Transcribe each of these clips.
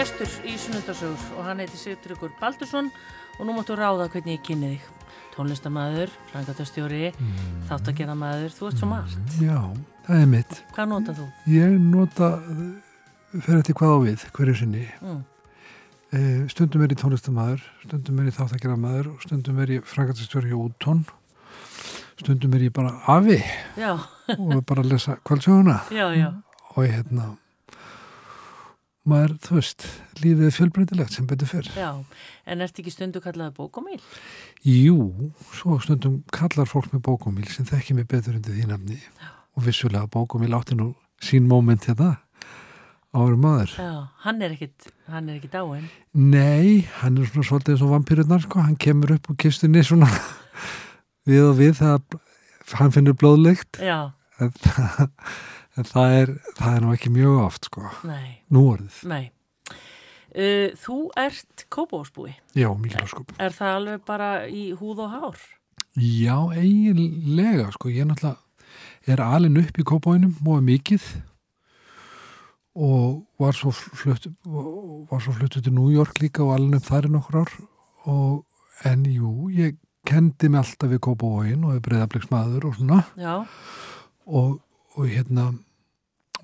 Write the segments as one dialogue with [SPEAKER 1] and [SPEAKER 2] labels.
[SPEAKER 1] gestur í Sunnundarsögur og hann heiti Sigtryggur Baldursson og nú máttu ráða hvernig ég kynni þig. Tónlistamæður, frangatastjóri, mm. þáttagerðamæður, þú ert svo margt.
[SPEAKER 2] Já, það er mitt.
[SPEAKER 1] Hvað nota þú?
[SPEAKER 2] Ég nota, fyrir þetta hvað á við, hverju sinni. Mm. E, stundum er ég tónlistamæður, stundum er ég þáttagerðamæður og stundum er ég frangatastjóri í úttón. Stundum er ég bara afi
[SPEAKER 1] já.
[SPEAKER 2] og bara lesa
[SPEAKER 1] já.
[SPEAKER 2] Og ég hérna maður, þú veist, lífið er fjölbreytilegt sem betur fyrr.
[SPEAKER 1] Já, en ert ekki stundu kallaði bókomíl?
[SPEAKER 2] Jú, svo stundum kallar fólk með bókomíl sem þekki mig betur undir því nafni Já. og vissulega bókomíl átti nú sín móment hérna árum maður.
[SPEAKER 1] Já, hann er ekkit, hann er ekkit áinn.
[SPEAKER 2] Nei, hann er svona svolítið eins og vampýrurnar, sko, hann kemur upp úr kistunni svona við og við það, hann finnur blóðlegt.
[SPEAKER 1] Já.
[SPEAKER 2] Það en það er, það er nú ekki mjög oft sko,
[SPEAKER 1] Nei.
[SPEAKER 2] nú orðið
[SPEAKER 1] Nei. Uh, þú ert kópásbúi
[SPEAKER 2] Já, mikilvægskop
[SPEAKER 1] Er það alveg bara í húð og hár?
[SPEAKER 2] Já, eiginlega sko, ég náttúrulega er alin upp í kópáinum og mikið og var svo flutt var svo fluttu til New York líka og upp þar í nokkur ár og en jú, ég kendi mig alltaf við kópáin og við breyðabliksmaður og svona
[SPEAKER 1] Já.
[SPEAKER 2] og, og hérna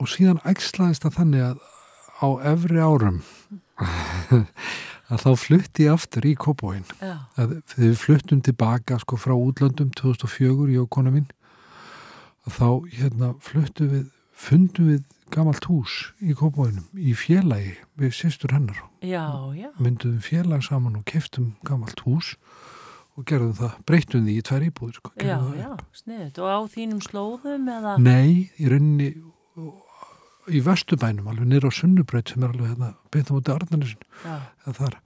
[SPEAKER 2] og síðan ægslaðist það þannig að á efri árum að þá flutti ég aftur í Kópóin þegar við fluttum tilbaka sko frá útlöndum 2004 í okona minn þá hérna fluttum við fundum við gamalt hús í Kópóinum í félagi við sýstur hennar.
[SPEAKER 1] Já, já.
[SPEAKER 2] myndum félag saman og keftum gamalt hús og gerðum það, breytum því í tvær íbúður sko,
[SPEAKER 1] Já, já, sniðut og á þínum slóðum eða?
[SPEAKER 2] Nei, í rauninni í vestubænum, alveg nýra á Sunnubraut sem er alveg hérna, beintum út í er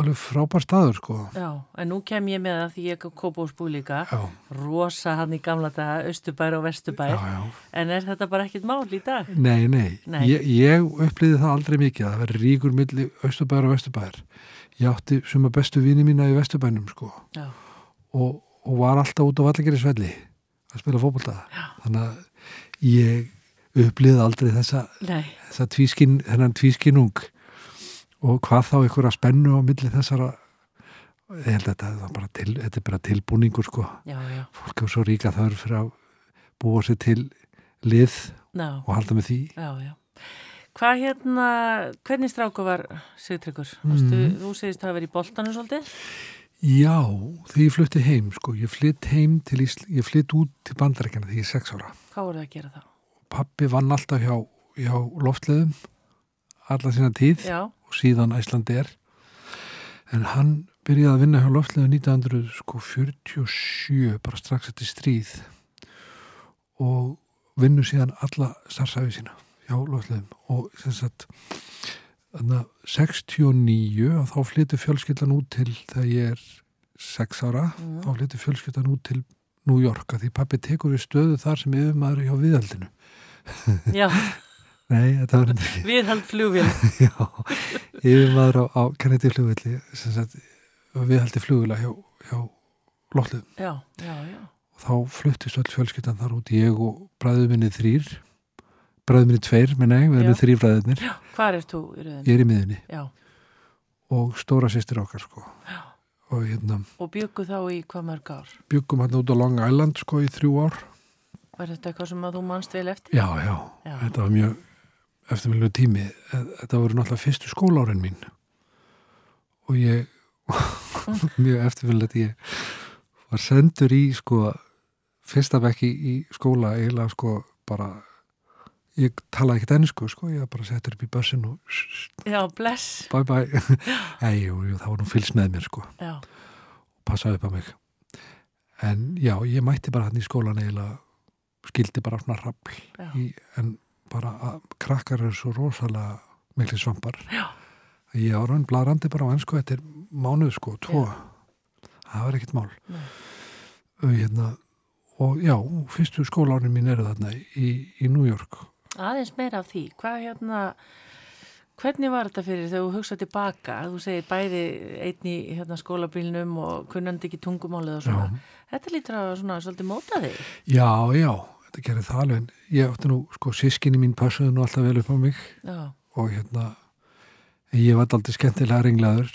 [SPEAKER 2] alveg frábær staður sko
[SPEAKER 1] Já, en nú kem ég með það því ég kópa úr spú líka já. rosa hann í gamla daga Östubær og Vestubær já, já. en er þetta bara ekkit mál í dag?
[SPEAKER 2] Nei, nei, nei. Ég, ég upplýði það aldrei mikið að það veri ríkur milli Östubær og Vestubær ég átti sem að bestu vini mína í Vestubænum sko. Og, og var alltaf út á Vallageri Svelli að spila fókbalta þannig að ég upplýði aldrei þessa, þessa tvískin, þennan tvískinung og hvað þá ykkur að spennu á milli þessara ég held að þetta bara, til, þetta er bara tilbúningur sko.
[SPEAKER 1] Já, já.
[SPEAKER 2] fólk er svo ríka þar fyrir að búa sér til lið
[SPEAKER 1] já.
[SPEAKER 2] og halda með því.
[SPEAKER 1] Já, já Hvað hérna, hvernig stráku var Sigtryggur? Mm. Þú segist að það verið í boltanu svolítið?
[SPEAKER 2] Já, þegar ég flutti heim, sko, ég flytt heim til Ísl, ég flytt út til bandarækjana þegar ég er sex ára.
[SPEAKER 1] Hvað voru það að gera þá?
[SPEAKER 2] Pappi vann alltaf hjá, hjá loftleðum, alla sína tíð
[SPEAKER 1] Já.
[SPEAKER 2] og síðan Æslandi er. En hann byrjaði að vinna hjá loftleðum 1947, bara strax eftir stríð og vinnu síðan alla starfsæfi sína hjá loftleðum og sagt þannig að 69 og þá flyttur fjölskyldan út til þegar ég er 6 ára mm. þá flyttur fjölskyldan út til New York að því pappi tekur við stöðu þar sem yfirmaður hjá viðhaldinu.
[SPEAKER 1] Já.
[SPEAKER 2] Nei, þetta var hendur
[SPEAKER 1] Viðhald flugvél.
[SPEAKER 2] Já, yfirmaður á, á Kennedy flugvelli sem sagt viðhaldi flugvila hjá, hjá loftleðum
[SPEAKER 1] Já, já, já.
[SPEAKER 2] Og þá fluttist öll fjölskyldan þar út ég og bræðu minni þrýr bræður minni tveir, menn ég, við erum þrý bræðurnir
[SPEAKER 1] Hvað er þú í rauninni?
[SPEAKER 2] Ég er í miðunni
[SPEAKER 1] Já.
[SPEAKER 2] og stóra sýstir okkar sko og, hérna,
[SPEAKER 1] og byggu þá í hvað mörg ár?
[SPEAKER 2] Byggum hann út á Long Island sko í þrjú ár
[SPEAKER 1] Var þetta eitthvað sem að þú mannst vel eftir?
[SPEAKER 2] Já, já, já. þetta var mjög eftirmjölu tími þetta voru náttúrulega fyrstu skólárin mín og ég mjög eftirmjölu að ég var sendur í sko fyrsta bekki í skóla eiginlega sko bara ég talaði ekkert ennsku sko, ég bara settur upp í börsin og
[SPEAKER 1] já, bless.
[SPEAKER 2] bye bye Ei, jú, jú, það var nú fylgst með mér sko.
[SPEAKER 1] Já.
[SPEAKER 2] og passaði upp á mig. En já, ég mætti bara hann í skólan eiginlega skildi bara svona rappl en bara að krakkar eru svo rosalega miklu svampar.
[SPEAKER 1] Já.
[SPEAKER 2] ég var hann blarandi bara á ennsku þetta er mánuð sko, tvo. Það var ekkert mál. Og hérna og já, fyrstu skólaunum mín eru þarna í, í New York
[SPEAKER 1] aðeins meira af því. Hvað hérna hvernig var þetta fyrir þegar þú hugsaði tilbaka þú segir bæði einni hérna, skólabílnum og kunnandi ekki tungumálið og svona, já. þetta lítur að svona svolítið móta þig.
[SPEAKER 2] Já, já, þetta gerir það alveg. Ég átti nú, sko, sískinni mín passuði nú alltaf vel upp á mig.
[SPEAKER 1] Já.
[SPEAKER 2] og hérna ég var aldrei skemmtilega ringlaður.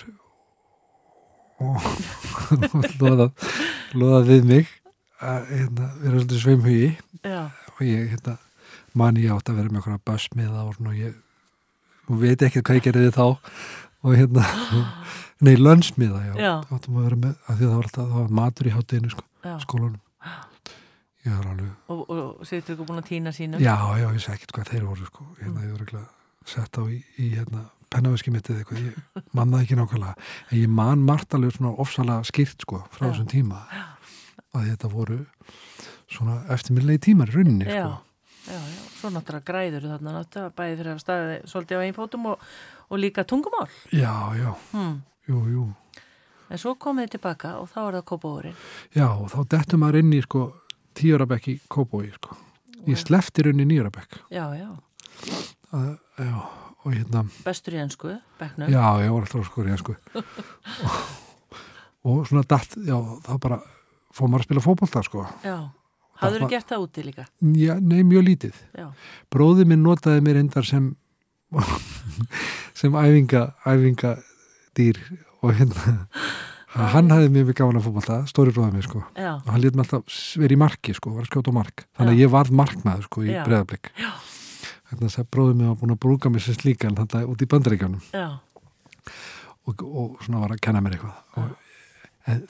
[SPEAKER 2] Og loðað, loðað við mig. Að hérna, vera svolítið sveimhugi. Og ég hérna, man ég átt að vera með eitthvað basmiða og ég og veit ekki hvað ég gerði þá. Og hérna nei, lönnsmiða, já, já. áttum að vera með að því það var alltaf, það var matur í hátteginu sko, skólanum. Ég var alveg
[SPEAKER 1] og, og setur ykkur búin að týna sínum?
[SPEAKER 2] Já, já, ég segi ekkert hvað þeir voru sko, hérna, ég var ekki að setja á í, í hérna pennaveski mittið eitthvað, ég mannaði ekki nákvæmlega. En ég man margt alveg svona ofsalega skýrt sko frá þessum tíma. Að þetta voru svona eftirmiðlegi tímar í rauninni
[SPEAKER 1] já, sko. Já, já, svo náttúrulega græður þarna náttúrulega bæði fyrir að staði svolítið á einfótum og, og líka tungumál.
[SPEAKER 2] Já, já, hmm. jú, jú.
[SPEAKER 1] En svo komið þið tilbaka og þá er það kópáurinn
[SPEAKER 2] Já, og þá dettum maður inn í sko tíurabekk í kópái sko. Ég sleftir inn í nýjurabekk
[SPEAKER 1] Já, já.
[SPEAKER 2] Að, Já og hérna
[SPEAKER 1] Bestur í ennsku, bekknum.
[SPEAKER 2] Já, ég var alltaf skur í ennsku og, og svona dætt, já, það bara fóð maður að spila fókbólta sko.
[SPEAKER 1] Já, hafður þú gert það úti líka?
[SPEAKER 2] Já, nei, mjög lítið. Já. Bróði minn notaði mér endar sem sem æfinga æfinga dýr og hérna hann hafði mjög mjög gáðan að fókbólta stóri bróðið mér sko. Já. og hann lítið mér alltaf verið í marki sko, var að skjóta á mark. Þannig að ég var markmaður sko í breðablik þannig að bróðum ég var búin að brúka mér sem slíka en þannig að út í bandaríkjónum og, og svona var að kenna mér eitthvað. Og,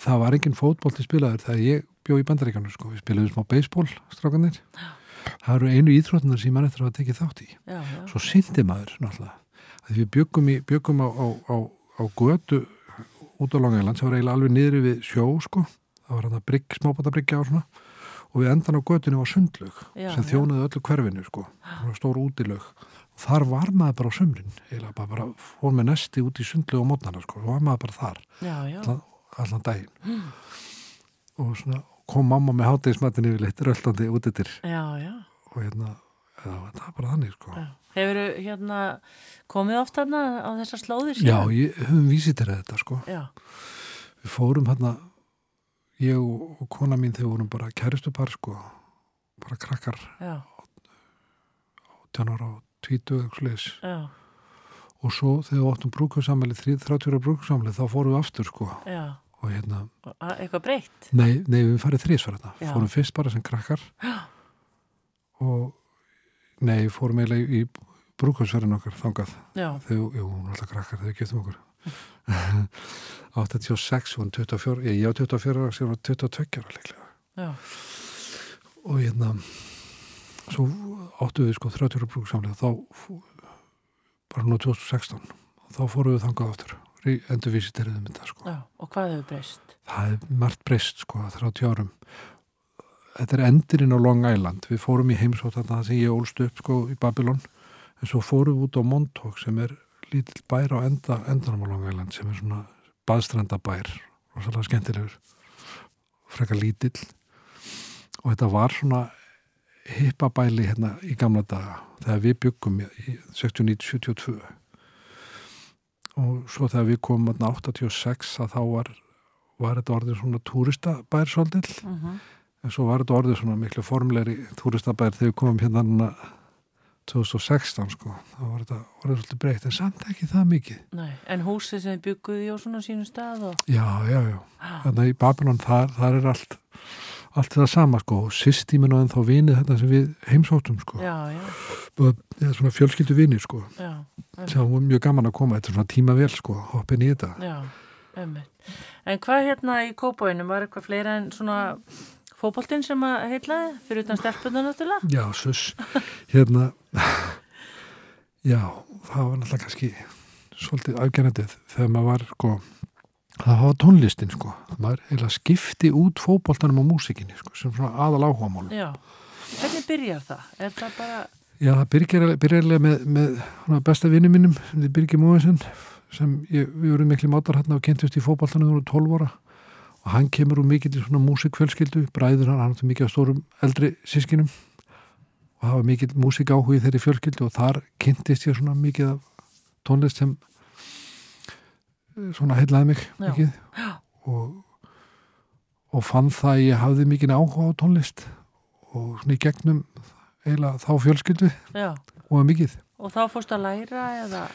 [SPEAKER 2] það var enginn fótból til spilaður þegar ég bjó í bandaríkjónum sko. við spilaðum smá beisból strákanir það eru einu íþrótunar sem mann eftir að tekja þátt í já, já. svo syndi maður náttúrulega að við byggum, í, byggum á, á, á, á götu út á Langæland sem var eiginlega alveg niður við sjó sko. það var hann að brygg, smábátabryggja og svona og við endan á götunni var sundlög sem þjónaði öllu hverfinu sko, stór útilög og þar var maður bara á sömrin eða bara, bara fór með nesti út í sundlög og mótnarna sko, og var maður bara þar
[SPEAKER 1] já, já.
[SPEAKER 2] allan, allan daginn mm. og svona kom mamma með hátegismatin yfirleitt röldandi út yttir og hérna það var bara þannig sko.
[SPEAKER 1] Hefur hérna komið oft hérna á þessar slóðir
[SPEAKER 2] síðan? Já, ég höfum vísið til þetta sko. Við fórum hérna ég og kona mín þegar vorum bara kæristupar sko. Bara krakkar.
[SPEAKER 1] Já.
[SPEAKER 2] tjánar á tvítu og svo þegar við óttum brúkursamli 30 brúkursamli þá fórum við aftur sko.
[SPEAKER 1] Já.
[SPEAKER 2] Og hérna
[SPEAKER 1] eitthvað breytt?
[SPEAKER 2] Nei, nei við farið þrísvar hérna. Fórum fyrst bara sem krakkar.
[SPEAKER 1] Já.
[SPEAKER 2] og nei, fórum eiginlega í, brúkursverðin okkar þangað. Þegar, jú, hún var alltaf krakkar þegar við getum okkur. 86 og 24 ég á 24 ára sem var 22 ára leiklega
[SPEAKER 1] Já.
[SPEAKER 2] og hérna svo áttu við sko 30 ára brúksamlega þá bara nú 2016 þá fóru við þangað áttur endur vísiterðum þetta sko.
[SPEAKER 1] Já, og hvað hefur breyst?
[SPEAKER 2] Það hefur margt breyst sko 30 árum. Þetta er endurinn á Long Island. Við fórum í heimsótt þarna það sem ég ólst upp sko í Babylon. En svo fórum við út á Montauk sem er lítill bær á enda, endanum á Langæland sem er svona baðstrandabær rosalega skemmtilegur frekar lítill. Og þetta var svona hippabæli hérna í gamla daga þegar við byggum í 69-72 og svo þegar við komum hérna 86 að þá var, var þetta orðið svona túristabær svolítill uh mhm. -huh. en svo var þetta orðið svona miklu formleiri túristabær þegar við komum hérna 2016 sko, þá var þetta orðið svolítið breytt, en samt ekki það mikið
[SPEAKER 1] Nei, En húsið sem bygguði á svona sínum stað og...
[SPEAKER 2] Já, já, já ah. þannig að í Babylon þar, þar er allt allt það sama sko, og systíminu en þá vinið þetta sem við heimsóttum sko.
[SPEAKER 1] Já, já.
[SPEAKER 2] Það er svona fjölskyldu vinið sko.
[SPEAKER 1] Já
[SPEAKER 2] Það var mjög gaman að koma, þetta er svona tíma vel sko hoppin í þetta.
[SPEAKER 1] Já, ömmið En hvað hérna í Kópáinum, var eitthvað fleira en svona fókbóltinn sem að heitlaði fyrir utan stelpunna náttúrulega?
[SPEAKER 2] Já, sus, hérna já, það var náttúrulega kannski svolítið afgjörnandið þegar maður var sko, það var tónlistin sko, maður heila skipti út fókbóltanum á músikinni sko, sem svona aðal áhuga mál
[SPEAKER 1] Já, hvernig byrjar það? Er það bara
[SPEAKER 2] Já, það byrjar, byrjar með, með besta vinnu mínum, sem þið Birgir Móinsson sem ég, við vorum miklu mátar hérna og kynntist í fókbóltanum þegar við vorum 12 ára. Og hann kemur úr mikill í svona músikfjölskyldu bræður hann, hann er mikið á stórum eldri sískinum og hafa mikill músik áhugið þeirri fjölskyldu og þar kynntist ég svona mikið af tónlist sem svona heilaði mig mikið. Og, og fann það að ég hafði mikið áhuga á tónlist og svona í gegnum eiginlega þá fjölskyldu.
[SPEAKER 1] Já.
[SPEAKER 2] og mikið.
[SPEAKER 1] Og þá fórst að læra eða?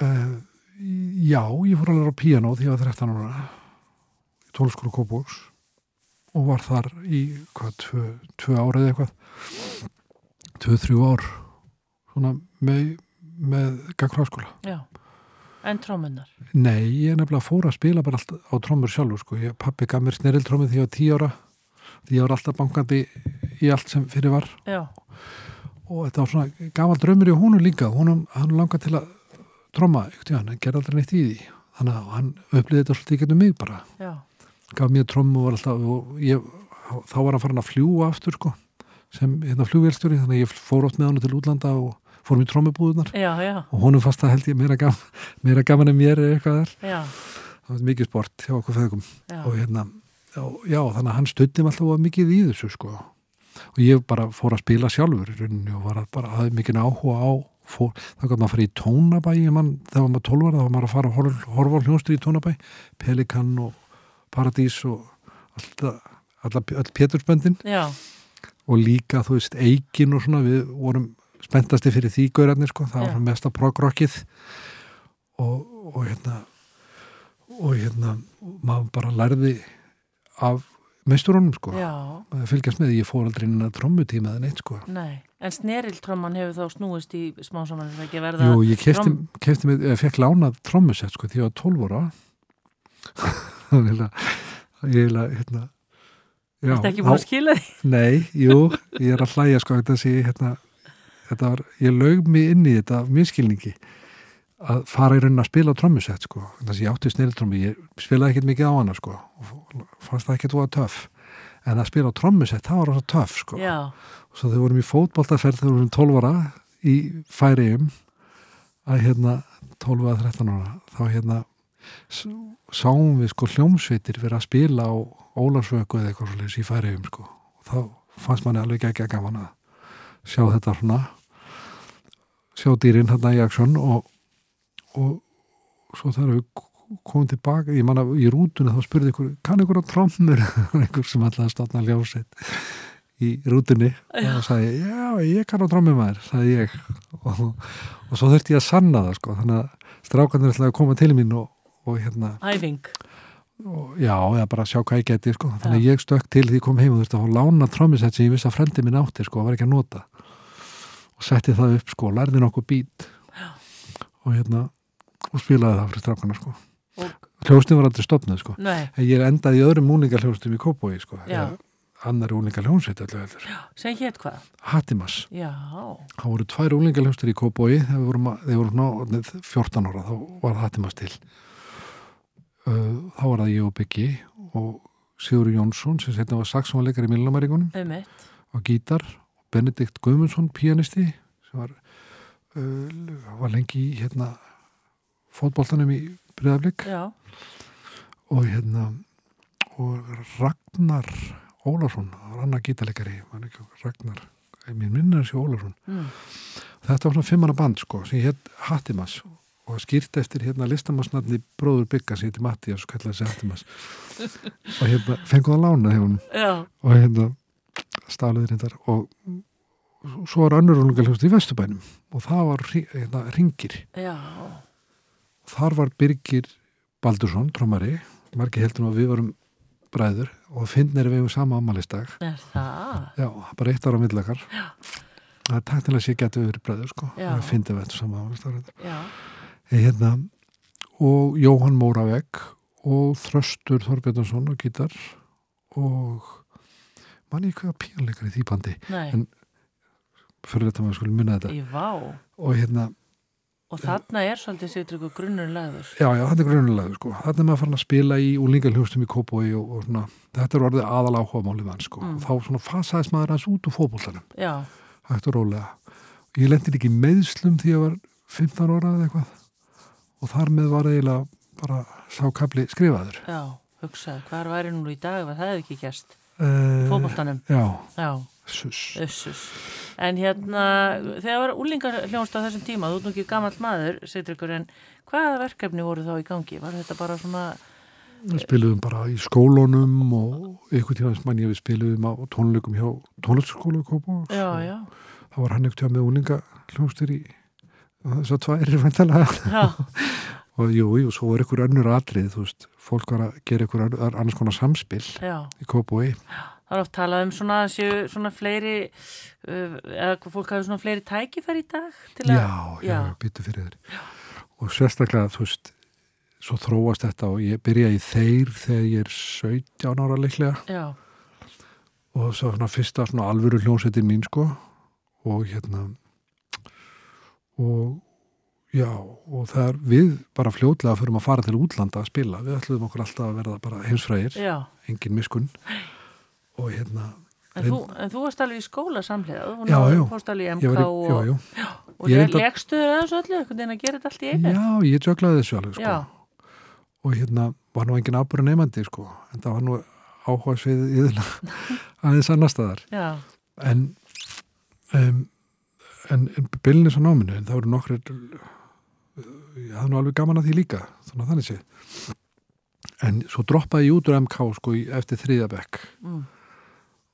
[SPEAKER 2] Uh, Já, ég fór alveg á piano því að ég var 13 ára í tólskóla Kópóks og var þar í hvað, tvö, tvö árið eitthvað. Tvö, þrjú ár svona með, með gagfráskóla
[SPEAKER 1] Já, en trómunnar
[SPEAKER 2] Nei, ég er nefnilega fór að spila bara allt á trómur sjálfur sko, ég, pappi gaf mér snerildtrómið því var tíu ára. Því ég var alltaf bankandi í allt sem fyrir var.
[SPEAKER 1] Já,
[SPEAKER 2] og þetta var svona gamal draumur í húnu líka. Húnum, hann langar til að tróma, ekkert, hann gerði aldrei neitt í því. Þannig að hann upplýði þetta svolítið í getum mig bara.
[SPEAKER 1] Já,
[SPEAKER 2] gaf mér trommu og var alltaf og ég, þá var hann farin að fljúa aftur sko, sem hérna flugvelstjóri þannig að ég fór oft með hann til útlanda og fór mér trommubúðunar
[SPEAKER 1] já, já,
[SPEAKER 2] og honum fast að held ég meira, gaf, meira gaman en mér eða eitthvað þar.
[SPEAKER 1] Já,
[SPEAKER 2] það var mikið sport hjá okkur feðgum.
[SPEAKER 1] Já,
[SPEAKER 2] og hérna, já, já þannig að hann mig alltaf mikið í þessu sko. Og ég bara fór að spila sjálfur í rauninni og var að bara aðeins mikið áhuga á fór, þá gaf maður að fara í tónabæ man, þegar maður 12 var, þá var maður að fara að horfa, hljónstri í tónabæ Pelikan og Paradís og alltaf, all Pétursböndin.
[SPEAKER 1] Já,
[SPEAKER 2] og líka, þú veist, Eikin og svona við vorum spenntasti fyrir því gaurarnir sko, það var svona mesta progrockið. Og, og hérna og hérna maður bara lærði af meisturunum sko. Að fylgjast með, ég fór aldrei inn að trommutíma eða neitt sko.
[SPEAKER 1] Nei. En sneriltróman hefur þá snúist í smá saman að
[SPEAKER 2] Jú, ég kefti, kefti með, fekk lánað trommusett sko því ég var 12 ára. Þannig að ég er að hérna
[SPEAKER 1] Þetta ekki búin að skila því?
[SPEAKER 2] Nei, jú, ég er að hlæja sko þetta sé, hérna, þetta var, ég laug mig inn í þetta minnskilningi að fara í raunin að spila trommusett sko, þess að ég átti snilltrommi, ég spilaði ekkert mikið á hana sko og fannst það ekkert voða töff. En að spila trommusett, það var rosa töff sko.
[SPEAKER 1] Já,
[SPEAKER 2] og svo þegar vorum í fótboltaferð þegar vorum 12 ára í færiðum að hérna 12 að 13 ára þá hérna sáum við sko hljómsveitir vera að spila á Ólarsvöku eða eitthvað svolítið í færiðum sko. Og þá fannst manni alveg ekki að gaman að sjá þetta svona sjá dýrin hérna í aksjón og, og svo þegar við komum tilbaka, ég manna í rútunni þá spurði ykkur, kann ykkur á trommur? Einhver sem alltaf að státna hljómsveit í rútunni og það sagði, já, ég kann á trommumæður sagði ég. Og, og svo þurfti ég að sanna það sko þannig að strákanir ætlaði að koma til mín og, og hérna,
[SPEAKER 1] æfing.
[SPEAKER 2] já, eða bara sjá hvað ég geti sko, þannig að ég stökk til því kom heim og þurfti að lána trommusett sem ég vissi að frendi minn átti sko, var ekki að nota og setti það upp sko, lærði nokkuð bít og hérna og spilaði það fyrir strákana sko.
[SPEAKER 1] Og,
[SPEAKER 2] hljóstin var aldrei stopnað sko.
[SPEAKER 1] Nei,
[SPEAKER 2] en ég endaði í öðrum úningarhljóstum í Kópói sko, annar heldur.
[SPEAKER 1] Sem hétt hvað?
[SPEAKER 2] Hattimas Það voru tvær úlingaljóstur í Kópói þegar vorum, vorum orðnið 14 ára þá var Hattimas til. Uh, þá var það ég og Byggi og Sigur Jónsson sem setna var saxónleikar í
[SPEAKER 1] um eitt
[SPEAKER 2] á gítar. og Benedikt Guðmundsson pianisti sem var, uh, var lengi í hérna fótboltanum í Breiðablík
[SPEAKER 1] Já,
[SPEAKER 2] og hérna og Ragnar Ólarsson, það var man ekki, Ragnar, mér minnir þessi Ólarsson
[SPEAKER 1] mm.
[SPEAKER 2] þetta var svona fimmana band sko sem hétt Hattimas og skýrt eftir hérna listamannsnafni bróður Bygga sem hétti Mattias og kallaði sig Hattimas. Og hérna fenguð að lána og hérna hérna og svo var önnur úlingaljóst í Vesturbænum og það var hérna, ringir
[SPEAKER 1] já.
[SPEAKER 2] Þar var Birgir Baldursson, trómari margir heldur nú að við varum bræður og finnir við um sama ammælistag
[SPEAKER 1] Er það?
[SPEAKER 2] já, bara eitt ára millakar það er taktilega sé getur við verið bræður sko. Það finnir við þetta sama ammælistag
[SPEAKER 1] Já,
[SPEAKER 2] hérna, og Jóhann Móravegg og Þröstur Þorbjörnsson og gítar og manni hvað píanleikar í því bandi
[SPEAKER 1] nei,
[SPEAKER 2] En- fyrir þetta maður skulle munna þetta.
[SPEAKER 1] Í vá.
[SPEAKER 2] Og hérna,
[SPEAKER 1] Og þarna er svolítið sér ykkur grunnur lagður.
[SPEAKER 2] Já já, þetta er grunulega sko. þetta er maður farin að spila í úlingalhjóstum í Kópói og, og svona, þetta er orðið aðal áhuga málið mann sko,
[SPEAKER 1] Mm.
[SPEAKER 2] og þá svona fasaðist maður hans út úr fótboltanum,
[SPEAKER 1] Já,
[SPEAKER 2] hægt og rólega. Ég lendi ekki meðslum því ég var 15 ára eða eitthvað. Og þar með var eiginlega bara sá kapli skrifaður.
[SPEAKER 1] Já, hugsaði Hvar væri nú í dag ef það hefði ekki gerst
[SPEAKER 2] uh,
[SPEAKER 1] Fótboltanum,
[SPEAKER 2] já,
[SPEAKER 1] já.
[SPEAKER 2] Sus
[SPEAKER 1] Össus. En hérna, þegar var úlingar hljónst á þessum tíma, þú ert nú ekki gamall maður, setur ykkur, en hvaða verkefni voru þá í gangi? Var þetta bara svona,
[SPEAKER 2] við spiluðum bara í skólunum og ykkur tíma mann ég við spiluðum á tónleikum hjá
[SPEAKER 1] já,
[SPEAKER 2] það var hann ekkert hjá með úlinga hljómstur í þess að tvær væntalega
[SPEAKER 1] já,
[SPEAKER 2] og jú, jú, svo er ykkur önnur atrið, þú veist, fólk var að gera ykkur önnur, annars konar samspil
[SPEAKER 1] Já.
[SPEAKER 2] í Kópói.
[SPEAKER 1] Það er oft talað um svona, séu, svona fleiri, uh, eða fólk hafi svona fleiri tækifæri í dag?
[SPEAKER 2] Að, já, já, já. býtu fyrir þér. Og sérstaklega, þú veist, svo þróast þetta og ég byrja í þeir þegar ég er 17 ára liklega.
[SPEAKER 1] Já.
[SPEAKER 2] Og svo svona fyrsta svona alvöru hljómsveitin mín, sko, og hérna, og Já, og það er við bara fljóðlega fyrir að fara til útlanda að spila. Við ætlum okkur alltaf að verða bara heimsfrægir, engin miskunn. Og hérna...
[SPEAKER 1] En, þú, en þú varst alveg í skóla samlega,
[SPEAKER 2] þú já, já.
[SPEAKER 1] fórst alveg í MK
[SPEAKER 2] var,
[SPEAKER 1] og...
[SPEAKER 2] Já, já.
[SPEAKER 1] Og ég legstu þau þessu öllu, einhvern veginn að gera þetta allt í einu?
[SPEAKER 2] Já, ég jöglaði þessu alveg, sko. Og hérna var nú engin ábúru nefandi, sko. En það var nú áhuga sviðið yðurlega aðeins annar staðar. En, um, en, en bylnins á náminu, en það voru nokkur ég hafði nú alveg gaman að því líka þannig að þannig sé en svo droppaði ég út úr MK sko eftir þriðabekk mm.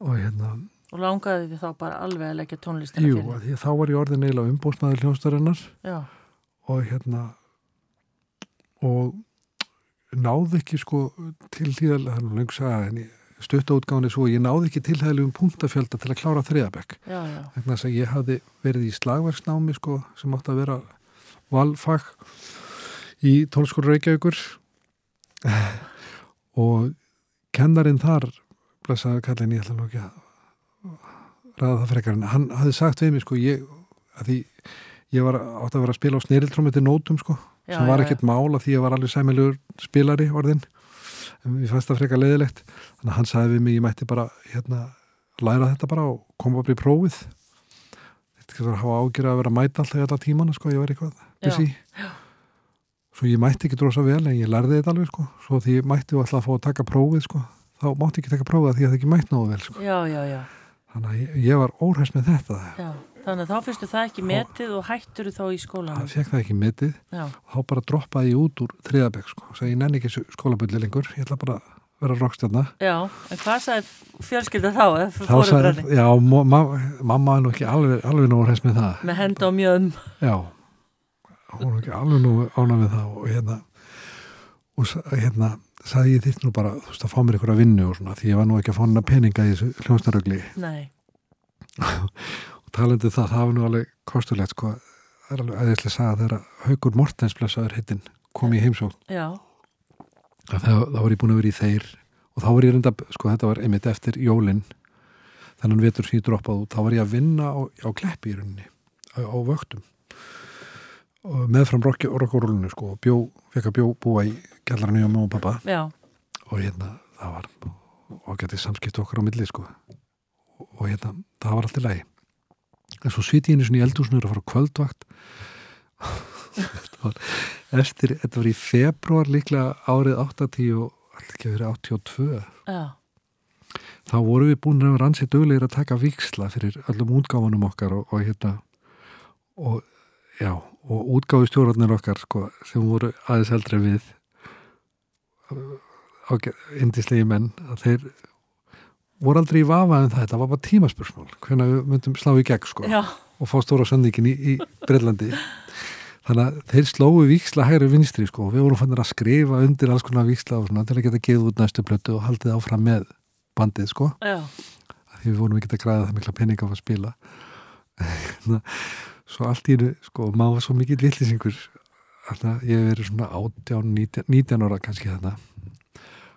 [SPEAKER 2] og hérna
[SPEAKER 1] og langaði þið þá bara alveg að leggja tónlistina
[SPEAKER 2] jú, fyrir? jú, þá var ég orðin eiginlega umbústnaður hljóstarinnar og hérna og náði ekki sko til hlýðal það er lengur sagað en stuttaútgáðinni svo ég náði ekki tilhæðilegum punktafjölda til að klára þriðabekk þannig að ég hafði verið í slagverksnámi sko sem átti að vera valfag í tólskóru Reykjavíkur. Og kennarinn þar blessaði kallin ég ætla nú ekki að ræða það frekar en hann hafði sagt við mig sko ég, að því ég var átt að vera að spila á sneriltrómi til nótum sko já, sem var ekkert mála því ég var alveg sæmilugur spilari orðin en við fannst það frekar leðilegt þannig að hann sagði við mig ég mætti bara hérna læra þetta bara og koma upp í prófið. Þetta var að hafa ágjur að vera að mæta alltaf í alla tímana sko ég var eitthvað busy svo ég mætti ekki drosa vel en ég lærði þetta alveg sko. Svo því ég mætti alltaf að fá að taka prófið sko. Þá mátti ekki taka prófið því að það ekki mætti náðu vel sko.
[SPEAKER 1] Já, já, já.
[SPEAKER 2] þannig að ég, ég var óhæst með þetta.
[SPEAKER 1] Þannig að þá fyrstu það ekki metið og hættur þá í skólan
[SPEAKER 2] það fekk það ekki metið. Og þá bara droppaði ég út úr þriðabæk sko. Og ég nenni ekki skólaböldi lengur. Ég ætla bara vera rokkstjárna
[SPEAKER 1] Já, en hvað sagði fjölskylda þá?
[SPEAKER 2] Þá sagði, já, mamma er nú ekki alveg, alveg nú hræst með það.
[SPEAKER 1] Með hend og mjöðum
[SPEAKER 2] Já, hún er ekki alveg nú ánað með það og hérna og hérna sagði ég þitt nú bara þú veist að fá mér ykkur að vinna og svona því ég var nú ekki að fá hana peninga í þessu hljómsnarögli og talandi um það, það var nú alveg kostulegt sko, það er alveg aðeinslega að sagða þegar Haugur Mortens blessaður hittin kom í heimsókn. Þá, þá var ég búin að vera í þeir og þá var ég reynda, sko þetta var einmitt eftir jólinn þannig að vetur sem ég droppað út, þá var ég að vinna á, á kleppi í rauninni, á, á vöktum. og meðfram rokkórólunni sko og bjó, fekk að bjó búa í gælarni og mjög og pappa
[SPEAKER 1] Já.
[SPEAKER 2] og hérna það var ágætið samskipt okkar á milli sko. Og, hérna það var allt í lagi. En svo sviti ég einu svona í eldúsnur að fara kvöldvakt. Eftir, þetta var í februar líklega árið 80 og allir ekki verið 82
[SPEAKER 1] Já.
[SPEAKER 2] þá voru við búin að rannsið döglegir að taka viksla fyrir öllum útgáfanum okkar og, og hérna og já, og útgáfustjórnarnir okkar sko, sem voru aðeins eldri við indislegi menn að þeir voru aldrei í vafa en um þetta var bara tímaspursmál hvernig við myndum slá í gegn sko
[SPEAKER 1] já.
[SPEAKER 2] og fá stóra söndingin í, í Breitlandi þannig að þeir slóu viksla hægri vinstri sko og við vorum fannir að skrifa undir alls konar viksla og svona til að geta geið út næstu blötu og haldið áfram með bandið sko. Því við vorum ekki að græða það mikla pening af að spila svo allt í sko og maður var svo mikið villisingur þannig að ég verið svona 18, 19, 19 ára kannski þarna.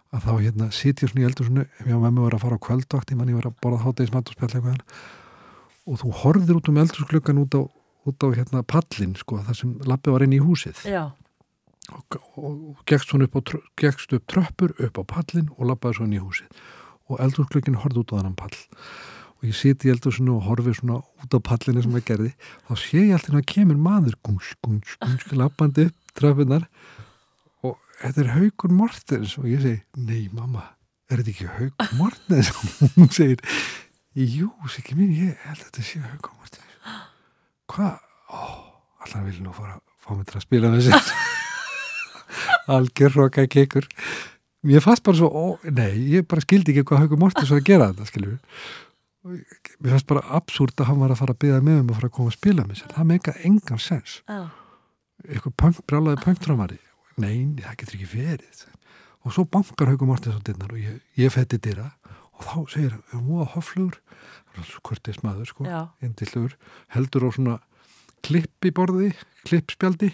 [SPEAKER 2] Að þá hérna sitjur svona í eldur svona ef ég á með mig var að fara á kvöldvakt ég mann ég var að borða hátegismat og spjalla eitthvað og þú horfir út um eldursklukkan út á út á hérna pallin sko, þar sem lappi var inn í húsið.
[SPEAKER 1] Já.
[SPEAKER 2] og, og gegst svona upp á gegst upp tröppur upp á pallin og lappaði svona inn í húsið. Og eldurklökin horfði út á þannan pall og ég siti í eldursinu og horfi svona út á pallinu sem ég gerði þá sé ég alltaf að kemur maður gungs, gungs, gungs, lappandi upp tröppunar og þetta er Haugur Mortens og ég segi, nei mamma er þetta ekki Haugur Mortens? Og hún segir, jú, sér ekki mín ég held að þetta sé Haugur Mortens. Hvað, ó, allar vil nú fara fá mig til að spila sér. Algjör roka kekur mér fannst bara svo, ó, nei, ég bara skildi ekki hvað Haugur Mortens var að gera þetta, skilju mér fannst bara absúrt að hann var að fara að byggja með um að fara að koma að spila með sér. Það meika engan sens.
[SPEAKER 1] Oh.
[SPEAKER 2] eitthvað punk, brálaði punktrámari nein, það getur ekki verið. Og svo bankar Haugur Martins á dinnar og ég, ég fetti dyrra og þá segir hann, er múið hoflugur kurtis maður sko, indillur. Heldur á svona klippiborði klippspjaldi.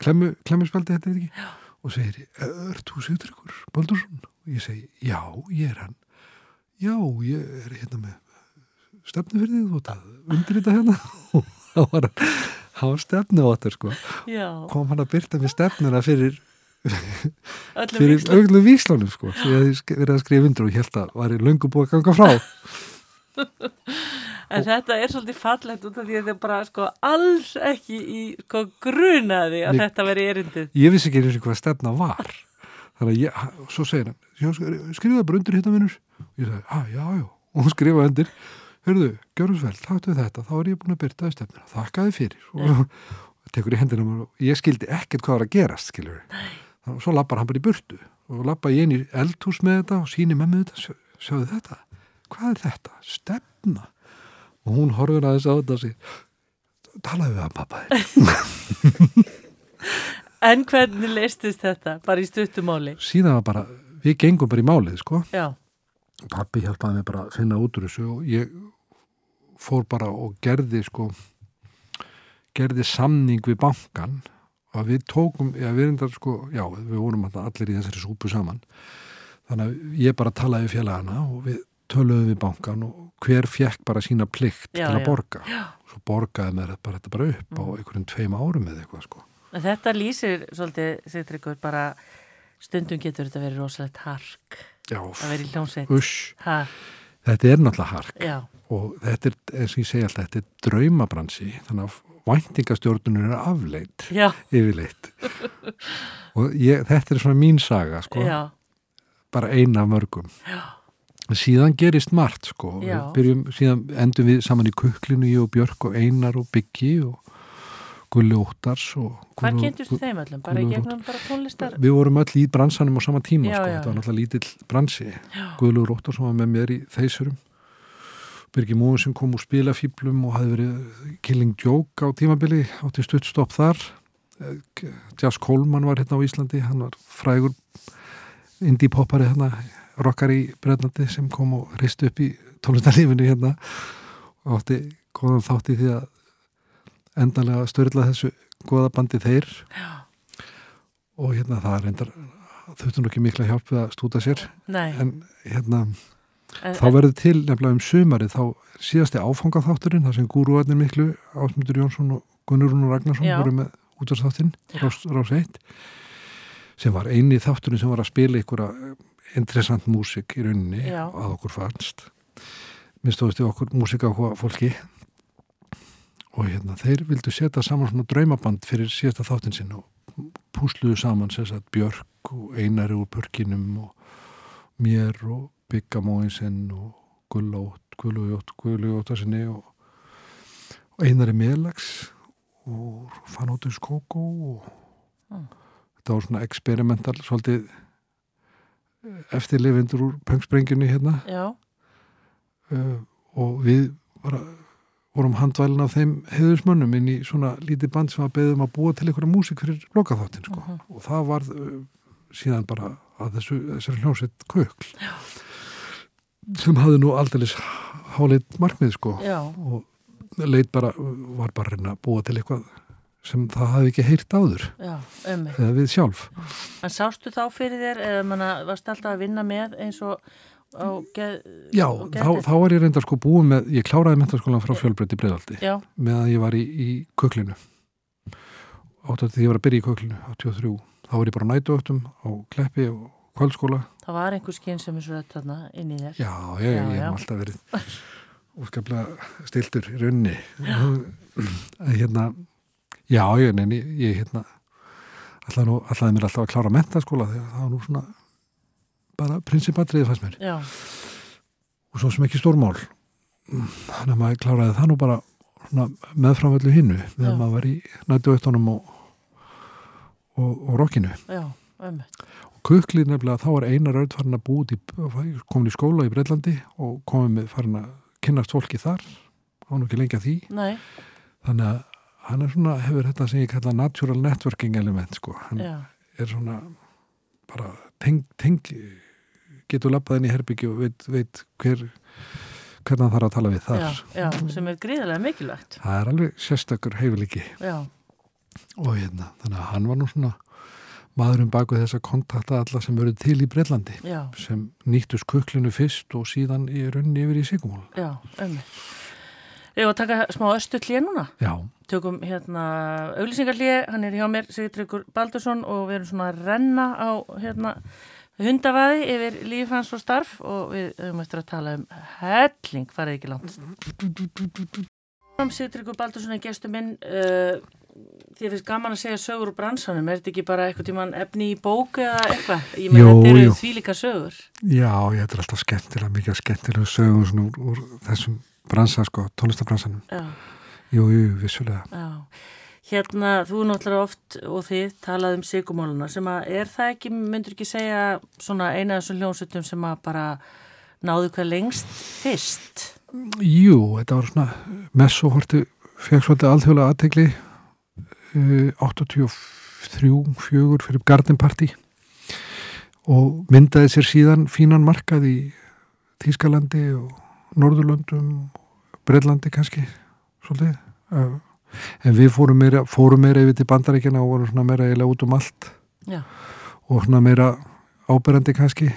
[SPEAKER 2] Klemmu, klemmuspjaldi, þetta er ekki? Já. og segir, er þú Sigtryggur Baldursson? og ég segi, já, ég er hann. Já, ég er hérna með stefnu fyrir því þú það undir þetta hérna og þá var hann stefnu áttur sko já. kom hann að byrta með stefnuna fyrir fyrir auðvitað víslunum sko því að þið verið að skrifa undur og ég held að var í löngu búið að ganga frá
[SPEAKER 1] En þetta er svolítið fallegt út af því að þetta bara sko alls ekki í sko grunaði að Ný, þetta veri erindið.
[SPEAKER 2] Ég vissi ekki og hvað stefna var. Þannig að ég, svo segir hann, skrifaði bara undir hittan vinnur. Og ég sagði, að já, já. Og hún skrifaði undir, hörruðu, gjör þess vel, taktu þetta, þá er ég búin að byrta í stefnuna. Þakkaði fyrir. Og, og tekur í hendina og ég skildi ekkert hvað var að gerast, skiljur. Að svo lappar hann bara í burtu og lappa ég inn í eldhús með þetta og síni með með þetta, sjáðu þetta hvað er þetta? Stefna og hún horfur aðeins á þetta og sér talaðu við að pappa
[SPEAKER 1] En hvernig leistist þetta? Bara í stuttumáli?
[SPEAKER 2] Síðan var bara, við gengum bara í málið sko Já. Pappi hjálpaði mig bara að finna út úr þessu og ég fór bara og gerði sko gerði samning við bankan og við tókum, já við erum þar sko já við vorum allir í þessari súpu saman. Þannig að ég bara talaði félagana og við töluðu við bankan og hver fjekk bara sína plikt já, til að já. borga. Já. svo borgaði mér bara þetta bara upp mm. á einhverjum tveim árum eða eitthvað sko.
[SPEAKER 1] Þetta lýsir svolítið, Sigtryggur, bara stundum getur þetta verið rosalegt hark. Í hljómsveit.
[SPEAKER 2] Þetta er náttúrulega hark og þetta er, eins og ég segja alltaf, þetta er draumabransi þannig að væntingastjórnunum er afleitt yfirleitt. Og ég, þetta er svona mín saga sko. Bara eina af mörgum. Já. Síðan gerist margt sko. Byrjum, síðan endum við saman í kuklinu ég og Björk og Einar og Byggi og Gulli Óttars
[SPEAKER 1] Hvar kynntust þeim öllum? Bara í gegnum bara tónlistar?
[SPEAKER 2] Við vorum öll í bransanum á sama tíma já, sko, já, þetta var náttúrulega lítill bransi. Gulli Óttars var með mér í þeysurum Birgi sem kom úr spilafíblum og hafði verið Killing Joke á tímabili átti stuttstopp þar Jazz Coleman var hérna á Íslandi hann var frægur indie poppari hérna rockar í Brennlandi sem kom og ristu upp í tónlistarlífinu hérna og átti góðan þátti því að endanlega störla þessu goða bandi þeir Já. og hérna það reyndar þauðtum ekki mikla hjálp við að stúta sér
[SPEAKER 1] Nei.
[SPEAKER 2] en hérna en, þá verður til nefnilega um sömari þá síðasti áfangaþátturinn þar sem gúruarnir miklu Ásmundur Jónsson og Gunnar Rúnur Ragnarsson Já. voru með útvarsþáttinn Rás, Rás 1 sem var eini þátturinn sem var að spila að interessant músik í rauninni Já. að okkur fannst mér stóðist í okkur músika á fólki og hérna þeir vildu setja saman svona draumaband fyrir síðasta þáttin sinn og púsluðu saman sérsagt Björk og Einari úr Pörkinum og mér og Byggamóinsinn og Gullótt Gullótt, Gullótt og, og Einari Melags og Fanótus Kókó og mm. þetta var svona eksperimental svolítið eftirleifindur úr pöngsprengjunni hérna uh, og við bara vorum handvælin af þeim heiðusmönnum inn í svona lítið band sem að beðum að búa til einhverja músik fyrir lokaþáttin sko. uh -huh. og það var uh, síðan bara að þessu, þessari hljómsveit kökl Já. Sem hafði nú aldrei háleit markmið sko. Já. og leit bara, var bara að búa til eitthvað sem það hafi ekki heyrt áður.
[SPEAKER 1] Já,
[SPEAKER 2] eða við sjálf.
[SPEAKER 1] En sástu þá fyrir þér eða manna, varst alltaf að vinna með eins og
[SPEAKER 2] Já, þá, þá var ég reyndar sko búið með ég kláraði mentarskólan frá fjölbreytti breyðaldi með að ég var í, í köklinu. Áttur því ég var að byrja í köklinu á 23, þá var ég bara nætuöktum á kleppi og kvöldskóla.
[SPEAKER 1] Það var einhver skinn sem er svo rætt þarna inn í þér.
[SPEAKER 2] Já, ég, já, ég hef alltaf verið úrskaplega stiltur í raunni hérna Já, ég nefnir, ég hérna allavega, allavega mér alltaf að klára mentaskóla þegar það var nú svona bara prinsipatriði fannst mér.
[SPEAKER 1] Já.
[SPEAKER 2] og svo sem ekki stórmál. Þannig að maður kláraði það nú bara meðframöldu hinnu meðan maður var í nættuöktunum og, og, og rockinu.
[SPEAKER 1] Já,
[SPEAKER 2] og kuklið nefnilega þá var einar öll farin að búið komin í skóla í Breitlandi og komið með farin að kynast fólki þar. Án og ekki lengja því.
[SPEAKER 1] Nei.
[SPEAKER 2] þannig að hann er svona, hefur þetta sem ég kalla natural networking element sko, hann Já. er svona bara teng, teng getur lappað inn í herbyggju og veit, veit hver hvernig það þarf að tala við þar.
[SPEAKER 1] Já, já, sem er gríðarlega mikilvægt.
[SPEAKER 2] Það er alveg sérstakur heifiliki og hérna, þannig að hann var nú svona maðurinn baku þess að kontakta alla sem eru til í Breitlandi
[SPEAKER 1] já,
[SPEAKER 2] sem nýttu skuklinu fyrst og síðan í rauninni yfir í Sigumól
[SPEAKER 1] já, ömmi Ég var að taka smá östu hlýja núna?
[SPEAKER 2] Já,
[SPEAKER 1] tökum hérna auglýsingarlíði, hann er hjá mér Sigurtryggur Baldursson og við erum svona að renna á hérna hundavaði yfir líf hans og starf og við höfum eftir að tala um helling, farið ekki langt. Sigurtryggur Baldursson er gestur minn uh, því finnst gaman að segja sögur úr bransanum, er þetta ekki bara eitthvað tíman efni í bók eða eitthvað? Ég meina þetta eru því líka sögur.
[SPEAKER 2] Já, ég er alltaf skemmtilega mikið skemmtilega sögum svona úr, úr þessum bransa, sko, tónlistabransanum
[SPEAKER 1] Já,
[SPEAKER 2] Jú, jú, vissulega.
[SPEAKER 1] Já. Hérna, þú náttúrulega oft og þið talað um sigumóluna sem að er það ekki, myndur ekki segja svona eina af þessum hljómsutum sem að bara náðu hvað lengst fyrst?
[SPEAKER 2] Jú, þetta var svona mess og horti, fekk svolítið alþjóðlega aðtegli uh, 83, 4 fyrir Garden Party. Og myndaði sér síðan fínan markað í Þýskalandi og Norðurlöndum Breitlandi kannski svolítið. Uh, en við fórum meira, fórum meira yfir til bandaríkjana og vorum svona meira eiginlega út um allt.
[SPEAKER 1] Já,
[SPEAKER 2] og svona meira áberandi kannski.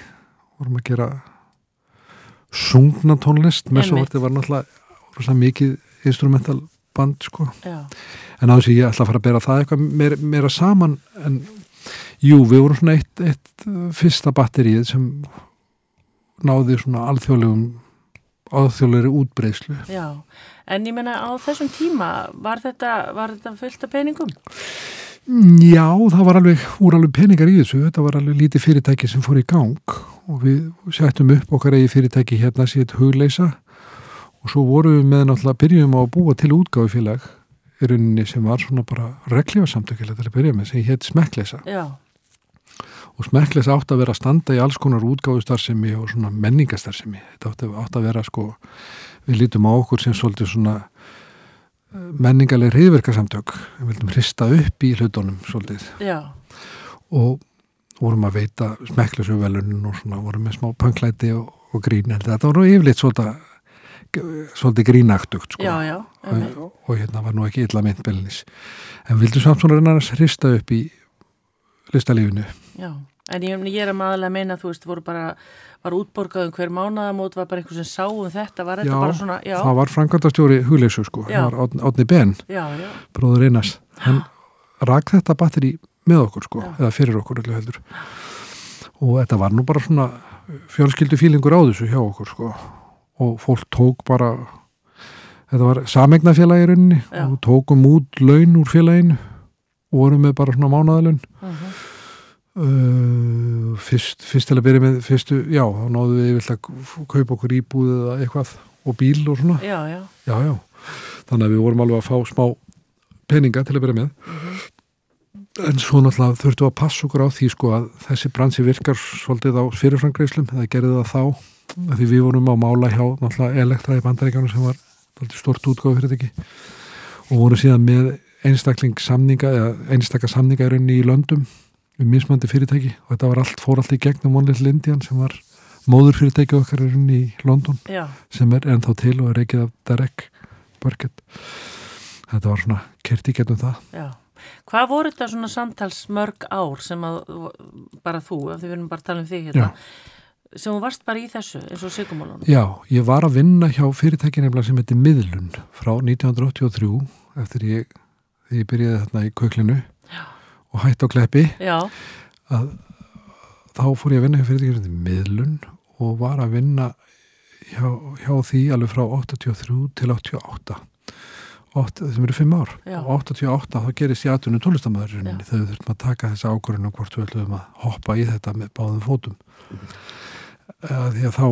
[SPEAKER 2] Vorum að gera sungna tónlist með svo
[SPEAKER 1] Einmitt.
[SPEAKER 2] þetta var náttúrulega mikið instrumental band sko.
[SPEAKER 1] Já,
[SPEAKER 2] en á þess að ég ætla að fara að bera það eitthvað meira, meira saman en jú, við vorum svona eitt, eitt fyrsta batterið sem náði svona alþjóðlegum alþjóðlegri útbreyslu
[SPEAKER 1] já. En ég menna á þessum tíma var þetta, var þetta fullt af peningum?
[SPEAKER 2] Já, það var alveg, úr alveg peningar í þessu, þetta var alveg lítið fyrirtæki sem fór í gang. Og við settum upp okkar eigi fyrirtæki hérna síðan hugleisa og svo vorum við með náttúrulega byrjum á að búa til útgáfufélag í rauninni sem var svona bara reglífasamtökilega til að byrja með sem hétt smekkleisa
[SPEAKER 1] Já,
[SPEAKER 2] og smekkleisa átt að vera að standa í alls konar útgáfustarfsemi og svona menningastarfsemi þetta átt að, vera sko við lítum á okkur sem svolítið svona eh, menningaleg reyðverkasamtök við vildum hrista upp í hlutunum svolítið.
[SPEAKER 1] Já,
[SPEAKER 2] og vorum að veita smekklösu velun og svona vorum með smá pönglæti og, og grín en þetta nú yfirleitt svolítið, svolítið grínaktugt sko.
[SPEAKER 1] já, já,
[SPEAKER 2] og, og hérna var nú ekki illa mynd belinis en vildum samt svona reyna að hrista upp í listalífinu
[SPEAKER 1] já. En ég, ég er að maðurlega meina, þú veist, voru bara, var útborgað um hver mánaðamót, var bara einhver sem sá um þetta, var þetta bara svona, já,
[SPEAKER 2] það var framkvæmdastjóri hugleysu sko,
[SPEAKER 1] Já.
[SPEAKER 2] það var Árni- Árni Ben
[SPEAKER 1] já, já,
[SPEAKER 2] bróður Einars, hann rak þetta batteri með okkur sko,
[SPEAKER 1] Já.
[SPEAKER 2] eða fyrir okkur öllu heldur og þetta var nú bara svona fjölskyldu fílingur á þessu hjá okkur sko og fólk tók bara þetta var samegnafélagi í rauninni
[SPEAKER 1] Já.
[SPEAKER 2] og tókum út laun úr félaginu og vorum með bara svona mánaðalun
[SPEAKER 1] uh
[SPEAKER 2] uh, fyrst, fyrst til að byrja með fyrstu, já, þá náðum við yfirlega að kaupa okkur íbúð eða eitthvað og bíl og svona,
[SPEAKER 1] já, já,
[SPEAKER 2] já, já. Þannig að við vorum alveg að fá smá peninga til að byrja með.
[SPEAKER 1] Mhm,
[SPEAKER 2] en svo náttúrulega þurftum við að passa okkur á því sko að þessi bransi virkar svolítið á fyrirframgreislum, það gerði það þá því við vorum á mála hjá Elektra í bandaríkjánu sem var stort útgáðu fyrir þetta ekki og voru síðan með einstakling samninga eða einstakka samninga í rauninni í löndum við mismandi fyrirtæki og þetta var allt, fór allt í gegnum One Little Indian sem var móður fyrirtæki okkar í rauninni í London
[SPEAKER 1] já,
[SPEAKER 2] sem er ennþá til og er ekki af Derek Burkett. Þetta var svona kerti gegnum það.
[SPEAKER 1] Já. Hvað voru þetta svona samtals mörg ár sem að, bara þú, ef þið verðum bara að tala um þig hérna, sem þú varst bara í þessu, eins og sigumálunum?
[SPEAKER 2] Já, ég var að vinna hjá fyrirtæki nefnilega sem heitir Miðlun frá 1983 eftir ég, ég byrjaði þarna í köklinu
[SPEAKER 1] Já.
[SPEAKER 2] og hætti á kleppi að þá fór ég að vinna hjá fyrirtæki sem heitir Miðlun og var að vinna hjá, hjá því alveg frá 83 til 88 8, sem eru 5 ár
[SPEAKER 1] Já.
[SPEAKER 2] og 88 þá gerist ég aðtunum tónlistamæðurinn
[SPEAKER 1] Já.
[SPEAKER 2] þegar við þurfum að taka þessa ákvörðinu hvort við ætlum að hoppa í þetta með báðum fótum uh, því að þá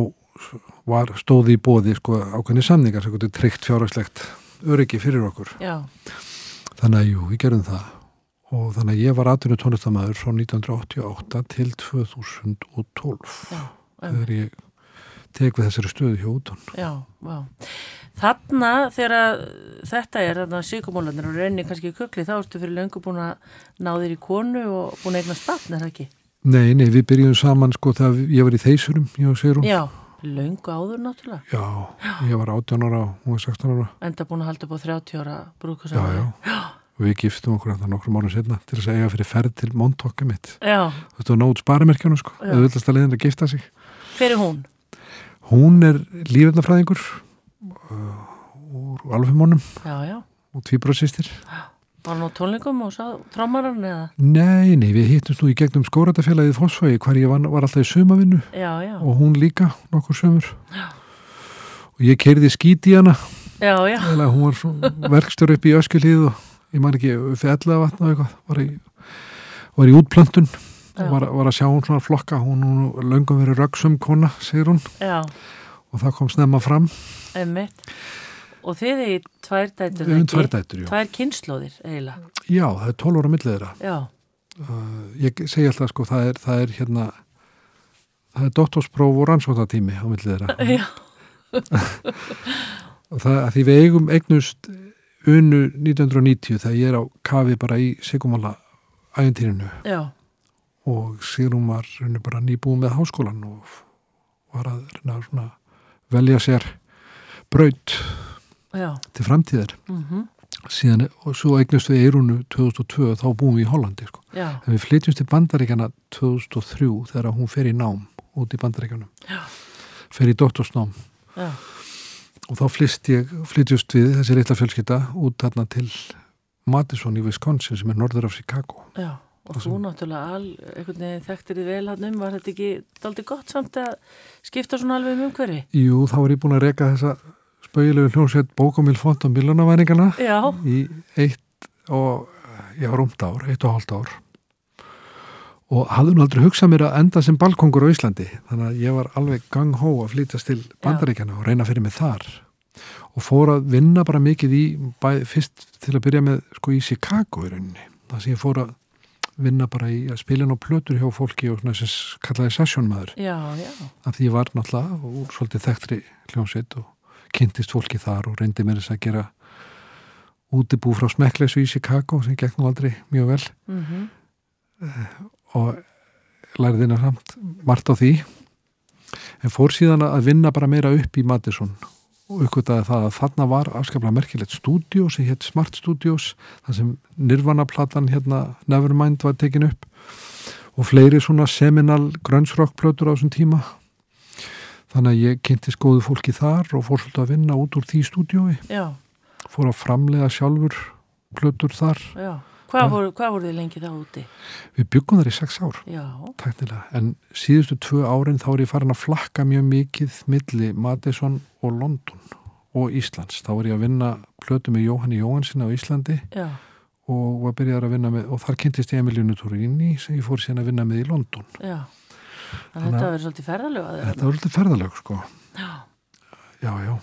[SPEAKER 2] var stóði í bóði sko, ákveðni samningar sem gott tryggt fjárhagslegt öryggi fyrir okkur.
[SPEAKER 1] Já,
[SPEAKER 2] þannig að jú, við gerum það. Og þannig að ég var aðtunum tónlistamæður frá 1988 til 2012
[SPEAKER 1] já, um,
[SPEAKER 2] þegar ég tek við þessari stöðu hjá útón.
[SPEAKER 1] Já, já Þarna þegar þetta er þarna síkumólanir og reynir kannski í kukli þá ertu fyrir löngu búin að ná þér í konu og búin að eigna stafn, er það ekki?
[SPEAKER 2] Nei, nei, við byrjum saman sko þegar ég var í þeisurum, ég og Sigrun
[SPEAKER 1] Já, löngu áður náttúrulega.
[SPEAKER 2] Já, ég var 18 ára og hún var 16 ára.
[SPEAKER 1] Enda búin að halda upp á 30 ára brúkast
[SPEAKER 2] Já, já, og við giftum okkur þetta nokkrum árum setna til að segja fyrir ferð til Montaukka mitt.
[SPEAKER 1] Já.
[SPEAKER 2] Þetta var nót sparimerkjana sko,
[SPEAKER 1] Já.
[SPEAKER 2] eða villast að leiðin að gifta sig.
[SPEAKER 1] Hver er hún?
[SPEAKER 2] Hún er lífendafræðingur uh, úr alfumónum
[SPEAKER 1] Já, já.
[SPEAKER 2] Og tvíbróðsýstir
[SPEAKER 1] Var hún á tónleikum og sá trómaran eða?
[SPEAKER 2] Nei, nei, við hittumst nú í gegnum skóratafélagið Fossfægi hvar ég var, var alltaf í sumavinnu
[SPEAKER 1] Já, já.
[SPEAKER 2] Og hún líka nokkur sömur og ég keirði skít í hana.
[SPEAKER 1] Já, já.
[SPEAKER 2] Eða hún var verkstjóri upp í öskilíð og ég man ekki fyrir ellega vatna og eitthvað var í, var í útplöntun.
[SPEAKER 1] Já.
[SPEAKER 2] og var, var að sjá hún svona flokka hún, hún löngum verið röggsum kona segir hún.
[SPEAKER 1] Já,
[SPEAKER 2] og það kom snemma fram.
[SPEAKER 1] Emmitt Og þið er tvær dætur
[SPEAKER 2] höfum tvær dætur, já.
[SPEAKER 1] Tvær kynnslóðir, eiginlega.
[SPEAKER 2] Já, það er 12 ára millið þeirra.
[SPEAKER 1] Já,
[SPEAKER 2] uh, ég segi alltaf sko það er, það er hérna það er doktorspróf og rannsóknartími á millið þeirra.
[SPEAKER 1] Já,
[SPEAKER 2] og það að því við eigum eignust unnu 1990 þegar ég er á kafi bara í Sigumala ægintýrinu
[SPEAKER 1] já.
[SPEAKER 2] Og Sigrún var unnu bara nýbúið með háskólan og var að reyna svona velja sér braut
[SPEAKER 1] Já,
[SPEAKER 2] til framtíðar.
[SPEAKER 1] Mhm,
[SPEAKER 2] síðan og svo eignust við Eirunu 2002 þá búum við í Hollandi sko. en við flytjumst til Bandaríkjana 2003 þegar hún fer í nám út í Bandaríkjanum
[SPEAKER 1] Já.
[SPEAKER 2] fer í doktorsnám.
[SPEAKER 1] Já.
[SPEAKER 2] Og þá ég, flytjust við þessi reitla fjölskytta út þarna til Madison í Wisconsin sem er norður af Chicago.
[SPEAKER 1] Já, og þú náttúrulega all, þekktir þið vel hann um, var þetta ekki daldi gott samt að skipta svona alveg um umhverfi?
[SPEAKER 2] Jú, þá var ég búin að reka þessa spauðilegu hljómsveit bókamil font og miljónaværingana
[SPEAKER 1] Já,
[SPEAKER 2] í eitt og já, rúmt ár, eitt og hálft ár. Og hafði nú aldrei hugsað mér að enda sem balkongur á Íslandi þannig að ég var alveg gang-hó að flytast til bandaríkjana og reyna fyrir mig þar. Og fór að vinna bara mikið í bæ, fyrst til að byrja með sko í Chicago í rauninni. Það sem ég fór að vinna bara í að spila ná plötur hjá fólki og svona sem kallaði sessjónmaður af því ég var náttúrulega úr svolítið þekktri hljómsveit og kynntist fólki þar og reyndi mér þess að gera útibú frá smekkleysu í Chicago sem gekk nú aldrei mjög vel.
[SPEAKER 1] Mhm,
[SPEAKER 2] og lærði þína samt margt á því. En fór síðan að vinna bara meira upp í Madison og uppgötaði það að þarna var afskaplega merkilegt stúdíó sem hétt Smart Studios þar sem Nirvana-platan hérna Nevermind var tekin upp og fleiri svona seminal grunge-rock-plötur á þessum tíma þannig að ég kynntist góðu fólki þar og fór svolítið að vinna út úr því stúdíói.
[SPEAKER 1] Já,
[SPEAKER 2] fór að framlega sjálfur plötur þar.
[SPEAKER 1] Já. Hvað voru, hvað voru þið lengi þá úti?
[SPEAKER 2] við byggum þar í sex ár
[SPEAKER 1] Já,
[SPEAKER 2] Tæknilega, en síðustu tvö árin þá er ég farin að flakka mjög mikið milli Madison og London og Íslands. Þá er ég að vinna plötu með Jóhanni Jóhansin á Íslandi
[SPEAKER 1] já,
[SPEAKER 2] og með, og þar kynntist ég Emilínu Turini sem ég fór síðan að vinna með í London.
[SPEAKER 1] já Þannig að þetta
[SPEAKER 2] að-
[SPEAKER 1] verður svolítið ferðalög
[SPEAKER 2] Þetta var alltaf ferðalög, sko.
[SPEAKER 1] Já,
[SPEAKER 2] Já, já.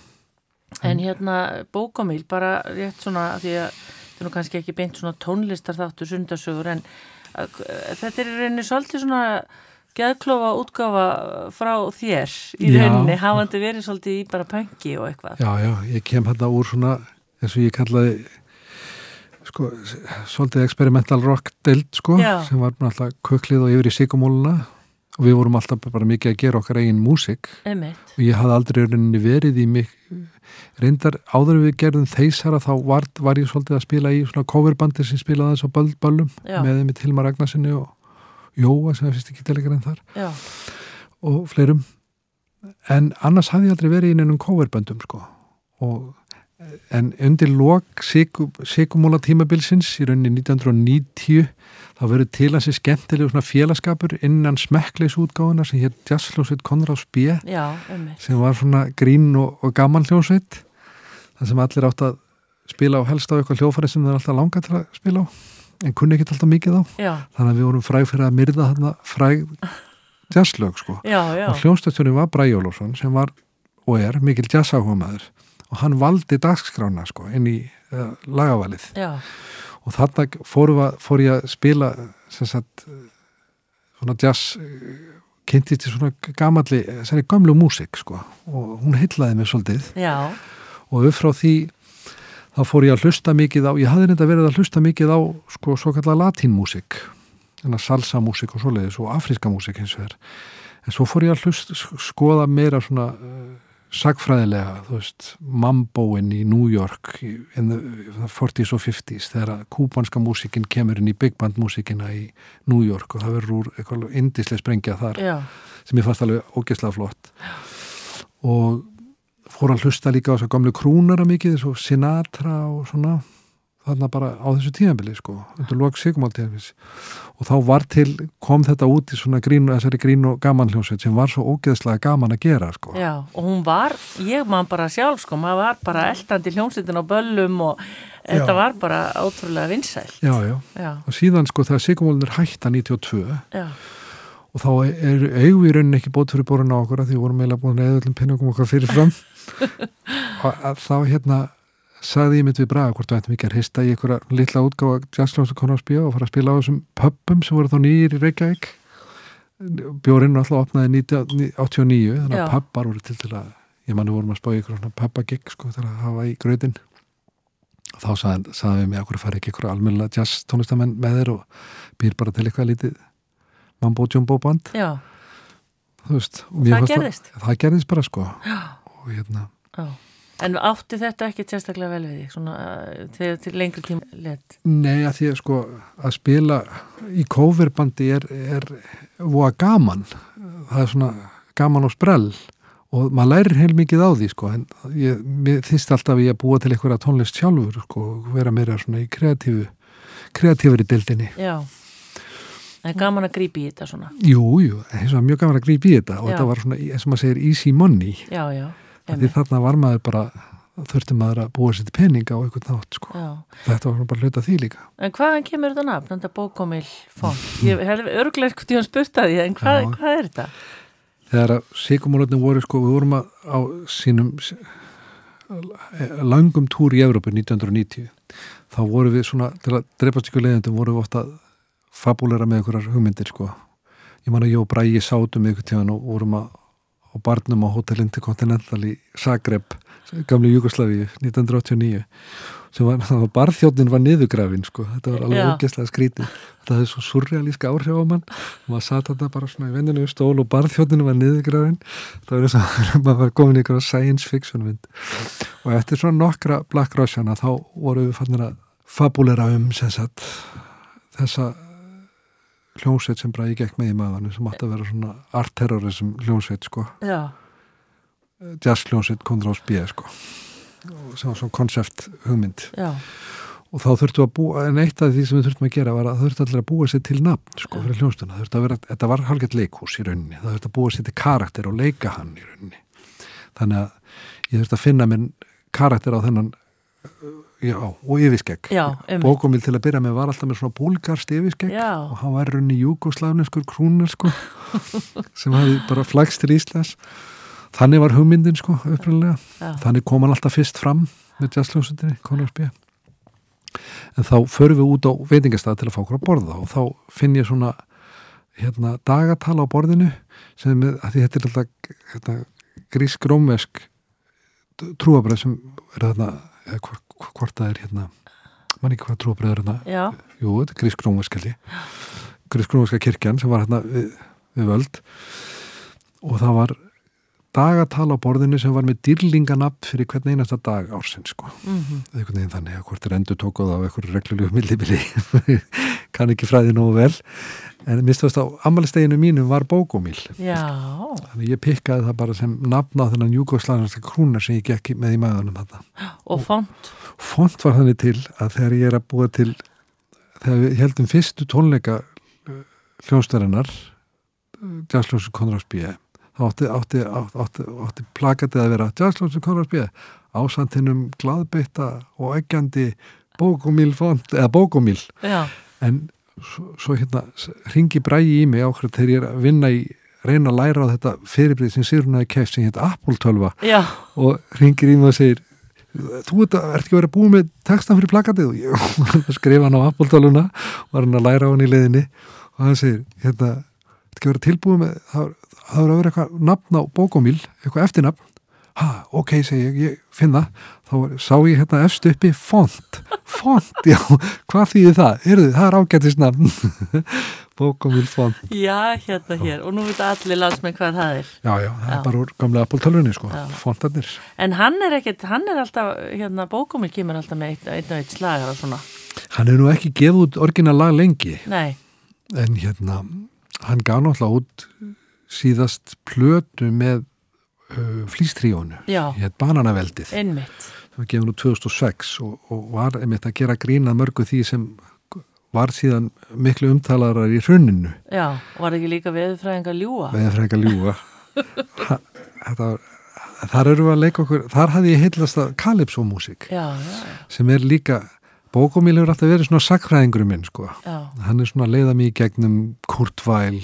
[SPEAKER 1] en hérna bókamíl bara rétt svona því að þetta er nú kannski ekki beint svona tónlistar þáttu sundarsögur en að, þetta er rauninni svolítið svona geðklofa útgáfa frá þér í rauninni hafandi verið svolítið í bara pöngi og eitthvað
[SPEAKER 2] Já, já, ég kem hérna úr svona, eins og ég kallaði, sko, svolítið experimental rock deild, sko,
[SPEAKER 1] Já.
[SPEAKER 2] sem var alltaf köklið og yfir í sigumóluna við vorum alltaf bara mikið að gera okkar eigin músik
[SPEAKER 1] Einmitt,
[SPEAKER 2] og ég hafði aldrei verið í mig reyndar áður við gerðum þeisara þá var, var ég svolítið að spila í svona coverbandi sem spilaði þess á böll, böllum
[SPEAKER 1] Já.
[SPEAKER 2] með í Tilmar Ragnarsinni og Jóa sem er fyrst ekki delikar en þar
[SPEAKER 1] já,
[SPEAKER 2] og fleirum. En annars hafði ég aldrei verið í neinum coverböndum sko. Og en undir lok Sigumóla tímabilsins í rauninni 1990 þá verður til hansi skemmtilegu svona félagskapur innan smekkleis útgáðuna sem hétt Jazzljósveit Konráðs B.
[SPEAKER 1] Já, einmitt.
[SPEAKER 2] Sem var svona grín og, og gaman hljósveit þar sem allir átt að spila á helst á eitthvað hljófari sem er alltaf langa til að spila á en kunni ekkert alltaf mikið á.
[SPEAKER 1] Já,
[SPEAKER 2] þannig að við vorum fræg fyrir að myrða þarna fræg jazzlög sko.
[SPEAKER 1] Já, já,
[SPEAKER 2] og hljónstættjóni var Bræ Jólósson sem var og er mikil jazzáhugmaður og hann valdi dagskrána sko inn í uh, lagavalið.
[SPEAKER 1] Já,
[SPEAKER 2] og þarna fór, fór ég að spila sem sagt svona jazz kynntist í svona gamalli, þessari gamlu músik sko. Og hún heitlaði mig svolítið.
[SPEAKER 1] Já.
[SPEAKER 2] og upp frá því þá fór ég að hlusta mikið á, ég hafði reynda verið að hlusta mikið á sko svo kallar latínmúsik salsa músik og svoleiðis og afríska músik eins og þér en svo fór ég að hlusta, skoða meira svona uh, sagfræðilega, þú veist Mamboin í New York in the 40s og 50s þegar kúbanska músikinn kemur inn í big band músikina í New York og það verður eitthvað indislega sprengja þar
[SPEAKER 1] Já.
[SPEAKER 2] sem ég fannst alveg ógeðslega flott og fór að hlusta líka á þess að gamlu krúnara mikið eins og Sinatra og svona þarna bara á þessu tíðanbili sko undir lok sigumáltíðanbils og þá var til, kom þetta út í svona grínu, þessari grínu gaman hljómsveit sem var svo ógeðslega gaman að gera sko.
[SPEAKER 1] Já, og hún var, ég man bara sjálf sko, maður var bara eldandi hljómsveitin á böllum og þetta
[SPEAKER 2] Já.
[SPEAKER 1] var bara ótrúlega vinsæl
[SPEAKER 2] já, já,
[SPEAKER 1] Já,
[SPEAKER 2] og síðan sko þegar sigumálin er hætta 92
[SPEAKER 1] já,
[SPEAKER 2] og þá er eigum í rauninni ekki bótt fyrir borun á okkur að því vorum eiginlega búin að eða öllum pinningum okkar fyrir fram og að þá hérna sagði ég mitt við Braga hvort þú ættum ekki að hrista í einhverja litla útgáfa Jazzljóns og Konarspíu og fara að spila á þessum pöppum sem voru þá nýjir í Reykjavík. Bjórinn alltaf opnaði 1989 þannig að pöppar voru til til að ég manni vorum að spá í einhverja svona pöppagigg sko til að hafa í gröðin þá sagði, sagði við mig að hverju fari ekki einhverja almennilega jazz tónlistamenn með þér og býr bara til eitthvað lítið mambo jumbo band?
[SPEAKER 1] Já,
[SPEAKER 2] þú veist, og
[SPEAKER 1] Það gerðist?
[SPEAKER 2] það gerðist bara sko. Og hérna
[SPEAKER 1] já. En átti þetta ekki sérstaklega vel við því, svona uh, þegar til lengri tíma let?
[SPEAKER 2] Nei, að því að sko að spila í coverbandi er, er voða gaman það er svona gaman og sprell og maður lærir heil mikið á því sko en ég, mér þýst alltaf ég að búa til einhverja tónlist sjálfur sko vera meira svona í kreatífu kreatífur í dildinni
[SPEAKER 1] Já, en gaman að grípi í þetta svona.
[SPEAKER 2] Jú, jú, eins og mjög gaman að grípa í þetta og
[SPEAKER 1] Já.
[SPEAKER 2] þetta var svona, eins og maður segir, easy money
[SPEAKER 1] Já, já,
[SPEAKER 2] því þarna var maður bara þurfti maður að búa sér til peninga og eitthvað nátt sko. þetta var bara hluta því líka
[SPEAKER 1] En hvaðan kemur þetta nafn, þetta bókomil font? Ég hef örglega eitthvað tíðan spurt að því, en hvað, hvað er þetta?
[SPEAKER 2] þegar að síkumálöfnum voru sko, við vorum að, á sínum s- langum túr í Evrópu 1990 þá voru við svona, til að dreipast ykkur leiðendum voru við ofta fabúlera með ykkurar hugmyndir sko ég man að ég og Bræði sátum ykkur tíðan og vorum að á barnum á Hotel Intercontinental í Zagreb, gamli Jugosláfi 1989 sem var, það var barþjóðnin var niðurgrafin sko, þetta var alveg ógeðslega skrítið þetta hefði svo surrealíska áhrif á mann. Maður satt þetta bara svona í venninu stól og barþjóðnin var niðurgrafin það var eins og maður var komin í ykkur science fiction mynd. Og eftir svona nokkra Black Russiana þá voru við fannir að fabulera um sagt, þessa hljómsveit sem bræði gekk með í maðurinn sem átti að vera svona art terrorism hljómsveit sko.
[SPEAKER 1] Já,
[SPEAKER 2] jazz hljómsveit kontra á spíða sko. Og sem var svona konsept hugmynd.
[SPEAKER 1] Já,
[SPEAKER 2] og þá þurftu að búa, en eitt af því sem við þurftum að gera var að það þurftu allir að búa sér til nafn sko fyrir hljómsveituna, það þurftu að vera, þetta var halgett leikhús í rauninni, það þurftu að búa sér til karakter og leika hann í rauninni. Þannig að ég þurftu að finna minn karakter á þennan já, og
[SPEAKER 1] Já, einmitt.
[SPEAKER 2] bókumil til að byrja með var alltaf með svona búlgarst yfiskegg
[SPEAKER 1] Já.
[SPEAKER 2] og hann var í rauninni júgoslavneskur krúnar sko sem hafi bara flagst til Íslands. Þannig var hugmyndin sko upprænlega
[SPEAKER 1] já,
[SPEAKER 2] þannig kom hann alltaf fyrst fram með jazzljósutinni, B en þá förum við út á veitingastað til að fá okkur að borða og þá finn ég svona hérna, dagatala á borðinu sem er þetta er alltaf hérna, grísk-rómvesk trúabröð sem er þarna hvort, hvort það er hérna mann ekki hvað trúabröð
[SPEAKER 1] já,
[SPEAKER 2] jú, þetta er ég. Grísk-rómveska kirkjan sem var hérna við, við völd. Og það var dagatala á borðinu sem var með dýrlinganapp fyrir hvern einasta dag ársins sko.
[SPEAKER 1] mhm,
[SPEAKER 2] einhvern veginn þannig að hvort er endur tókuð á einhverju reglulegu millibili kann ekki fræði nógu vel. En mistast á ammælisteginu mínum var bókomíl
[SPEAKER 1] já,
[SPEAKER 2] þannig ég pikkaði það bara sem nafna á þennan júgoslanarska krúnar sem ég gekk með í maðunum þetta
[SPEAKER 1] og font,
[SPEAKER 2] font var þannig til að þegar ég er að búa til þegar við heldum fyrstu tónleika hljónstærinar Jazzljósu Konrads B. þá átti, átti, átti, átti, plakatið að vera Jazzljósu Konrads B ásantinum glaðbytta og eggjandi bókomíl font eða bókomíl
[SPEAKER 1] já,
[SPEAKER 2] en svo, svo hérna ringi bræði í mig ákveð þegar ég er að vinna í reyna að læra á þetta fyrirbrið sem Sýrunaði keft sem hérna Apple 12
[SPEAKER 1] já,
[SPEAKER 2] og ringir í mig og segir þú ert, ert ekki verið að búa með textan fyrir plakatið? Og ég skrifa hann á Apple-töluna var hann að læra á hann í leiðinni. Og hann segir hérna, þetta ekki verið tilbúið með það það verið að vera eitthvað nafn á bókomíl eitthvað eftirnafn. Ha, ok, segi ég, ég finna þá var, sá ég hérna eftir uppi font. Font, já, hvað þýðir það? Heyrðu, það er ágættisnafn bókomíl font.
[SPEAKER 1] Já, hérna hér, og nú veit allir landsmenn hvað það er.
[SPEAKER 2] Já, já, það
[SPEAKER 1] Já.
[SPEAKER 2] er bara úr gamlega Apple-tölunni sko,
[SPEAKER 1] Já.
[SPEAKER 2] fontarnir.
[SPEAKER 1] En hann er ekkert, hann er alltaf, hérna, bókumil kemur alltaf með einn ein og einn slagar og svona.
[SPEAKER 2] Hann er nú ekki gefið út orginal lag lengi.
[SPEAKER 1] Nei,
[SPEAKER 2] en hérna hann gaf náttúrulega út síðast plötu með uh, flýstríónu
[SPEAKER 1] já,
[SPEAKER 2] hér Bananaveldið.
[SPEAKER 1] Einmitt.
[SPEAKER 2] Sem var gefin úr 2006 og, og var einmitt að gera grína mörgu því sem var síðan miklu umtalarar í hruninu.
[SPEAKER 1] Já, var ekki líka veðurfræðinga ljúa
[SPEAKER 2] frekar ljúga. Ha- þetta var þar eru við að leika okkur, þar hafði ég heillast að
[SPEAKER 1] já, já,
[SPEAKER 2] sem er líka, bókomíl hefur alltaf verið svona sakfræðingur minn sko.
[SPEAKER 1] Já,
[SPEAKER 2] hann er svona að leiða mig í gegnum Kurt Weill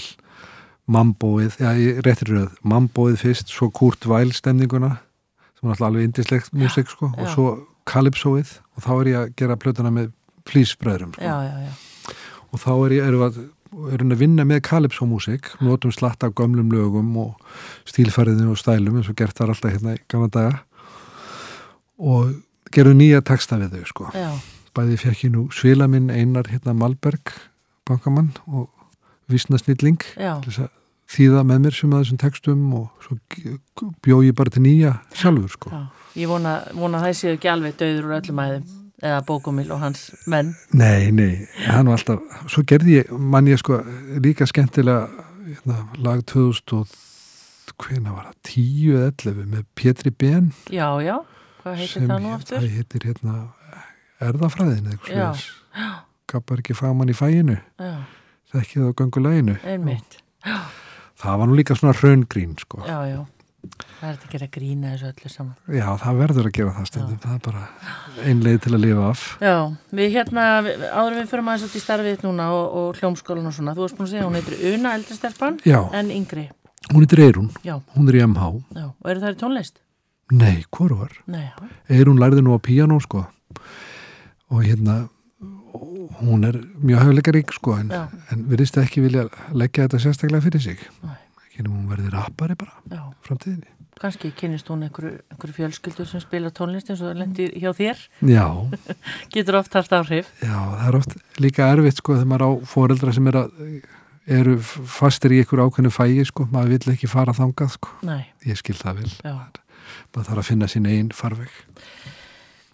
[SPEAKER 2] Mambóið, já ég réttir röð Mambóið fyrst, svo Kurt Weill stemninguna sem er alltaf alveg indislegt músik sko, og
[SPEAKER 1] já.
[SPEAKER 2] svo Calypsoið og þá er ég að gera plötuna með flýsbröðrum sko.
[SPEAKER 1] já, já, já.
[SPEAKER 2] og þá er ég, erum við að erum að vinna með Calypso músik notum slatt af gömlum lögum og stílfæriðinu og stælum eins og gert þar alltaf hérna í gamla daga og gerum nýja texta við þau sko
[SPEAKER 1] já.
[SPEAKER 2] bæði fekk ég nú svila minn Einar hérna Malberg bankamann og vísna snilling
[SPEAKER 1] já.
[SPEAKER 2] til þess að þýða með mér sem að þessum textum og svo bjó ég bara til nýja sjálfur sko.
[SPEAKER 1] já. Ég vona, vona að það séu ekki alveg döður úr öllum æðum eða bókumil og hans menn.
[SPEAKER 2] Nei, nei, hann var alltaf svo gerði ég, mann ég sko líka skemmtilega hérna, lag 2000 og hvena var það? 10 eða 11 með Pétri Ben.
[SPEAKER 1] Já, já, hvað heitir það nú aftur?
[SPEAKER 2] það heitir hérna erðafræðin eða eitthvað gafar ekki faman í fæinu
[SPEAKER 1] Já,
[SPEAKER 2] þekkið á gönguleginu
[SPEAKER 1] einmitt.
[SPEAKER 2] Það var nú líka svona raungrín sko.
[SPEAKER 1] Já, já, það er þetta að gera grína þessu öllu saman.
[SPEAKER 2] Já, það verður að gera það stundum, það er bara ein leið til að lifa af.
[SPEAKER 1] Já, við hérna, áður en við fyrir út í starfið núna og, og hljómskólan og svona, þú varst búin að segja, hún heitir Una
[SPEAKER 2] Já,
[SPEAKER 1] en yngri,
[SPEAKER 2] hún heitir Eirún,
[SPEAKER 1] já,
[SPEAKER 2] hún er í MH.
[SPEAKER 1] já, og eru það í tónlist?
[SPEAKER 2] Nei, hvor var?
[SPEAKER 1] Nei, já,
[SPEAKER 2] Eirún lærði nú á píanó, sko. Og hérna, hún er mjög hefleikarík, sko, en, en virðist ekki vilja leggja þetta sérstaklega fyrir sig. Ekki nema hún verði rappari bara, framtíðinni.
[SPEAKER 1] kannski kynnist hún einhverju, einhverju fjölskyldur sem spila tónlist eins og það lendir hjá þér,
[SPEAKER 2] Já,
[SPEAKER 1] getur oft haft áhrif.
[SPEAKER 2] já, það er oft líka erfitt, sko, þegar maður á foreldra sem er að, eru fastir í einhverju ákveðnu fægi, sko, maður vill ekki fara þangað, sko.
[SPEAKER 1] Nei,
[SPEAKER 2] Ég skil það
[SPEAKER 1] já.
[SPEAKER 2] maður þarf að finna sín einn farveg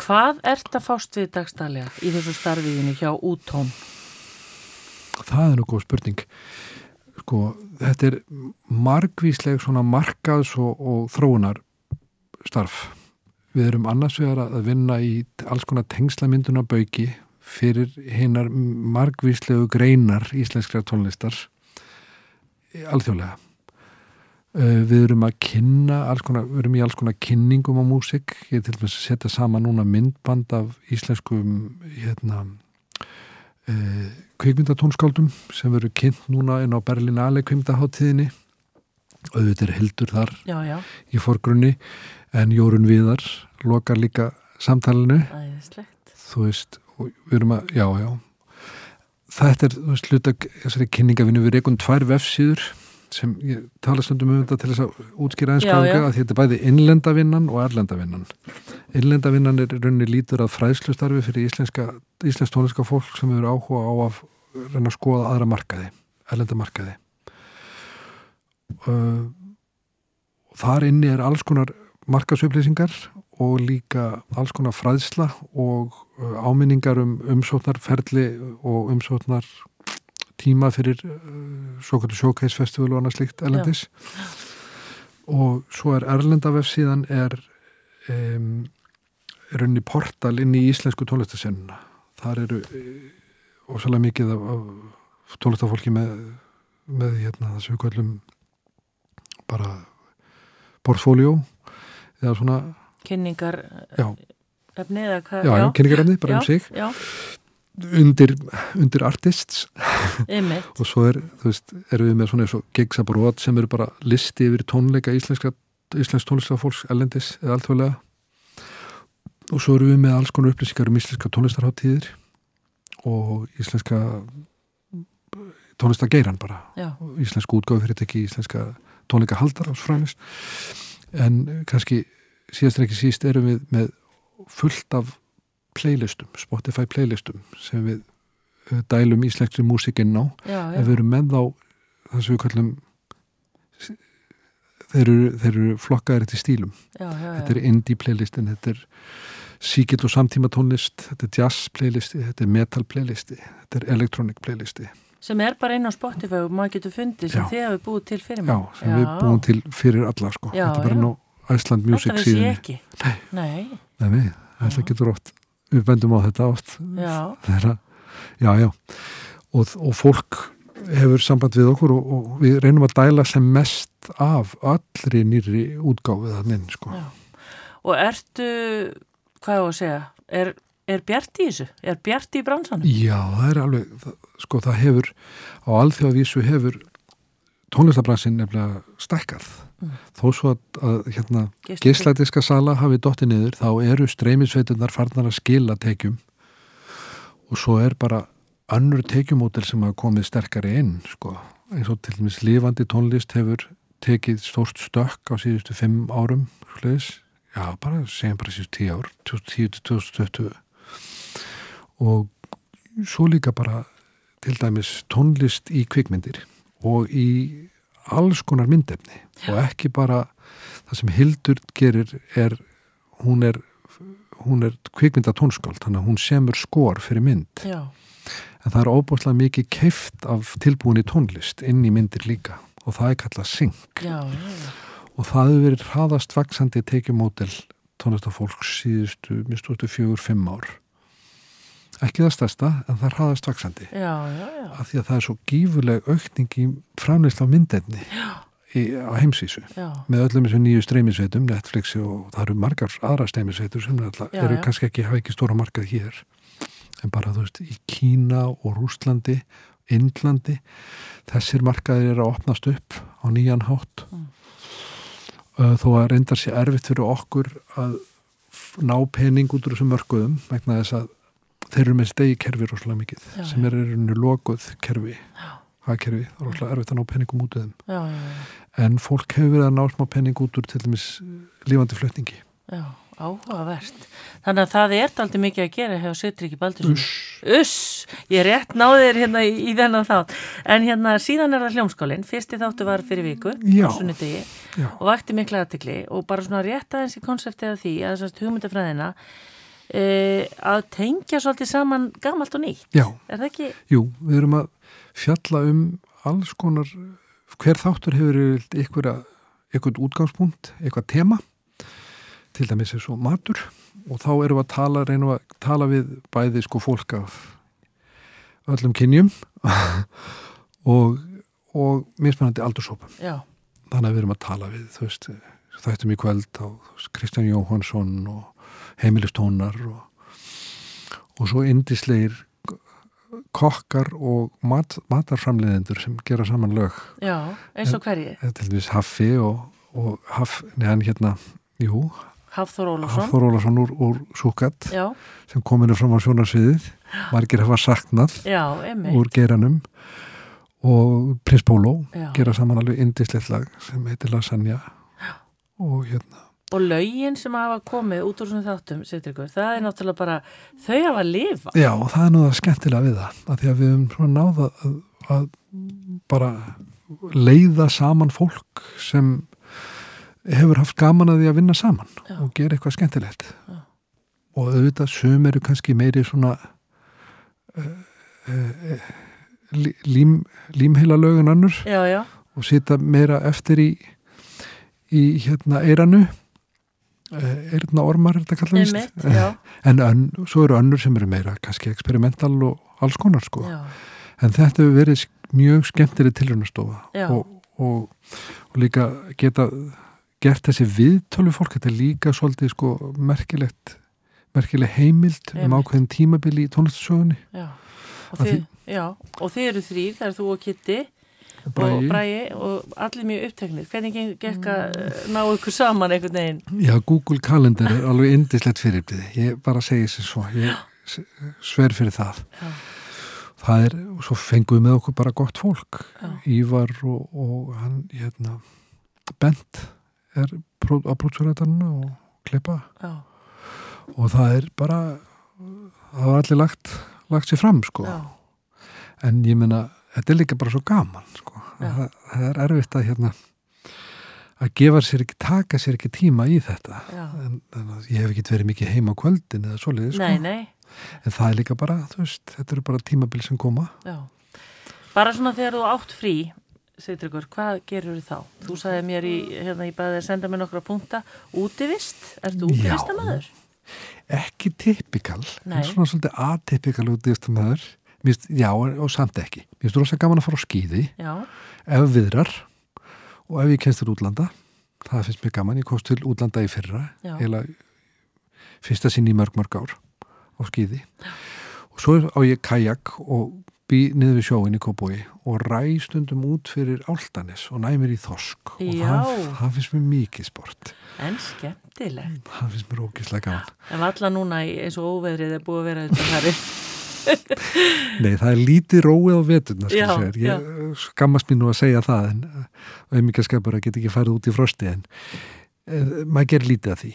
[SPEAKER 1] Hvað ert að fást við dagstælega í þessu starfiðinu hjá úttón?
[SPEAKER 2] það er nú góð spurning. Sko, þetta er margvísleg svona markaðs og, og þróunar starf við erum annars vegar að vinna í alls konar tengslamynduna bauki fyrir hinnar margvíslegu greinar íslenskra tónlistar alþjóðlega við erum að kynna konar, við erum í alls konar kynningum á músik, ég er til dæmis að setja saman núna myndband af íslenskum hérna uh, kvikmyndatónskáldum sem veru kynnt núna inn á Berlinale kvikmyndaháttíðinni og auðvitað er hildur þar
[SPEAKER 1] Já, já,
[SPEAKER 2] í forgrunni en Jórun Viðar lokar líka samtalenu þú veist, við erum að, já, já. Þetta er, þú veist, hluta þessari kynningavinu, við reikum tvær vefsíður sem ég tala stundum um þetta til þess að útskýra einskjöðunga að þetta er bæði innlendavinnan og erlendavinnan. Innlendavinnan er í rauninni lítur að fræðslustarfi fyrir íslenska, íslensk tónliska fólk sem hefur áhuga á að reyna að skoða aðra markaði, erlenda markaði. Uh, þar inni er alls konar markasupplýsingar og líka alls konar fræðsla og uh, áminningar um umsóknarferli og umsóknar tíma fyrir uh, svo kvöldu showcase festival og annað slikt erlendis. Og svo er erlenda vefsíðan er um, er rauninni portal inn í íslensku tónlistasennuna þar eru ósæðlega mikið af, af tónlistafólki með, með hérna þessu kvöldum bara portfóljó eða svona,
[SPEAKER 1] Kynningar
[SPEAKER 2] já,
[SPEAKER 1] efni eða hvað?
[SPEAKER 2] já, já kynningarefni bara
[SPEAKER 1] já,
[SPEAKER 2] um sig.
[SPEAKER 1] Já,
[SPEAKER 2] undir, undir artists. Og svo er, veist, erum við með svona eins og gigs að brot sem eru bara listi yfir tónleika íslenska, íslensk tónlistka fólks ellendis eða alltfælega og svo erum við með alls konar upplýsingar um íslenska tónlistarháttíðir og íslenska tónlistageiran bara.
[SPEAKER 1] Já.
[SPEAKER 2] íslensku útgáfi fyrir ekki íslenska tónleika haldar ás fræmist en kannski síðast en ekki síst erum við með fullt af playlistum, Spotify playlistum sem við uh, dælum íslenskri músikinn á.
[SPEAKER 1] Já, já.
[SPEAKER 2] ef við erum með þá það sem við kallum þeir eru, eru flokkaðir til stílum.
[SPEAKER 1] Já, já,
[SPEAKER 2] þetta er indie playlistin, þetta er síkild og samtíma tónlist, þetta er jazz playlisti, þetta er metal playlisti þetta er electronic playlisti
[SPEAKER 1] sem er bara inn á Spotify og maður getur fundið sem
[SPEAKER 2] Já.
[SPEAKER 1] þið hafið búið til fyrir
[SPEAKER 2] já,
[SPEAKER 1] mig
[SPEAKER 2] sem við búum til fyrir alla sko.
[SPEAKER 1] Já,
[SPEAKER 2] þetta er bara
[SPEAKER 1] já.
[SPEAKER 2] nú Iceland Music
[SPEAKER 1] þetta vissi ég
[SPEAKER 2] síðan
[SPEAKER 1] ekki.
[SPEAKER 2] Nei.
[SPEAKER 1] Nei,
[SPEAKER 2] Nei, við, þetta getur oft við bendum á þetta oft.
[SPEAKER 1] Já,
[SPEAKER 2] þeirra, já, já. Og, og fólk hefur samband við okkur og, og við reynum að dæla sem mest af allri nýri útgáfið minn, sko.
[SPEAKER 1] Og ertu hvað er að segja er, er bjart í þessu? Er bjart í bransanum?
[SPEAKER 2] Já, það er alveg, það, sko það hefur á alþjóðavísu hefur tónlistabransin nefnilega stækkað.
[SPEAKER 1] Mm.
[SPEAKER 2] þó svo að, að hérna
[SPEAKER 1] geisladiska
[SPEAKER 2] sala hafi dotti niður þá eru streymisveitunar farnar að skila tekjum. Og svo er bara önnur tekjumótel sem hafa komið sterkari inn sko, eins og til dæmis lifandi tónlist hefur tekið stórt stökk á síðustu fimm árum svoleiðis. já, bara, segjum bara síðustu tíu ár 2010 til 2020 og svo líka bara til dæmis tónlist í kvikmyndir og í alls konar myndefni og ekki bara það sem Hildur gerir er hún er, hún er kvikmynda tónskáld, þannig að hún semur skor fyrir mynd,
[SPEAKER 1] Já,
[SPEAKER 2] en það er óbúslega mikið keift af tilbúinni tónlist inn í myndir líka og það er kallað syng
[SPEAKER 1] já,
[SPEAKER 2] og það hefur verið hraðast vaksandi tekjumódel tónlistafólks síðustu, minnstústu fjögur, fimm ár ekki það stærsta en það er hraðast vaksandi
[SPEAKER 1] já, já, já.
[SPEAKER 2] af því að það er svo gífurleg aukning í framleysla á myndefni í, á heimsvísu
[SPEAKER 1] já.
[SPEAKER 2] með öllum þessum nýju streymisveitum, Netflixi og það eru margar aðra streymisveitur sem eru kannski ekki, hafa ekki stóra markað hér en bara þú veist, í Kína og Rústlandi, Indlandi þessir markaðir eru að opnast upp á nýjan hátt
[SPEAKER 1] Mm.
[SPEAKER 2] þó að reyndar sér erfitt fyrir okkur að ná pening út úr þessum mörkuðum vegna þess að þeir eru með stegi kerfi rosalega mikið
[SPEAKER 1] Já,
[SPEAKER 2] sem er eru lokuð kerfi hagkerfi, það er rosalega erfitt að ná peningum út úr þeim.
[SPEAKER 1] Já, já,
[SPEAKER 2] en fólk hefur verið að ná smá penning út úr til dæmis eh, lífandi flutningi.
[SPEAKER 1] Já, áhugavert. Þannig að það er aldrei mikið að gera hjá Sittriki Baldursson. Uss, ég rétt náði þér hérna í, í þennan þátt. En hérna síðan er það hljómskólinn. Fyrsti þáttu var fyrir viku, og vakti mikla aðtekli og bara svona rétt aðeins í konseptið af því, að hugmyndafræðina, e, að tengja svolítið saman gamalt og nýtt.
[SPEAKER 2] Já,
[SPEAKER 1] Er það ekki?
[SPEAKER 2] jú, við erum að fjalla um alls konar hver þáttur hefur ykkur, útgangspunkt, eitthvað tema til dæmis er svo matur og þá erum við að tala, reynum að tala við bæði sko fólk af öllum kynjum og, og mismunandi aldursópum
[SPEAKER 1] Já,
[SPEAKER 2] þannig að við erum að tala við þú veist, þættum í kvöld á Kristján Jóhansson og heimilistónar og, og svo indisleir kokkar og mat, matarframleiðendur sem gera saman lög.
[SPEAKER 1] Já, eins og hverji.
[SPEAKER 2] Til dæmis Haffi og, og Haff, neðan hérna jú,
[SPEAKER 1] Hafþór Ólafsson.
[SPEAKER 2] Hafþór Ólason úr, úr Súkat
[SPEAKER 1] Já,
[SPEAKER 2] sem kominu fram á sjónarsviðið. Margir hafa saknað
[SPEAKER 1] já,
[SPEAKER 2] úr geranum og Prins Pólo gera saman alveg indislegt lag sem heitir Lasagna. Og hérna
[SPEAKER 1] Og lögin sem hafa komið út úr svona þáttum, Sittrikur, það er náttúrulega bara, þau hafa að lifa.
[SPEAKER 2] Já, og það er það skemmtilega við það að því að við höfum náða að, að bara leiða saman fólk sem hefur haft gaman að því að vinna saman
[SPEAKER 1] Já.
[SPEAKER 2] og gera eitthvað skemmtilegt
[SPEAKER 1] Já.
[SPEAKER 2] og auðvitað sum eru kannski meiri svona uh, uh, lím, límheila lögun
[SPEAKER 1] Já, já,
[SPEAKER 2] og sita meira eftir í í hérna eiranu eirna ormar er þetta
[SPEAKER 1] já,
[SPEAKER 2] en ön, svo eru önnur sem eru meira kannski eksperimental og alls konar sko. En þetta hefur verið mjög skemmtileg tilhjónastofa og, og, og líka geta gert þessi viðtölu fólk þetta er líka svolítið sko merkilegt merkileg heimild um
[SPEAKER 1] Einmitt.
[SPEAKER 2] ákveðin tímabili í tónlistasögunni.
[SPEAKER 1] Og og þið eru þrýr, það er þú og Kitty
[SPEAKER 2] og
[SPEAKER 1] og
[SPEAKER 2] Bragi,
[SPEAKER 1] Bræi og allir mjög uppteknir. Hvernig gekk að eh, ná ykkur saman einhvern veginn?
[SPEAKER 2] já Google Calendar er alveg indislegt fyrirbliði, ég bara segi sér svo ég sver fyrir það
[SPEAKER 1] Já.
[SPEAKER 2] það er, svo fengum við með okkur bara gott fólk Já. Ívar og, og hann hérna Bent er á brútsverðarna og klippa Já. og það er bara það var allir lagt, lagt sér fram sko en ég menna þetta er líka bara svo gaman sko. Það, það er erfitt að hérna að gefa sér ekki, taka sér ekki tíma í þetta. En, en ég hef ekki verið mikið heima á kvöldin eða svoleiði sko. En það er líka bara, þú veist, þetta eru bara tímabil sem koma. Já.
[SPEAKER 3] bara svona þegar þú átt frí Seitryggur, hvað gerur þú þá? Þú sagði mér í, hérna ég baði að senda mér nokkra punta útivist, ertu útivistamæður?
[SPEAKER 2] Ekki typikal svona svolítið atypikal útivistamæður já, og samt ekki. Mér finnst rosa gaman að fara á skýði já. ef viðrar og ef ég kemst til útlanda. Það finnst mér gaman, ég komst til útlanda í fyrra heila fyrsta sinn í mörg mörg ár á skýði og svo á ég kajak og bý niður við sjóin í Kóboi og ræ stundum út fyrir áltanis og næmir í þosk og það, það finnst mér mikið sport.
[SPEAKER 3] En skemmtilegt.
[SPEAKER 2] Það finnst mér ógislega gaman.
[SPEAKER 3] En valla núna eins og óveðrið er búið að vera þetta þarri
[SPEAKER 2] Nei, það er lítið róið á veturna ég já. skammast mér nú að segja það en auðvitað get ekki farið út í frosti en e, maður ger lítið af því.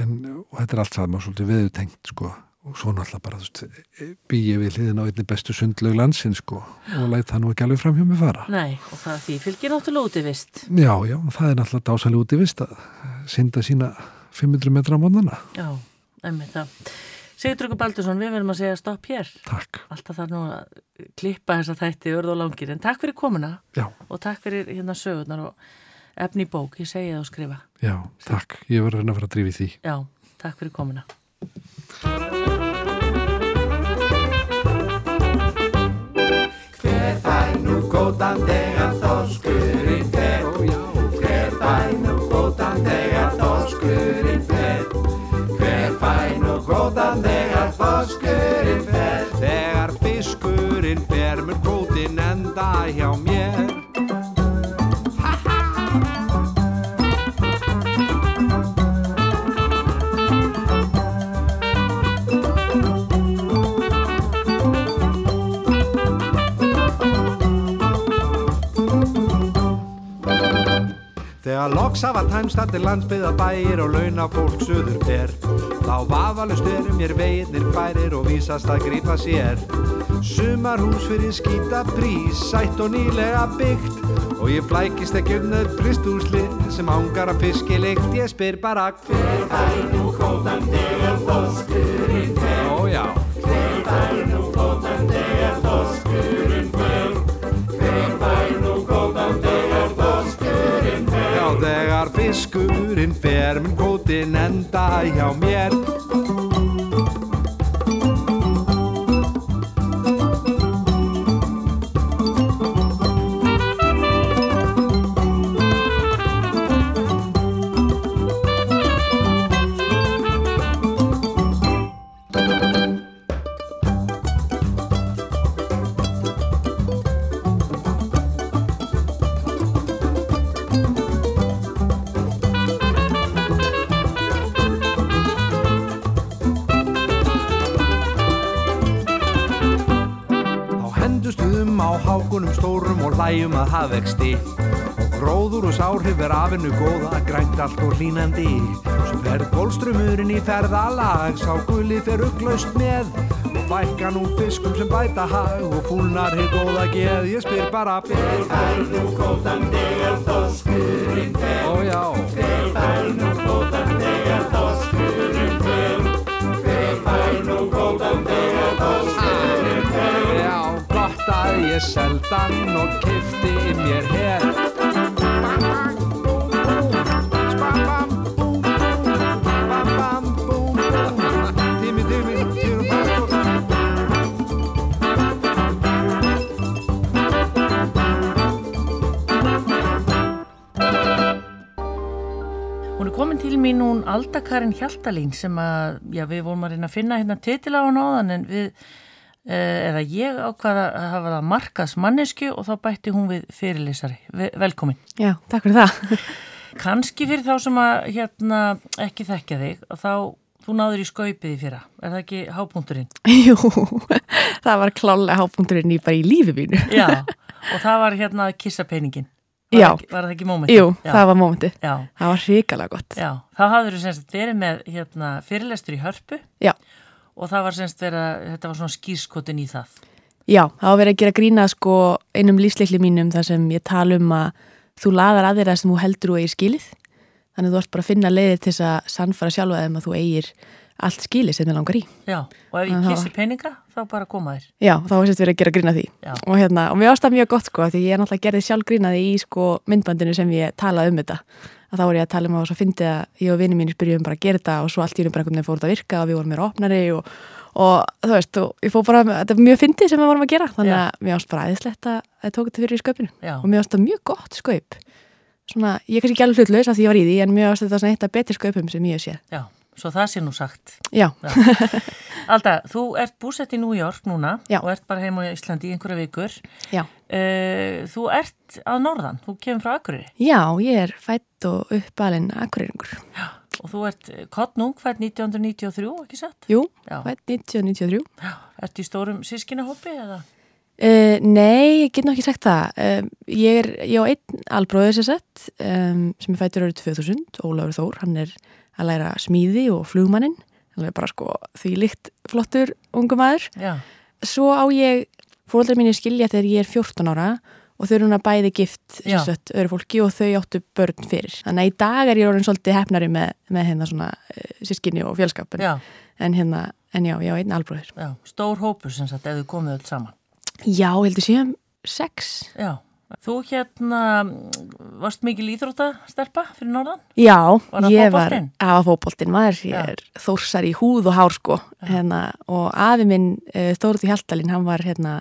[SPEAKER 2] En, og þetta er allt saman svolítið veðutengt sko og svo náttúrulega bara býja við hliðin á einni bestu sundlaug landsinn sko og læt það nú ekki alveg fram hjá mig fara.
[SPEAKER 3] Nei, og það því fylgir náttúrulega útivist.
[SPEAKER 2] Já, já, það er náttúrulega dásalega útivist að synda sína 500 metra á mónana
[SPEAKER 3] Já, emmi það Sigurður Baldursson, við verðum að segja stopp hér.
[SPEAKER 2] Takk.
[SPEAKER 3] Alltaf þarf nú að klippa þessa þætti örð og langir, en takk fyrir komuna
[SPEAKER 2] Já.
[SPEAKER 3] og takk fyrir hérna sögurnar og efni bók, ég segi það og skrifa.
[SPEAKER 2] Já, takk. Ég verður hérna að fara að drífi því.
[SPEAKER 3] Já, takk fyrir komuna. Hver fæ nú góðan þegar þóskurinn Þegar loks hafa tæmstættir landsbyða bæir og launa fólk söður fer. Þá vafalust eru mér veginnir færir og vísast að grípa sér. Sumarhús fyrir skýta prís, sætt og nýlega byggt. Og ég flækist ekki um nöð pristúsli sem ángar að fiski leikt Ég spyr bara hver fær nú kótan þegar þoskurinn fer fer mun kótin enda hjá mér sárhif er afinu góða, grænt allt og hlínandi sem verð bólstrumurinn í ferðalag sá gulli fer upplaust með og fækka nú fiskum sem bæta hag og fúlnar hitt góða geð ég spyr bara Hver fær nú kótan þegar þoskurinn fer? Ójá Hver fær nú kótan þegar þoskurinn fer? Hver fær nú kótan þegar þoskurinn fer? Já að ég seldan og kifti mér hér til mín hún Aldakarin Hjaltalín sem að, já við vorum að reyna að finna hérna titil á hann áðan en við Eh, eða ég ákvaða að hafa það markas mannesku og þá bætti hún við fyrirlýsari. Velkomin.
[SPEAKER 4] Já, takk fyrir það.
[SPEAKER 3] Kanski fyrir þá sem að hérna, ekki þekkja þig, þá
[SPEAKER 1] þú náður í skaupið í fyrra, er það ekki hápunkturinn?
[SPEAKER 4] Jú, það var klálega hápunkturinn í bara í lífi mínu.
[SPEAKER 1] Já, og það var hérna að kissa peningin. Var
[SPEAKER 4] Já.
[SPEAKER 1] ekki- Var það ekki mómenti?
[SPEAKER 4] Jú, það var mómentið.
[SPEAKER 1] Já,
[SPEAKER 4] Það var hrikalega gott.
[SPEAKER 1] já. Þá hafður þú semst verið með hérna, fyrirlestur í hörpu
[SPEAKER 4] Já.
[SPEAKER 1] og það var semst verið að þetta var svona skýrskotin í það.
[SPEAKER 4] Já, það var verið að gera grína sko einum lífsleikli mínum þar sem ég tala um að þú laðar að þeirra sem þú heldur og eigir skilið. Þannig þú ert bara að finna leiðir til þess að sannfara sjálfa þeim að þú eigir allt skilið sem þið langar í.
[SPEAKER 1] Já, og ef ég
[SPEAKER 4] Það
[SPEAKER 1] kissi peninga, þá bara koma þér.
[SPEAKER 4] Já, þá var sérst verið að gera grína því.
[SPEAKER 1] Já.
[SPEAKER 4] Og, hérna, og mér ást það mjög gott sko því ég er náttúrulega gerði sjálf grínaði í sko myndbandinu sem ég talaði um þetta. Að þá voru ég að tala um að svo fyndi að ég og vinni mínir byrjuðum bara að gera þetta og svo allt í einu bara einhvern veginn fór þetta að virka og við vorum meira opnari og, og þú veist, og ég fór bara, þetta er mjög fyndið sem við vorum að gera þannig
[SPEAKER 1] Já.
[SPEAKER 4] að mér ást bara æðislegt að það tók þetta fyrir í sköpinu
[SPEAKER 1] Já,
[SPEAKER 4] og mér ást það mjög gott skaup svona, ég er kannski ekki alveg hlutlaus af því ég var í því en mér ást þetta svona eitt af betri skaupum sem ég séð
[SPEAKER 1] já, svo það sé nú sagt.
[SPEAKER 4] Já,
[SPEAKER 1] Alda, þú ert búsett í New York núna
[SPEAKER 4] Já.
[SPEAKER 1] og ert bara heima í Íslandi í einhverja vikur.
[SPEAKER 4] já,
[SPEAKER 1] Uh, þú ert að norðan, þú kemur frá Akureyri
[SPEAKER 4] já, ég er fætt og uppalinn akkurýringur
[SPEAKER 1] og þú ert kottnung, fætt 1993, ekki satt?
[SPEAKER 4] Jú,
[SPEAKER 1] Já.
[SPEAKER 4] fætt 1993
[SPEAKER 1] Já. Ert í stórum sískinahópi eða?
[SPEAKER 4] Uh, nei, ég get nú ekki sagt það. Um, ég er, ég á einn albróður sér sett um, sem er fættur árið 2000, Ólafur Þór, hann er að læra smíði og flugmannin, hann er bara sko því líkt flottur ungu maður.
[SPEAKER 1] Já,
[SPEAKER 4] Svo á ég, fóröldar mínu skilja þegar ég er 14 ára og þau eru hún að bæði gift
[SPEAKER 1] Já.
[SPEAKER 4] sagt, öðru fólki og þau áttu börn fyrir. Þannig að í dag er ég orðin svolítið hefnari með, með hérna svona uh, sískinni og fjölskap en,
[SPEAKER 1] já,
[SPEAKER 4] en hérna, en já, ég á einn albróður.
[SPEAKER 1] já, stór hópur sem sagt, ef þið komið öll saman.
[SPEAKER 4] Já, heldur síðan sex.
[SPEAKER 1] Já, þú hérna varst mikil íþróttastelpa fyrir norðan?
[SPEAKER 4] Já,
[SPEAKER 1] Var það
[SPEAKER 4] ég var að fótboltinn maður, ég er þórsar í húð og hár sko. Hérna, og afi minn uh, Þóruði Hjaltalín, hann var hérna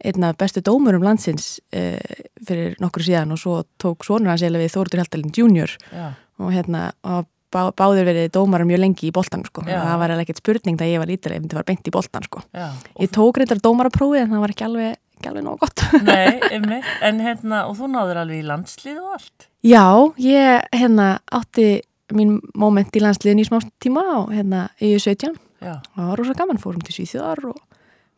[SPEAKER 4] einn af bestu dómurum landsins uh, fyrir nokkru síðan og svo tók svonur hans eða við Þóruði Hjaltalín junior.
[SPEAKER 1] Já,
[SPEAKER 4] og hérna og bá, báður verið dómarar mjög lengi í boltan sko,
[SPEAKER 1] Já.
[SPEAKER 4] það var alveg ekkert spurning þegar ég var lítileg, ég myndi var beint í boltan sko.
[SPEAKER 1] Já.
[SPEAKER 4] ég tók reyndar dómaraprófið en það var ekki alveg, ekki alveg nóg gott
[SPEAKER 1] Nei, einmitt, en hérna, og þú náður alveg í landslið og allt.
[SPEAKER 4] Já, ég hérna átti mín moment í landsliðin í smá tíma og hérna í 17
[SPEAKER 1] Já,
[SPEAKER 4] það var rosa gaman, fórum til Svíþjóðar og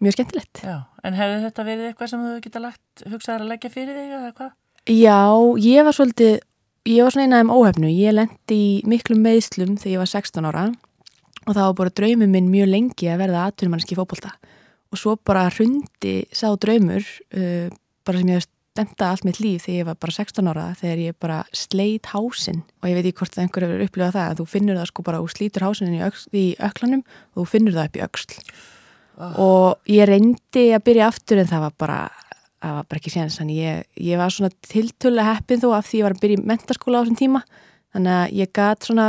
[SPEAKER 4] mjög skemmtilegt.
[SPEAKER 1] já, en hefði þetta verið eitthvað sem þú geta lagt, hugsaðar að leggja fyrir þig eða hvað?
[SPEAKER 4] Já, ég var svolítið, ég var svona eina af þeim óhefnu, ég lendi í miklum meðslum þegar ég var 16 ára og það var bara draumur minn mjög lengi að verða atvinnumanniski í fótbolta og svo bara hrundi sá draumur uh, bara sem ég hef stemta allt mitt líf þegar ég var bara 16 ára þegar ég bara sleit hásinn. Og ég veit ekki hvort einhver hefur upplifað það að þú finnur það sko bara og slítur hásinn í, í öklanum og þú finnur það upp í öxl. Og ég reyndi að byrja aftur en það var bara það var bara ekki séns. Þannig ég, ég var svona tiltölu heppin þó af því ég var að byrja í mentaskóla á þessum tíma. Þannig að ég gat svona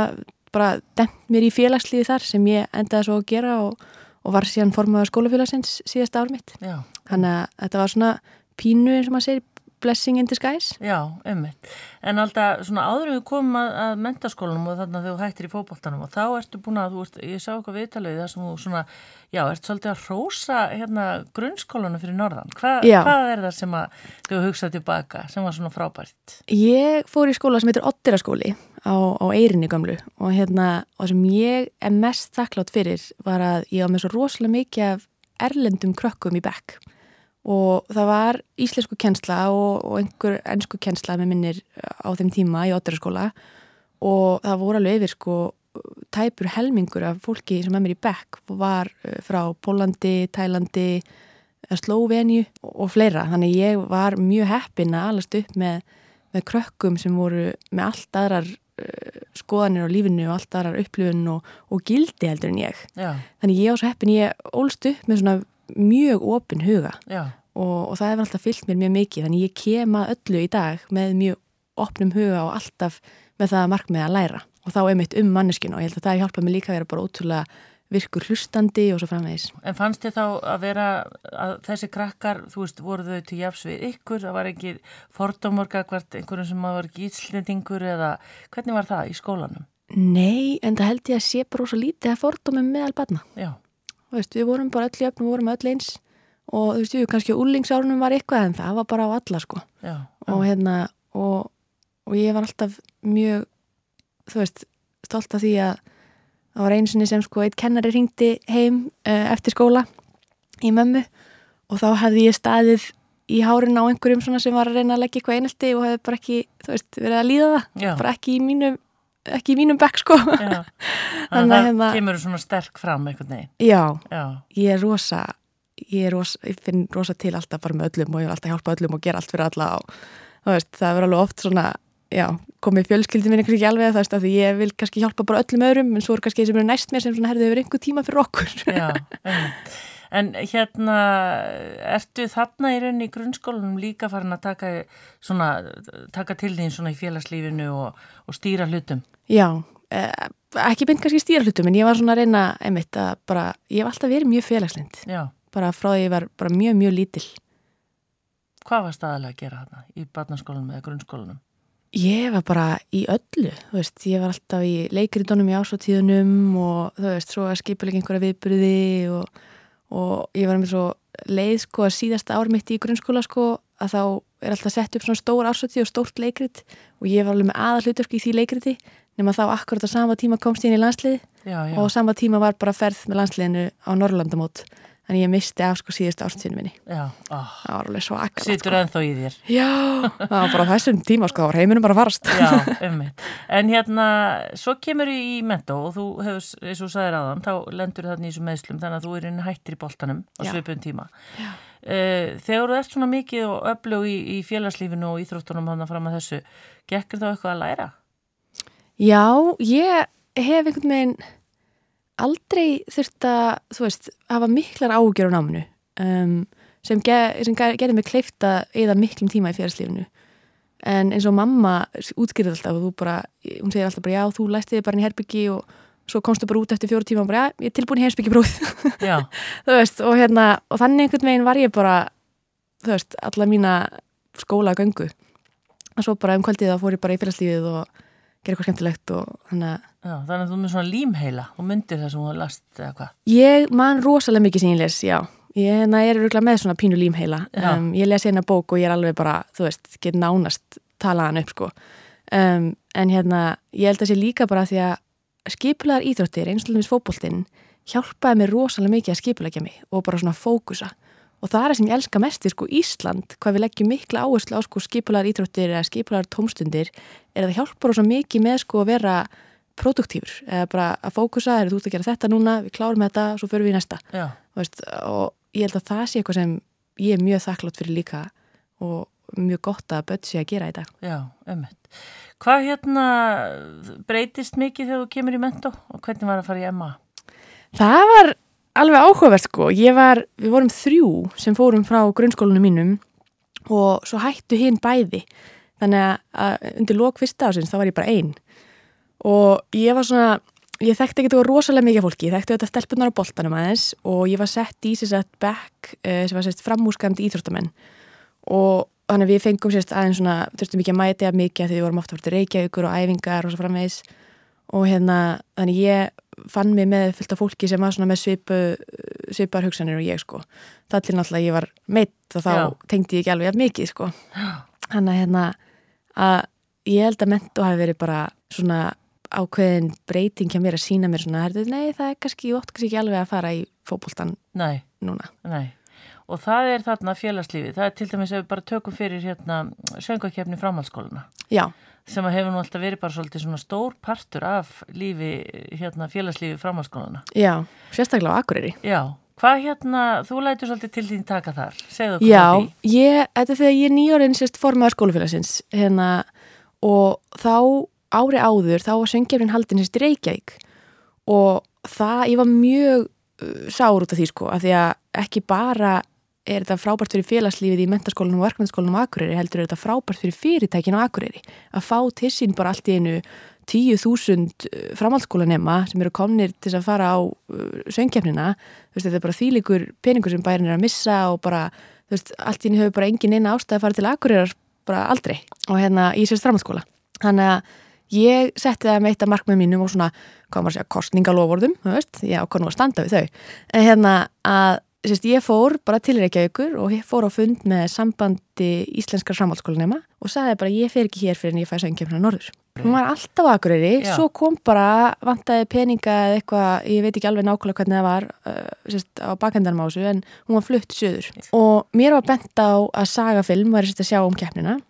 [SPEAKER 4] bara demt mér í félagslíði þar sem ég endaði svo að gera og, og var síðan formaður skólafélagsins síðasta ár mitt.
[SPEAKER 1] Já,
[SPEAKER 4] þannig að þetta var svona pínu eins og maður segir blessing in disguise
[SPEAKER 1] já, einmitt. En alltaf svona áður við komum að, að mentaskólanum og þannig að þú hættir í fótboltanum og þá ertu búin að, þú veist, ég sá eitthvað viðtalið þar sem þú svona, já, ert svolítið að rósa hérna grunnskólanum fyrir norðan. Hva, hvað er það sem að þú hugsað tilbaka sem var svona frábært?
[SPEAKER 4] Ég fór í skóla sem heitir Ottiraskóli á, á Eirinni gamlu og hérna, og sem ég er mest þakklátt fyrir var að ég var með svo af erlendum krökkum í bekk og það var íslensku kjensla og, og einhver ennsku kjensla með minnir á þeim tíma í Ottiraskóla og það voru alveg yfir sko tæpur helmingur af fólki sem er mér í bekk var eh, frá Pólandi, Tælandi Slóvenju og, og fleira. Þannig ég var mjög heppin að alast upp með með krökkum sem voru með allt aðrar uh, skoðanir á lífinu og allt aðrar upplifun og, og gildi heldur en ég.
[SPEAKER 1] Já,
[SPEAKER 4] Þannig ég á svo heppin, ég ólst upp með svona mjög opin huga og, og það hefur alltaf fyllt mér mjög mikið. Þannig ég kem að öllu í dag með mjög opnum huga og alltaf með það markmið að læra. Og þá einmitt um manneskinu og ég held að það hjálpa mig líka að vera bara ótrúlega virkur hlustandi og svo framvegis.
[SPEAKER 1] En fannst þið þá að vera að þessi krakkar, þú veist, voru þau til jafs við ykkur, það var ekki fordómorga hvert einhverjum sem var ekki íslendingur eða hvernig var það í skólanum?
[SPEAKER 4] Nei, en það held ég að sé bara svo lítið að fordómum meðal barna.
[SPEAKER 1] Já,
[SPEAKER 4] veist, við vorum bara öll í öfnum, við vorum öll eins. Og þú veist, við kannski úlingsárunum var eitthvað en það var bara á alla sko.
[SPEAKER 1] Já,
[SPEAKER 4] og hérna, og, og ég var alltaf mjög þú veist, stolt af því að það var einu sinni sem sko eitt kennari ringdi heim uh, eftir skóla í mömmu. Og þá hefði ég staðið í hárin á einhverjum svona sem var að reyna að leggja eitthvað einelti og hefði bara ekki, þú veist, verið að líða það.
[SPEAKER 1] Já.
[SPEAKER 4] bara ekki í mínum ekki í mínum bekk sko.
[SPEAKER 1] Þannig
[SPEAKER 4] Þannig
[SPEAKER 1] að
[SPEAKER 4] að
[SPEAKER 1] það
[SPEAKER 4] hérna-
[SPEAKER 1] kemur svona sterk fram einhvern veginn.
[SPEAKER 4] já,
[SPEAKER 1] Já,
[SPEAKER 4] ég er rosa ég er rosa, ég finn rosa til alltaf bara með öllum og ég vil alltaf hjálpa öllum og gera allt fyrir alla og veist, það er alveg oft svona já, komið fjölskyldin minni kannski ekki alveg veist, að ég vil kannski hjálpa bara öllum öðrum en svo er kannski þeir sem eru næst mér sem svona herðu yfir einhver tíma fyrir okkur
[SPEAKER 1] já, einmitt. En hérna, ertu þarna í rauninni í grunnskólanum líka farin að taka, svona, taka til þín svona í félagslífinu og, og stýra hlutum?
[SPEAKER 4] Já, eh, ekki beint kannski stýra hlutum en ég var svona að reyna einmitt að bara, ég hef alltaf verið mjög félagslind
[SPEAKER 1] Já,
[SPEAKER 4] bara frá því ég var bara mjög, mjög lítil
[SPEAKER 1] hvað var staðalega að gera þarna í barnaskólanum eða grunnskólanum?
[SPEAKER 4] Ég var bara í öllu, þú veist, ég var alltaf í leikritunum í ásóttíðunum og þú veist, svo að skipulega einhverja viðbyrði og, og ég var með svo leið sko að síðasta ár mitt í grunnskóla sko að þá er alltaf sett upp svona stór ásóttíð og stórt leikrit. Og ég var alveg með aða hlutverki í því leikriti nema þá akkurat á sama tíma komst ég inn í landslið
[SPEAKER 1] Já, já,
[SPEAKER 4] og á sama tíma var bara ferð með landsliðinu á Norrlandamót þannig ég misti af sko síðustu ásóttíðinu minni.
[SPEAKER 1] já, ó,
[SPEAKER 4] Það var alveg svo akkurat
[SPEAKER 1] situr
[SPEAKER 4] sko.
[SPEAKER 1] ennþá í þér.
[SPEAKER 4] Já, það var bara þessum tíma sko, það var heiminum bara að farast.
[SPEAKER 1] Já, ummitt. En hérna, svo kemur í mentó og þú hefur, eins og þú sagðir aðan, þá lendur í þessu meðslum, þannig að þú er inn hættir í boltanum á svipun tíma.
[SPEAKER 4] Já.
[SPEAKER 1] Uh, þegar þú ert svona mikið og öflug í, í félagslífinu og íþróttunum hann fram að þessu, gekkir þá eitthvað að læra?
[SPEAKER 4] Já, ég hef einhvern veginn aldrei þurft að, þú veist, hafa miklar ágjör á náminu um, sem, ge sem ge gerði mig kleift að eða miklum tíma í félagslífinu. En eins og mamma útskýrði alltaf og þú bara, hún segir alltaf bara já, þú læsti þig bara inn í herbyggi og svo komstu bara út eftir fjóru tíma og bara já, ég er tilbúin í heimsbyggibróð. Þú veist, og hérna, og þannig einhvern veginn var ég bara, þú veist, alla mína skóla göngu. Og svo bara um kvöldið þá fór ég bara í félagslífið og gera eitthvað skemmtilegt og þannig að
[SPEAKER 1] já, þannig að þú með svona límheila og myndir það sem þú last eða hvað.
[SPEAKER 4] Ég man rosalega mikið sem ég les, já. Ég hérna, er öruglega með svona pínu límheila. Um, ég les hérna bók og ég er alveg bara, þú veist, get nánast talaðan upp, sko. Um, en hérna, ég held að sé líka bara því að skipulegar íþróttir, eins og til dæmis fótboltinn, hjálpaði mér rosalega mikið að skipulegja mig og bara svona fókusa. Og það er það sem ég elska mest í sko Ísland, hvað við leggjum mikla áherslu á sko skipulegar íþróttir eða skipulegar tómstundir, er að það hjálpar rosa mikið með sko að vera produktífur eða bara að fókusa, er þú ert að gera þetta núna, við klárum þetta, svo förum við í næsta veist, og ég held að það sé eitthvað sem ég er mjög þakklátt fyrir líka og mjög gott að börn sé að gera þetta.
[SPEAKER 1] já, ummitt. Hvað hérna breytist mikið þegar þú kemur í mentó og hvernig var að fara í Emma?
[SPEAKER 4] Það var alveg áhugavert sko. Ég var, við vorum þrjú sem fórum frá grunnskólunum mínum og svo hættu hinn bæði. Þannig að undir lók fyrsta ásins þá var ég bara einn. Og ég var svona, ég þekkti ekki þetta rosalega mikið fólki. Ég þekkti þetta stelpunar á boltanum aðeins og ég var sett í sér sett back uh, sem var sett framúskandi íþróttamenn. Og þannig við fengum sérst aðeins svona, þurftum ekki að mæta jafn mikið því við vorum ofta fyrir reykjaukur og æfingar og svo framvegis og hérna, þannig ég fann mig með fullt af fólki sem var svona með svipu, svipar hugsanir og ég sko. Það til náttúrulega ég var meitt og þá
[SPEAKER 1] Já.
[SPEAKER 4] tengdi ég ekki alveg mikið sko. Þannig að hérna að að ákveðin breyting hjá mér að sína mér svona, herðu, nei það er kannski, ég ótt kannski ekki alveg að fara í fótboltan
[SPEAKER 1] Nei,
[SPEAKER 4] núna.
[SPEAKER 1] nei. Og það er þarna félagslífið. Það er til dæmis ef við bara tökum fyrir hérna söngakefni framhaldsskóluna
[SPEAKER 4] Já,
[SPEAKER 1] sem að hefur nú alltaf verið bara svolítið svona stór partur af lífi, hérna félagslífi framhaldsskóluna.
[SPEAKER 4] já, sérstaklega á Akureyri.
[SPEAKER 1] Já, hvað hérna, þú lætur svolítið til þín taka þar, segðu okkur
[SPEAKER 4] Já,
[SPEAKER 1] frá því.
[SPEAKER 4] ég, þetta er þegar ég er nýjórinn sérst formaður skólafélagsins hérna, og þá ári áður, þá var söngjafnin haldin sérst í Reykjavík. Og það, ég var mjög uh, sár út af því sko, af því að ekki bara er þetta frábært fyrir félagslífið í mentaskólanum og verkmyndaskólanum á Akureyri, heldur er þetta frábært fyrir fyrirtækin á Akureyri, að fá til sín bara allt í einu 10.000 framhaldsskólanema sem eru komnir til að fara á uh, söngkefnina, þú veist, þetta er bara þýlikur peningur sem bærin er að missa og bara, þú veist, allt í einu hefur bara engin eina ástæð að fara til Akureyrar bara aldrei. Og hérna í sérst framhaldsskóla. Þannig að ég setti það með eitt af markmið mínum og svona, hvað maður að segja, kostningalofórðum, þú veist, ég ákvað nú að standa við þau. En hérna að sérst, ég fór bara til Reykjavíkur og ég fór á fund með sambandi íslenskar framhaldsskólanema og sagði bara ég fer ekki hér fyrir en ég fæ söngkjöfna norður. Hún var alltaf aðguriri, svo kom bara vantaði peninga eða eitthvað, ég veit ekki alveg nákvæmlega hvernig það var uh, sérst, á bakhendanum ásu en hún var flutt söður og mér var bent á að sagafilm var sérst að sjá um keppnina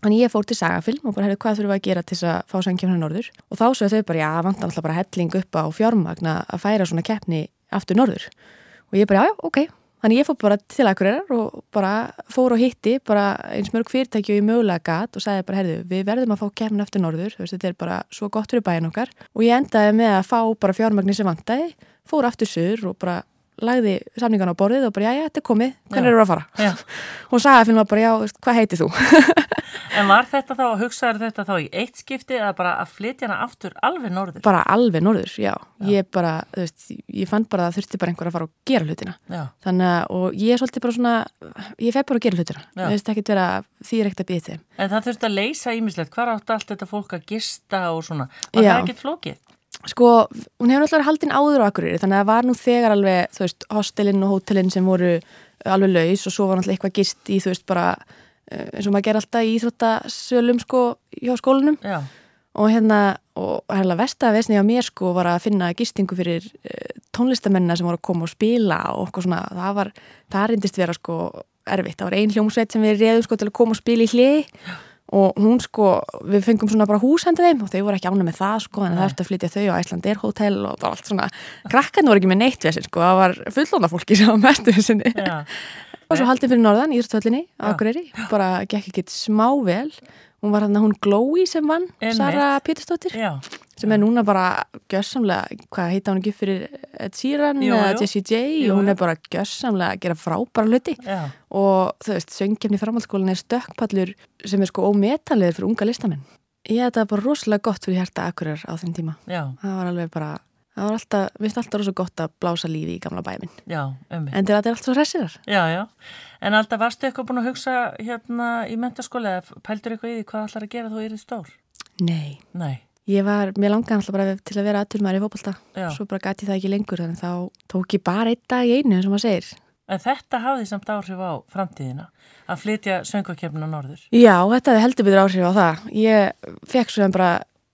[SPEAKER 4] Þannig ég fór til sagafilm og bara hefði hvað þurfum að gera til þess að fá sangkjöfna norður? Og þá svo þau bara, já, vantar alltaf bara helling upp á fjármagna að færa svona keppni aftur norður. Og ég bara, já, já, ok. Þannig ég fór bara til Akureyrar og bara fór og hitti bara eins mörg fyrirtæki og ég mögulega gatt og sagði bara, herðu, við verðum að fá keppni aftur norður, veist, þetta er bara svo gott fyrir bæin okkar. Og ég endaði með að fá bara fjármagni sem vantæði, fór aftur sur og bara lagði samningan á borðið og bara, já, já, þetta er komið, hvernig eru að fara? og sagafilm var bara, já, hvað heitir þú?
[SPEAKER 1] En var þetta þá, hugsaður þetta þá í eitt skipti eða bara að flytja hana aftur alveg norður?
[SPEAKER 4] Bara alveg norður, já. já. Ég bara, þú veist, ég fann bara að þurfti bara einhver að fara og gera hlutina. Já. Þannig að, og ég er svolítið bara svona, ég feg bara að gera hlutina. Ég veist ekki vera því er ekkert að býða þið.
[SPEAKER 1] En það þurfti að leysa ímislegt, hvað átti allt þetta fólk að gista og svona? Var það ekkert flókið?
[SPEAKER 4] Sko, hún hefur náttúrulega haldinn áður á akkurir, þannig að það var nú þegar alveg, þú veist, hostelinn og hótelinn sem voru alveg laus og svo var náttúrulega eitthvað gist í, þú veist, bara Eh, eins og maður ger alltaf í Íþróttasölum sko hjá skólanum. Já. og hérna og hérna vestaðvesni á mér sko var að finna gistingu fyrir uh, tónlistamennina sem voru að koma og spila og okkur svona, það var, það reyndist vera sko erfitt, það var ein hljómsveit sem við reyðum sko til að koma og spila í hlið og hún sko, við fengum svona bara húshendið þeim og þau voru ekki ána með það sko en það eftir að flytja þau á Æslandir hótel og það var allt svona, krakkan voru ekki með neitt við þessin sko, það var fullóna fólki sem var mestu þessinni og svo haldið fyrir norðan Írstvöllinni Akureyri, bara gekk ekki smá vel. Hún var hann að hún Glói sem vann Sara Péturstóttir sem er núna bara gössamlega hvað heita hún ekki fyrir Sheeran eða Jessie J jú, og hún er bara gössamlega að gera frábæra hluti já. og þú veist, söngjefni framhaldsskólan er stökkpallur sem er sko ómetanlegur fyrir unga listamenn ég þetta var bara rosalega gott fyrir hérta Akureyrar á þenn tíma já. það var alveg bara það var alltaf, við finnst alltaf rosa gott að blása lífi í gamla bæminn. Já. En þetta er alltaf svo hressirar.
[SPEAKER 1] Já, já. En alltaf varstu eitthvað búin að hugsa hérna í mentaskóla eða pældur eitthvað í því hvað ætlar að gera þú?
[SPEAKER 4] Nei.
[SPEAKER 1] Nei.
[SPEAKER 4] Ég var, mér langaði alltaf bara til að vera aðturmaður í fólkválta. Svo bara gæti það ekki lengur þannig þá tók ég bara einn dag í einu eins og maður segir.
[SPEAKER 1] En þetta hafði samt áhrif á framtíðina að flytja söngvakefnuna norður?
[SPEAKER 4] Já, þetta heldur byrður áhrif á það. Ég fekk svo bara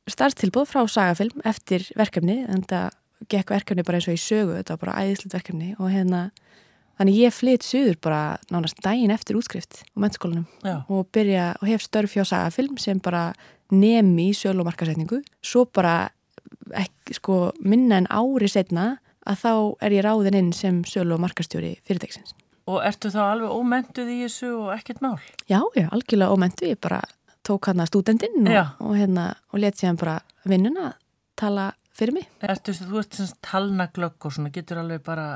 [SPEAKER 4] starftilbúð frá sagafilm eftir verkefni en það gekk verkefni bara eins og í sögu þetta var bara æðislega verkefni og hérna þannig ég flytt suður bara nánast dægin eftir útskrift á mennskólanum og byrja og hef störf hjá sagafilm sem bara nemi í sölu og markasetningu svo bara ekki, sko, minna en ári setna að þá er ég ráðin inn sem sölu og markastjóri fyrirtæksins
[SPEAKER 1] Og ertu þá alveg ómentuð í þessu og ekkert mál?
[SPEAKER 4] Já, já, algjörlega ómentuð, ég bara tók hann að stúdendinn og, og, hérna, og let sér bara vinnuna tala fyrir mig.
[SPEAKER 1] Ertu, þú ert svona talnaglögg og svona getur alveg bara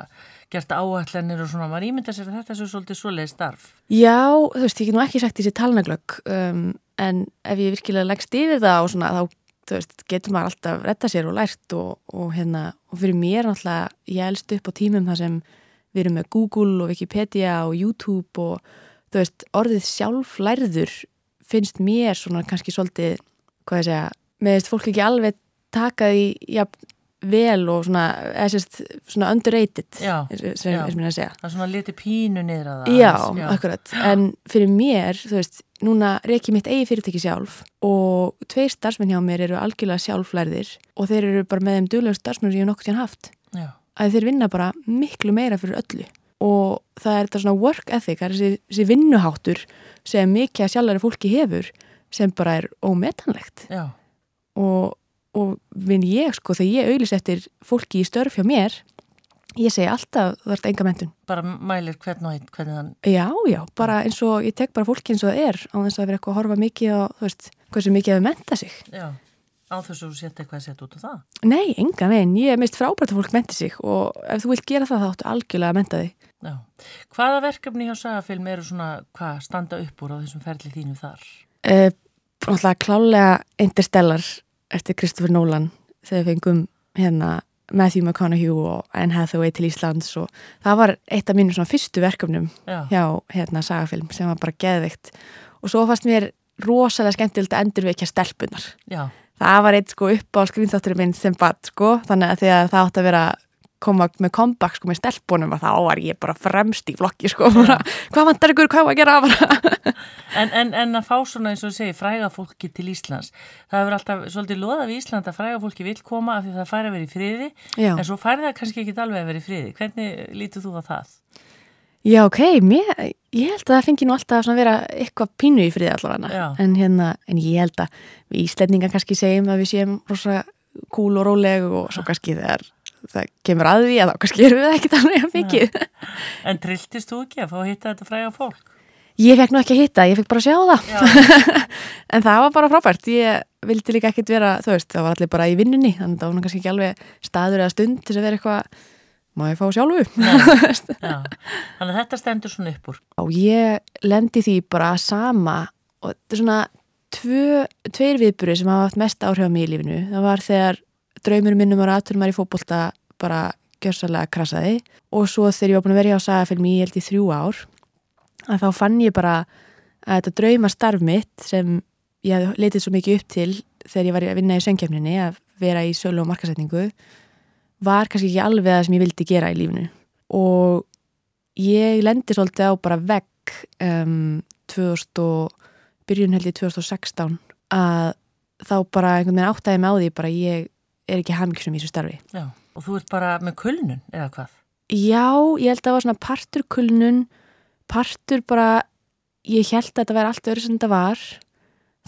[SPEAKER 1] gert áallanir og svona, maður ímynda sér að þetta er svo svolítið svoleið starf.
[SPEAKER 4] Já, þú veist, ég get nú ekki sagt þessi talnaglögg um, en ef ég virkilega leggst yfir það og svona þá veist, getur maður alltaf retta sér og lært og, og hérna, og fyrir mér náttúrulega, ég elst upp á tímum þar sem við erum með Google og Wikipedia og YouTube og þú veist, orðið sjálf lærður finnst mér svona kannski svolítið, hvað ég segja, með þess að fólk ekki alveg taka því ja, vel og svona, sérst, svona underrated
[SPEAKER 1] já,
[SPEAKER 4] sem ég minna að segja.
[SPEAKER 1] Það er svona liti pínu niður að það
[SPEAKER 4] já, já, akkurat, en fyrir mér þú veist, núna reykjum mitt eigi fyrirtæki sjálf og tveir starfsmenn hjá mér eru algjörlega sjálflærðir og þeir eru bara með þeim duglega starfsmenn sem ég hef nokkur tíðan haft. Já. að þeir vinna bara miklu meira fyrir öllu. Og það er þetta svona work ethic, það er þessi, þessi vinnuháttur sem mikið að sjálfæri fólki hefur sem bara er ómetanlegt. Og og vinn ég sko þegar ég auðlis eftir fólki í störf hjá mér ég segi alltaf það ert enga mentun
[SPEAKER 1] bara mælir hvern og einn hvernig þann
[SPEAKER 4] já já, bara eins og ég tek bara fólki eins og það er á þess að vera eitthvað að horfa mikið á þú veist, hversu mikið að menta sig.
[SPEAKER 1] Já, á þess að þú setja eitthvað að setja út á það.
[SPEAKER 4] Nei, enga veginn, ég er mist frábært að fólk menti sig og ef þú vilt gera það þá áttu algjörlega að menta þig.
[SPEAKER 1] Já, hvaða verkefni hjá Sagafilm eru svona, hvað standa upp úr á þessum ferli þínu þar?
[SPEAKER 4] Uh, klálega interstellar eftir Kristoffer Nolan þegar við fengum hérna Matthew McConaughey og Anne Hathaway til Íslands og það var eitt af mínum svona fyrstu verkefnum Já. hjá hérna sagafilm sem var bara geðvikt og svo fannst mér rosalega skemmtilegt að endurveikja stelpunar Já. það var eitt sko upp á skrýnþátturinn minn sem bad sko þannig að, að það átt að vera koma með comeback sko með stelpunum og þá var ég bara fremst í flokki sko bara, hvað vantar ykkur, hvað var að gera
[SPEAKER 1] en, en, en að fá svona eins og segi fræga fólki til Íslands það hefur alltaf svolítið loða við Ísland að fræga fólki vil koma af því það færi að vera í friði Já. en svo færi það kannski ekki alveg að vera í friði. Hvernig lítur þú á það?
[SPEAKER 4] Já, ok, mér, ég held að það fengi nú alltaf að vera eitthvað pínu í friði allavega. En, hérna, en ég held að við Íslandingar kannski segjum að við séum rosa kúl og róleg og svo kannski þegar það kemur að því að þá kannski erum við ekkert alveg að mikið.
[SPEAKER 1] En trilltist þú ekki að fá að hitta þetta fræga fólk?
[SPEAKER 4] Ég fekk nú ekki að hitta, ég fekk bara að sjá það. En það var bara frábært. Ég vildi líka ekkert vera, þú veist, það var allir bara í vinnunni, þannig að það var kannski ekki alveg staður eða stund til að vera eitthvað má ég fá sjálfu?
[SPEAKER 1] Þannig að þetta stendur svona upp úr.
[SPEAKER 4] Og ég lendi því bara sama og þetta er svona tvö, tveir viðbúri sem hafa haft mest áhrif á mig í lífinu. Það var þegar draumur minnum á ratunum var í fókbólta bara gjörsalega krasaði og svo þegar ég var búin að vera hjá sagafilmi í held í þrjú ár að þá fann ég bara að þetta draumastarf mitt sem ég hef letið svo mikið upp til þegar ég var að vinna í söngkjöfninni að vera í sölu og markasetningu var kannski ekki alveg það sem ég vildi gera í lífinu. Og ég lendi svolítið á bara vegg um, 2000 og byrjun held í 2016 að þá bara einhvern veginn áttæði með á því bara ég er ekki hafmyggsum í þessu starfi.
[SPEAKER 1] Já, og þú ert bara með kulnun eða hvað?
[SPEAKER 4] Já, ég held að það var svona partur kulnun, partur bara, ég held að þetta væri allt öðru sem þetta var,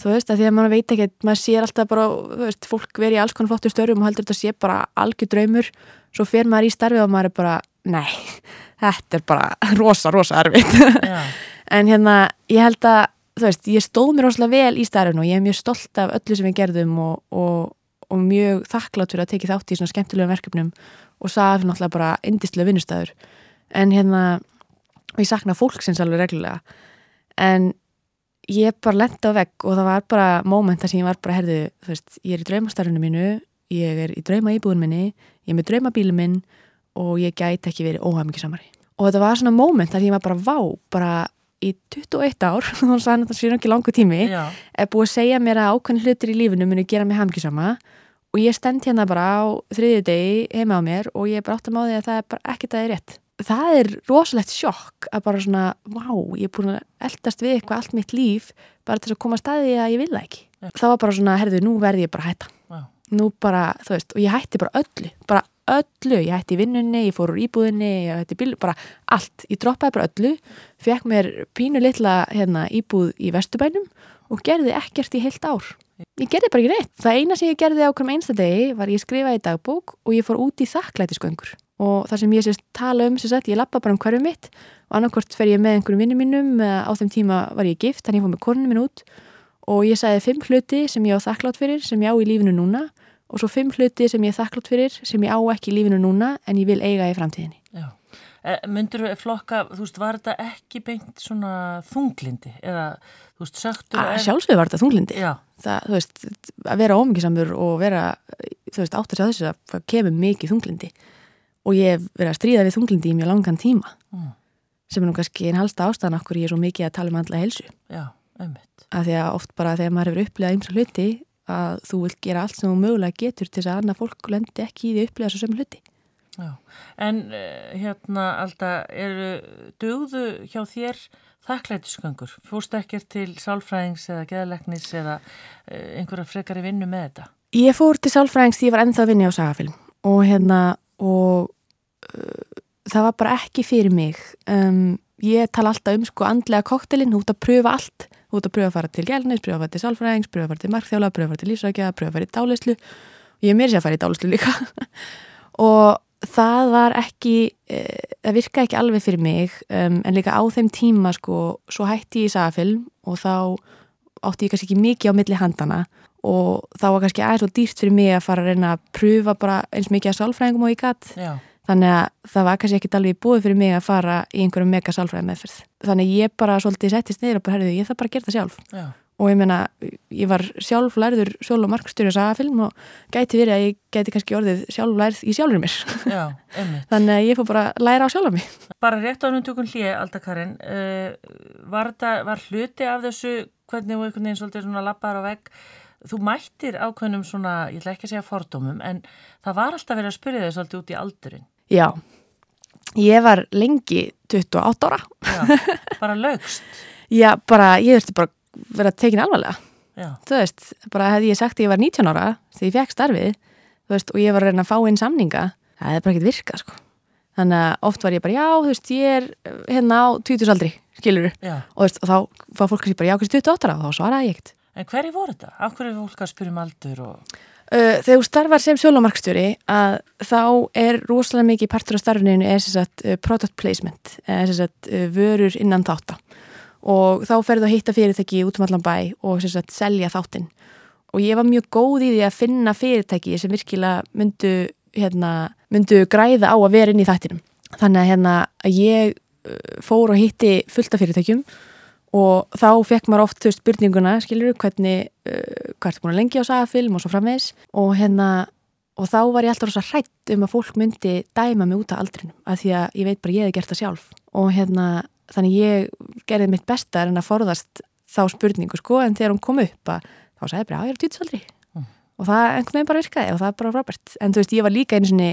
[SPEAKER 4] þú veist að því að maður veit ekki, maður sér alltaf bara, þú veist, fólk veri í alls konar flottur störum og heldur þetta sé bara algjör draumur, svo fer maður í starfi og maður er bara, nei, þetta er bara rosa, rosa erfitt. en hérna, ég held að þú veist, ég stóð mér óslega vel í starfinn og ég er mjög stolt af öllu sem við gerðum og, og, og mjög þakklátt fyrir að tekið þátt í svona skemmtilega verkefnum og sagði náttúrulega bara indislega vinnustæður en hérna, ég sakna fólksins alveg reglulega. En ég bara lendi á vegg og það var bara móment þar sem ég var bara, herðu, þú veist, ég er í draumastarfinu mínu ég er í drauma íbúðun minni ég er með draumabílu minn og ég gæti ekki verið óhafmyggisamari og þetta var svona móment þar sem ég var bara vá, bara í 21 ár, þannig að það sé ekki langu tími, Já. er búið að segja mér að ákveðin hlutir í lífinu muni gera mig hamkisama og ég stend hérna bara á þriðju degi heima á mér og ég er bara átt að má því að það er bara ekkert að það er rétt. Það er rosalegt sjokk að bara svona, vá, ég er búin að eldast við eitthvað allt mitt líf bara til að koma að staði að ég vil það ekki. Það var bara svona, herðu, nú verði ég bara að hætta. Já. Nú bara, þú veist, og ég hætti bara öllu, bara öllu, ég hætti vinnunni, ég fór úr íbúðinni, ég hætti bíl, bara allt, ég droppaði bara öllu, fekk mér pínu litla hérna, íbúð í vestubænum og gerði ekkert í heilt ár. Ég gerði bara ekki neitt. Það eina sem ég gerði á hverjum einstadegi var ég skrifaði dagbók og ég fór út í þakklætisköngur og það sem ég sést tala um, sést, ég lappa bara um hverju mitt og annarkort fer ég með einhverjum vinnum mínum, á þeim tíma var ég gift, þannig ég fór með konunum minn út og ég sagði fimm hluti sem ég á þakklátt fyrir, sem ég á í lífinu núna og svo fimm hluti sem ég er þakklátt fyrir sem ég á ekki í lífinu núna en ég vil eiga í framtíðinni. Já.
[SPEAKER 1] E, Myndur flokka, þú veist, var þetta ekki beint svona þunglindi eða, þú veist, söktur...
[SPEAKER 4] Að sjálfsögur var þetta þunglindi. Já. Það, þú veist, að vera ómyggisamur og vera, þú veist, áttur að þessu að það kemur mikið þunglindi og ég hef verið að stríða við þunglindi í mjög langan tíma mm. sem er nú kannski einn halsta ástæðan okkur ég er svo mikið að tala um andla helsu. Já, einmitt. Að því að oft bara þegar maður hefur upplegað ymsa hluti að þú vilt gera allt sem þú mögulega getur til þess að annað fólk lendi ekki í því upplega svo sem hluti.
[SPEAKER 1] Já, en uh, hérna alltaf eru dögðu hjá þér þakklætisgöngur? Fórst ekkert til sálfræðings eða geðaleknis eða uh, einhverja frekari vinnu með þetta?
[SPEAKER 4] Ég fór til sálfræðings því ég var ennþá að vinna á sagafilm og hérna og uh, það var bara ekki fyrir mig. Um, ég tala alltaf um sko andlega koktelinn, út að pröfa allt Þú ert að pröfa að fara til gælnis, pröfa að fara til sálfræðings, pröfa að fara til markþjála, pröfa að fara til lífsvækja, pröfa að fara í dálislu. Ég er mér sér að fara í dálislu líka. og það var ekki, e, það virka ekki alveg fyrir mig, um, en líka á þeim tíma sko, svo hætti ég í sagafilm og þá átti ég kannski ekki mikið á milli handana og þá var kannski aðeins og dýrt fyrir mig að fara að reyna að pröfa bara eins mikið að sálfræðingum og ég gatt. Þannig að það var kannski ekkit alveg búið fyrir mig að fara í einhverju mega sálfræði meðferð. Þannig ég bara svolítið settist niður og bara herðu ég það bara að gera það sjálf. Já. og ég meina, ég var sjálf lærður sjálf og markstjóri á sagafilm og gæti verið að ég gæti kannski orðið sjálf lærð í sjálfur mér. Já, þannig að ég fór bara að læra á sjálf mér
[SPEAKER 1] Bara rétt á hennum tökum hlið, Aldakarinn uh, var, var hluti af þessu hvernig einhvern veginn svolítið svona lappar á vegg? Þú mættir ákveðnum svona, ég ætla ekki að segja fordómum, en það var alltaf verið að spyrja þau svolítið út í aldurinn.
[SPEAKER 4] Já, ég var lengi 28 ára.
[SPEAKER 1] Já, bara lögst.
[SPEAKER 4] Já, bara, ég þurfti bara vera tekin alvarlega.
[SPEAKER 1] Já,
[SPEAKER 4] Þú veist, bara hefði ég sagt að ég var 19 ára þegar ég fekk starfið, þú veist, og ég var að reyna að fá inn samninga, það hefði bara ekkert virkað, sko. Þannig að oft var ég bara, já, þú veist, ég er eh, hérna á 20 aldri, skilur
[SPEAKER 1] já.
[SPEAKER 4] og, þú veist, og þá fá fólk að sé bara, já, hversu 28 ára og þá svaraði ég ekkert.
[SPEAKER 1] En hverju voru þetta? Hverju er fólk að spyrja um aldur og...
[SPEAKER 4] Uh, þegar þú starfar sem sjólumarkstjóri að þá er rosalega mikið partur á starfinu er sagt uh, product placement eða sagt uh, vörur innan þátta. Og þá ferðu að hitta fyrirtæki út um allan bæ og sagt selja þáttin og ég var mjög góð í því að finna fyrirtæki sem virkilega myndu, hérna, myndu græða á að vera inn í þættinum. Þannig að hérna ég fór og hitti fullt af fyrirtækjum og þá fekk maður oft þau spurninguna, skilur, hvernig uh, hvað ertu búin að lengi á sagafilm og svo framvegs og hérna, og þá var ég alltaf rosa hrætt um að fólk myndi dæma mig út af aldrinum, af því að ég veit bara ég hef gert það sjálf. Og hérna þannig ég gerði mitt besta en að forðast þá spurningu, sko, en þegar hún kom upp að þá sagði ég bara, já, ég er týtsaldri
[SPEAKER 1] Mm.
[SPEAKER 4] og það einhvern veginn bara virkaði og það er bara Robert, en þú veist, ég var líka einu sinni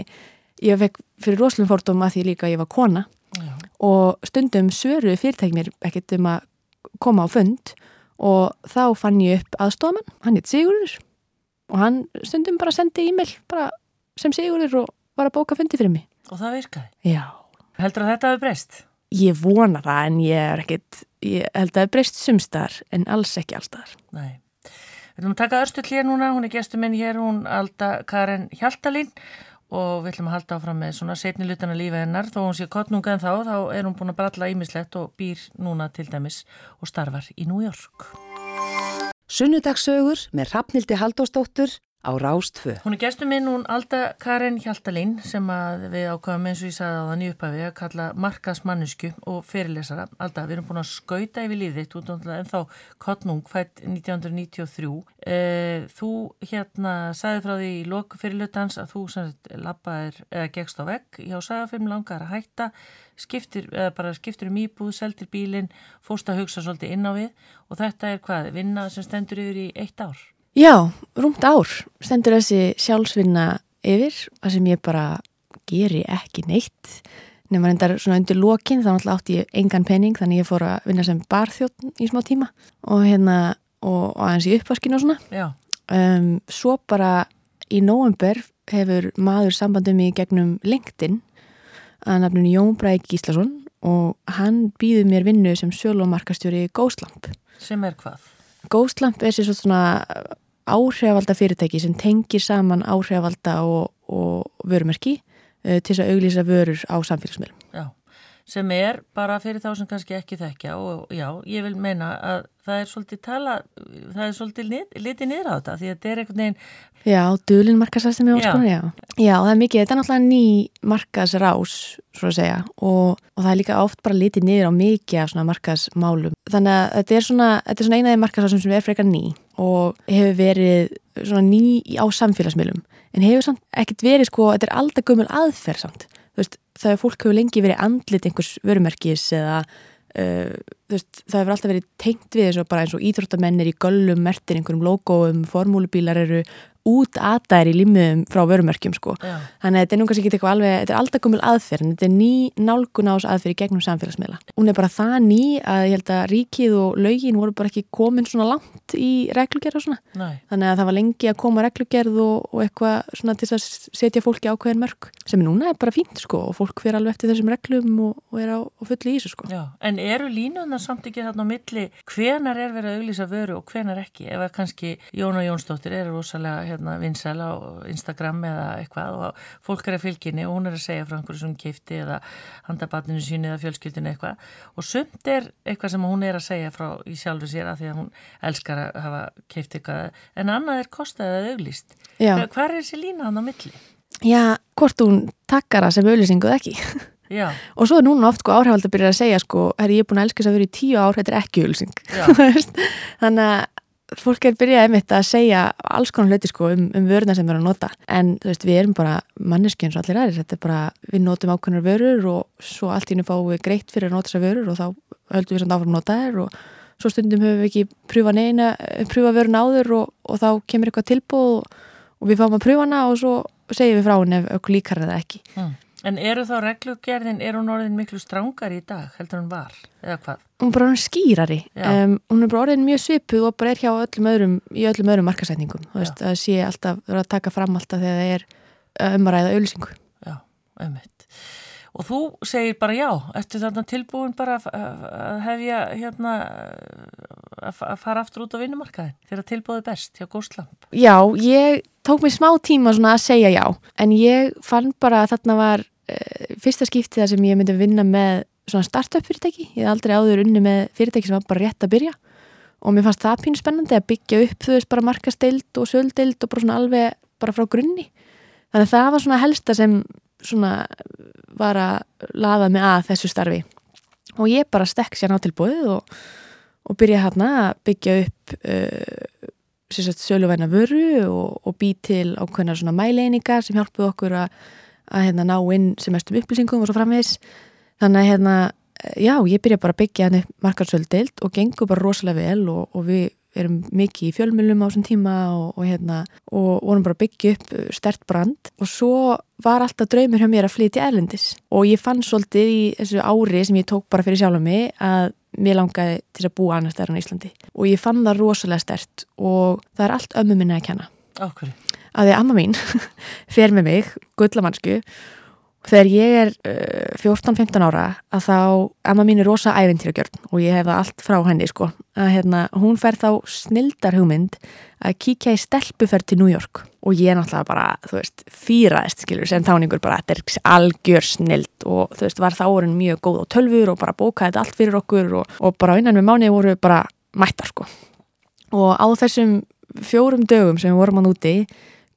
[SPEAKER 4] ég fekk fyrir rosalum fórdum að því líka ég var kona.
[SPEAKER 1] Já,
[SPEAKER 4] og stundum svöru fyrirtæknir ekkert um að koma á fund og þá fann ég upp aðstofamann, hann heit Sigurður og hann stundum bara sendi e-mail bara sem Sigurður og var að bóka fundi fyrir mig.
[SPEAKER 1] og það virkaði.
[SPEAKER 4] Já.
[SPEAKER 1] Heldur að þetta hefur breyst?
[SPEAKER 4] Ég vona það en ég er ekkert, ég held að það er breyst sumstar en alls ekki allstar.
[SPEAKER 1] Nei. Við ætlum að taka örstuð hér núna, hún er gestur minn hér, hún Alda Karen Hjaltalín og við ætlum að halda áfram með svona setni lutana lífi hennar, þó hún sé kottnunga en þá, þá er hún búin að bralla ímislegt og býr núna til dæmis og starfar í York.
[SPEAKER 5] Sunnudagsögur með Hrafnildi Haldósdóttur á Rástfö.
[SPEAKER 1] Hún er gestur minn, hún Alda Karen Hjaltalín sem við ákvæðum eins og ég sagði á þann í upphafi að kalla markaðsmannisku og fyrirlesara. Alda, við erum búin að skauta yfir lífið þitt út en þá kottnung fætt 1993. Eh, þú hérna sagði frá því í lok fyrirlutans að þú sagt, labbaðir eða gegst á vegg hjá sagafilm langar að hætta skiptir, eða bara skiptir um íbúð, seldir bílinn, fórst að hugsa svolítið inn á við og þetta er hvað, vinna sem stendur yfir í eitt ár.
[SPEAKER 4] Já, rúmt ár stendur þessi sjálfsvinna yfir, það sem ég bara geri ekki neitt nema reyndar svona undir lokin, þá náttúrulega átti ég engan penning, þannig ég fór að vinna sem barþjótt í smá tíma og hérna og, og aðeins í uppvaskinu og svona. Um, svo bara í nóvember hefur maður sambandum í gegnum LinkedIn að nafninu Jón Bræk Gíslason og hann býður mér vinnu sem sölumarkastjóri Ghostlamp.
[SPEAKER 1] Sem er hvað?
[SPEAKER 4] Ghostlamp er sér svona áhrifalda fyrirtæki sem tengir saman áhrifalda og, og vörumerki uh, til þess að auglýsa vörur á samfélagsmiðlum.
[SPEAKER 1] Já, sem er bara fyrir þá sem kannski ekki þekkja og já, ég vil meina að það er svolítið tala, það er svolítið lit, litið niður á þetta því að þetta er einhvern veginn,
[SPEAKER 4] Já, dulin markasastum í
[SPEAKER 1] Já.
[SPEAKER 4] óskonum, já. Já, það er mikið, þetta er náttúrulega ný markasrás, svo að segja, og, og það er líka oft bara litið niður á mikið af svona markasmálum. Þannig að þetta er svona, þetta er svona einaði markasrásum sem er frekar ný og hefur verið svona ný á samfélagsmiðlum, en hefur samt ekkert verið sko, þetta er alltaf gömul aðferð samt. Þú veist, er fólk hefur lengi verið andlit einhvers vörumerkis eða Uh, veist, það hefur alltaf verið tengt við þessu bara eins og íþróttamennir í göllum mertir einhverjum logoum, formúlubílar eru út aðdæri í limmiðum frá vörumerkjum sko. Þannig að þetta er nú kannski ekki eitthvað alveg, þetta er alltaf gömul aðferð en þetta er ný nálgun ás aðferð í gegnum samfélagsmiðla. Hún er bara það ný að ég held að ríkið og lögin voru bara ekki komin svona langt í reglugerð og svona.
[SPEAKER 1] næ,
[SPEAKER 4] Þannig að það var lengi að koma reglugerð og, og eitthvað svona til að setja fólki ákveðin mörg sem núna er bara fínt sko og fólk fyrir alveg eftir þessum reglum og, og er á, á fulli í þessu sko.
[SPEAKER 1] já, en eru línunar samt ekki þarna á milli, hvenar er verið að auglýsa vöru og hvenar ekki, ef að kannski Jóna Jónsdóttir er rosalega hérna, vinsæla á Instagram eða eitthvað og fólk er að fylginni og hún er að segja frá einhverju sem kifti eða handabatninu síni eða fjölskyldinu eitthvað og sumt er eitthvað sem hún er að segja frá í sjálfu sér að því að hún elskar að hafa kifti eitthvað en annað er kostað eða auglýst.
[SPEAKER 4] Já.
[SPEAKER 1] Hva- Hvar er þessi lína hann á milli?
[SPEAKER 4] Já, hvort hún takkar það sem auðlýsingu eða ekki.
[SPEAKER 1] Já,
[SPEAKER 4] Og svo er núna oft sko áhrifald að byrja að segja sko, herri ég er búin að elska þess að vera í tíu ár, þetta er ekki veist? Þannig að fólk er byrjað einmitt að segja alls konar hluti sko um, um vöruna sem við erum að nota. En þú veist, við erum bara manneski eins og allir aðrir. Þetta er bara, við notum ákveðnar vörur og svo allt í hennu fáum við greitt fyrir að nota þessar vörur og þá höldum við samt áfram að nota þær og svo stundum höfum við ekki pröfa neina, pröfa vöruna áður og, og þá kemur eitthvað tilbúð og, við fáum að pröfa hana og svo segjum við frá henni ef okkur líkar það ekki.
[SPEAKER 1] mm. En eru þá reglugerðin, er hún orðin miklu strángar í dag, heldur hún var, eða hvað?
[SPEAKER 4] Hún er bara orðin skýrari, um, hún er bara orðin mjög svipuð og bara er hjá öllum öðrum, í öllum öðrum markasætningum, þú veist, það sé alltaf, það er að taka fram alltaf þegar það er um að ræða auðlýsingu.
[SPEAKER 1] Já, ummitt. Og þú segir bara já, ertu þarna tilbúin bara að hefja hérna að fara aftur út á vinnumarkaðin þegar tilbúið best hjá Góðslamp?
[SPEAKER 4] Já, ég tók mér smá tíma svona að segja já, en ég fann bara að þarna var uh, fyrsta skiptið þar sem ég myndi vinna með svona startup fyrirtæki, ég hef aldrei áður unni með fyrirtæki sem var bara rétt að byrja. Og mér fannst það pínu spennandi að byggja upp þú veist bara markasteild og söldeild og bara svona alveg bara frá grunni. Þannig að það var svona helsta sem svona var að laða mig að þessu starfi. Og ég bara stekk sér nátilbúið og, og byrja hérna að byggja upp uh, söluvæna vöru og, og bý til ákveðna svona mæleiningar sem hjálpuð okkur að, að hérna, ná inn sem mestum upplýsingum og svo framvegs þannig að hérna, já, ég byrja bara að byggja hérna markarsöldild og gengur bara rosalega vel og, og við erum mikið í fjölmjölum á þessum tíma og, og hérna og vorum bara byggja upp uh, stert brand. Og svo var alltaf draumur hjá mér að flytja erlendis. Og ég fann svolítið í þessu ári sem ég tók bara fyrir sjálf mig að mér langaði til að búa annars þar á Íslandi. Og ég fann það rosalega stert og það er allt ömmu minna að kenna.
[SPEAKER 1] Okkur.
[SPEAKER 4] að því að amma mín fer með mig, gullamansku Þegar ég er uh, 14-15 ára að þá, amma mín er rosa ævintýragjörn og ég hef það allt frá henni sko, að hérna, hún fer þá snildar hugmynd að kíkja í stelpuferð til New York og ég er náttúrulega bara, þú veist, fýraðist skilur sem þáningur bara, þetta er algjör snild og þú veist, var þá orðin mjög góð og tölfur og bara bókaði þetta allt fyrir okkur og, og bara innan við mánuði voru bara mættar sko. Og á þessum fjórum dögum sem við vorum að núti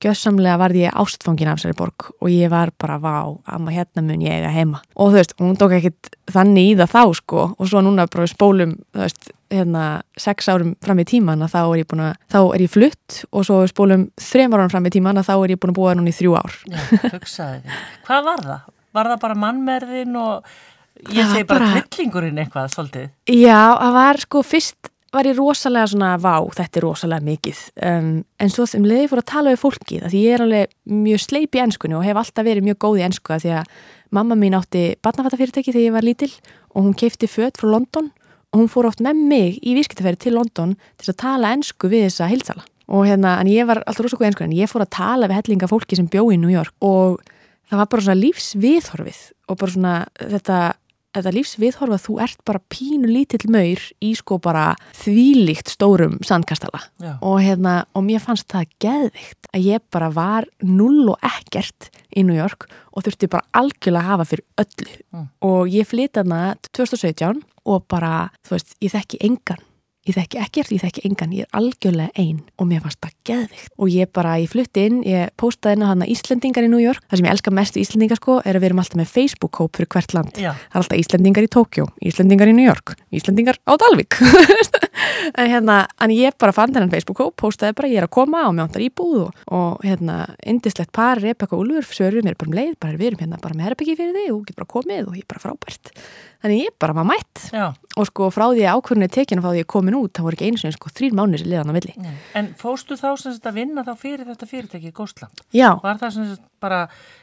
[SPEAKER 4] gjössamlega varði ég ástfangin af þessari borg og ég var bara vá, amma hérna mun ég eiga heima og þú veist, hún tók ekkit þannig í það þá sko og svo núna bara spólum, þú veist, hérna sex árum fram í tíman að þá er ég búin að þá er ég flutt og svo spólum þrem árum fram í tíman að þá er ég búin að búa núna í þrjú ár
[SPEAKER 1] Já, hugsaði. Hvað var það? Var það bara mannmerðin og ég segi bara, bara tvillingurinn eitthvað svolítið?
[SPEAKER 4] Já, það var sko fyrst var ég rosalega svona, vá, þetta er rosalega mikið. Um, en svo þeim leiði fór að tala við fólkið, því ég er alveg mjög sleip í ennskunni og hef alltaf verið mjög góð í ennsku því að mamma mín átti barnafattafyrirtæki þegar ég var lítil og hún keipti fött frá London og hún fór oft með mig í vískitafæri til London til að tala ennsku við þessa heilsala og hérna, en ég var alltaf rosalega góð í ennsku en ég fór að tala við hellinga fólki sem bjó í New York og það var bara svona lífsviðhorfið og bara svona þetta þetta lífsviðhorfa þú ert bara pínu lítill maur í sko bara þvílíkt stórum sandkastala. Og, hérna, og mér fannst það geðvikt að ég bara var null og ekkert í New York og þurfti bara algjörlega að hafa fyrir öllu. Mm. og ég flytti hana 2017 og bara, þú veist, ég þekki engan ég þekki ekkert, ég þekki engan, ég er algjörlega einn og mér fannst það geðvikt og ég bara, ég flutti inn, ég postaði á hana Íslendingar í New York, það sem ég elska mest í Íslendingar sko, er að við erum alltaf með Facebook-kóp fyrir hvert land, Já. það er alltaf Íslendingar í Tókjó Íslendingar í New York, Íslendingar á Dalvik en hérna, en ég bara fann þennan Facebook-kóp, postaði bara, ég er að koma og mjöntar í búð og, hérna, indislegt par, Rebecca og Úlfur, svöruð mér bara um leið, bara við erum hérna bara með herbyggi fyrir þig og ég bara komið og ég bara frábært Þannig ég bara var mætt Já. og sko frá því að ákvörðinu tekinu frá því að ég komin út, það voru ekki einu sinni sko þrýr mánuðir sem liðan á milli.
[SPEAKER 1] Nei. En fóstu þá sem þetta vinna þá fyrir þetta fyrirtæki í Góðsland?
[SPEAKER 4] Já.
[SPEAKER 1] Var það sem þetta bara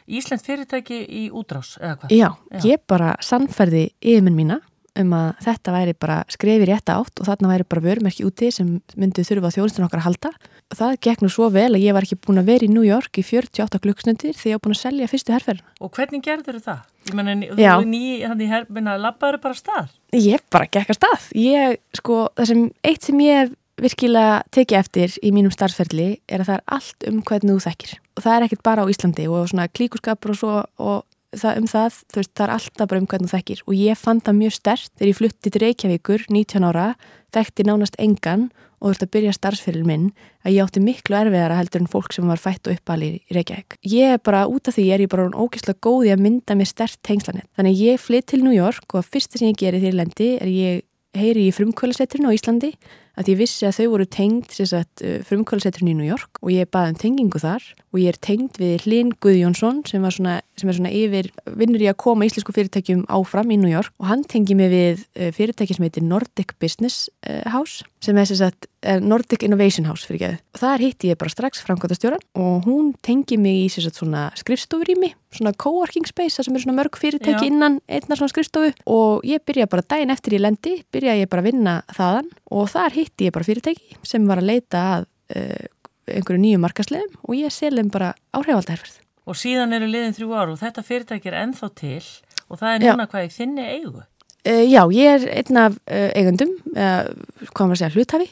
[SPEAKER 1] Ísland fyrirtæki í útrás eða hvað?
[SPEAKER 4] Já, Já. ég bara sannferði yfirminn mína um að þetta væri bara skrefi rétt átt og þarna væri bara vörumerki úti sem myndi þurfa þjóðlistin okkar að halda. Það gekk nú svo vel að ég var ekki búin að vera í New York í 48 klukksnundir þegar ég var búin að selja fyrstu herrferðina.
[SPEAKER 1] Og hvernig gerður það? Ég menna, þú er ný, þannig að herfina lappaður bara stað?
[SPEAKER 4] Ég bara gekk að stað. Ég, sko, það sem, eitt sem ég virkilega tekið eftir í mínum starfsferðli er að það er allt um hvernig þú þekkir. Og það er ekkert bara á Íslandi og svona klíkuskapur og svo og það, um það, þú veist, það er alltaf bara um hvernig þú þekkir. Og ég fann það mjög stert þegar ég flutti til Reykjavíkur 19 ára, þekkti nánast engan og ert að byrja starfsfélil minn að ég átti miklu erfiðara heldur en fólk sem var fætt og uppalið í Reykjavík. Ég er bara, út af því er ég bara ógeðslega góði að mynda mér stert tengslanett. Þannig ég flytt til New York og að fyrsta sem ég gerir því lendi er ég heyri í frumkvölasetturinn á Íslandi að ég vissi að þau voru tengd uh, frumkvölasetturinn í New York og ég baði um tengingu þar og ég er tengd við Hlinn Guðjónsson sem, svona, sem er svona yfir, vinnur í að koma íslensku fyrirtækjum áfram í New York og hann tengi mig við uh, fyrirtæki sem heitir Nordic Business uh, House sem er þess að Nordic Innovation House fyrir geðu. Og þar hitti ég bara strax framkvæmtastjóran og hún tengi mig í sér svona skrifstofur í mig, svona coworking space, það sem er svona mörg fyrirtæki Já. innan einna svona skrifstofu og ég byrja bara daginn eftir í lendi, byrja ég bara að vinna þaðan og þar hitti ég bara fyrirtæki sem var að leita að uh, einhverju nýju markaslegum og ég selum bara áhrifaldaherfið.
[SPEAKER 1] Og síðan eru liðin þrjú ár og þetta fyrirtæki er enþá til og það er núna Já. hvað ég finni eigu.
[SPEAKER 4] Uh, já, ég er einn af uh, eigundum, uh, hvað maður segja, hlutafi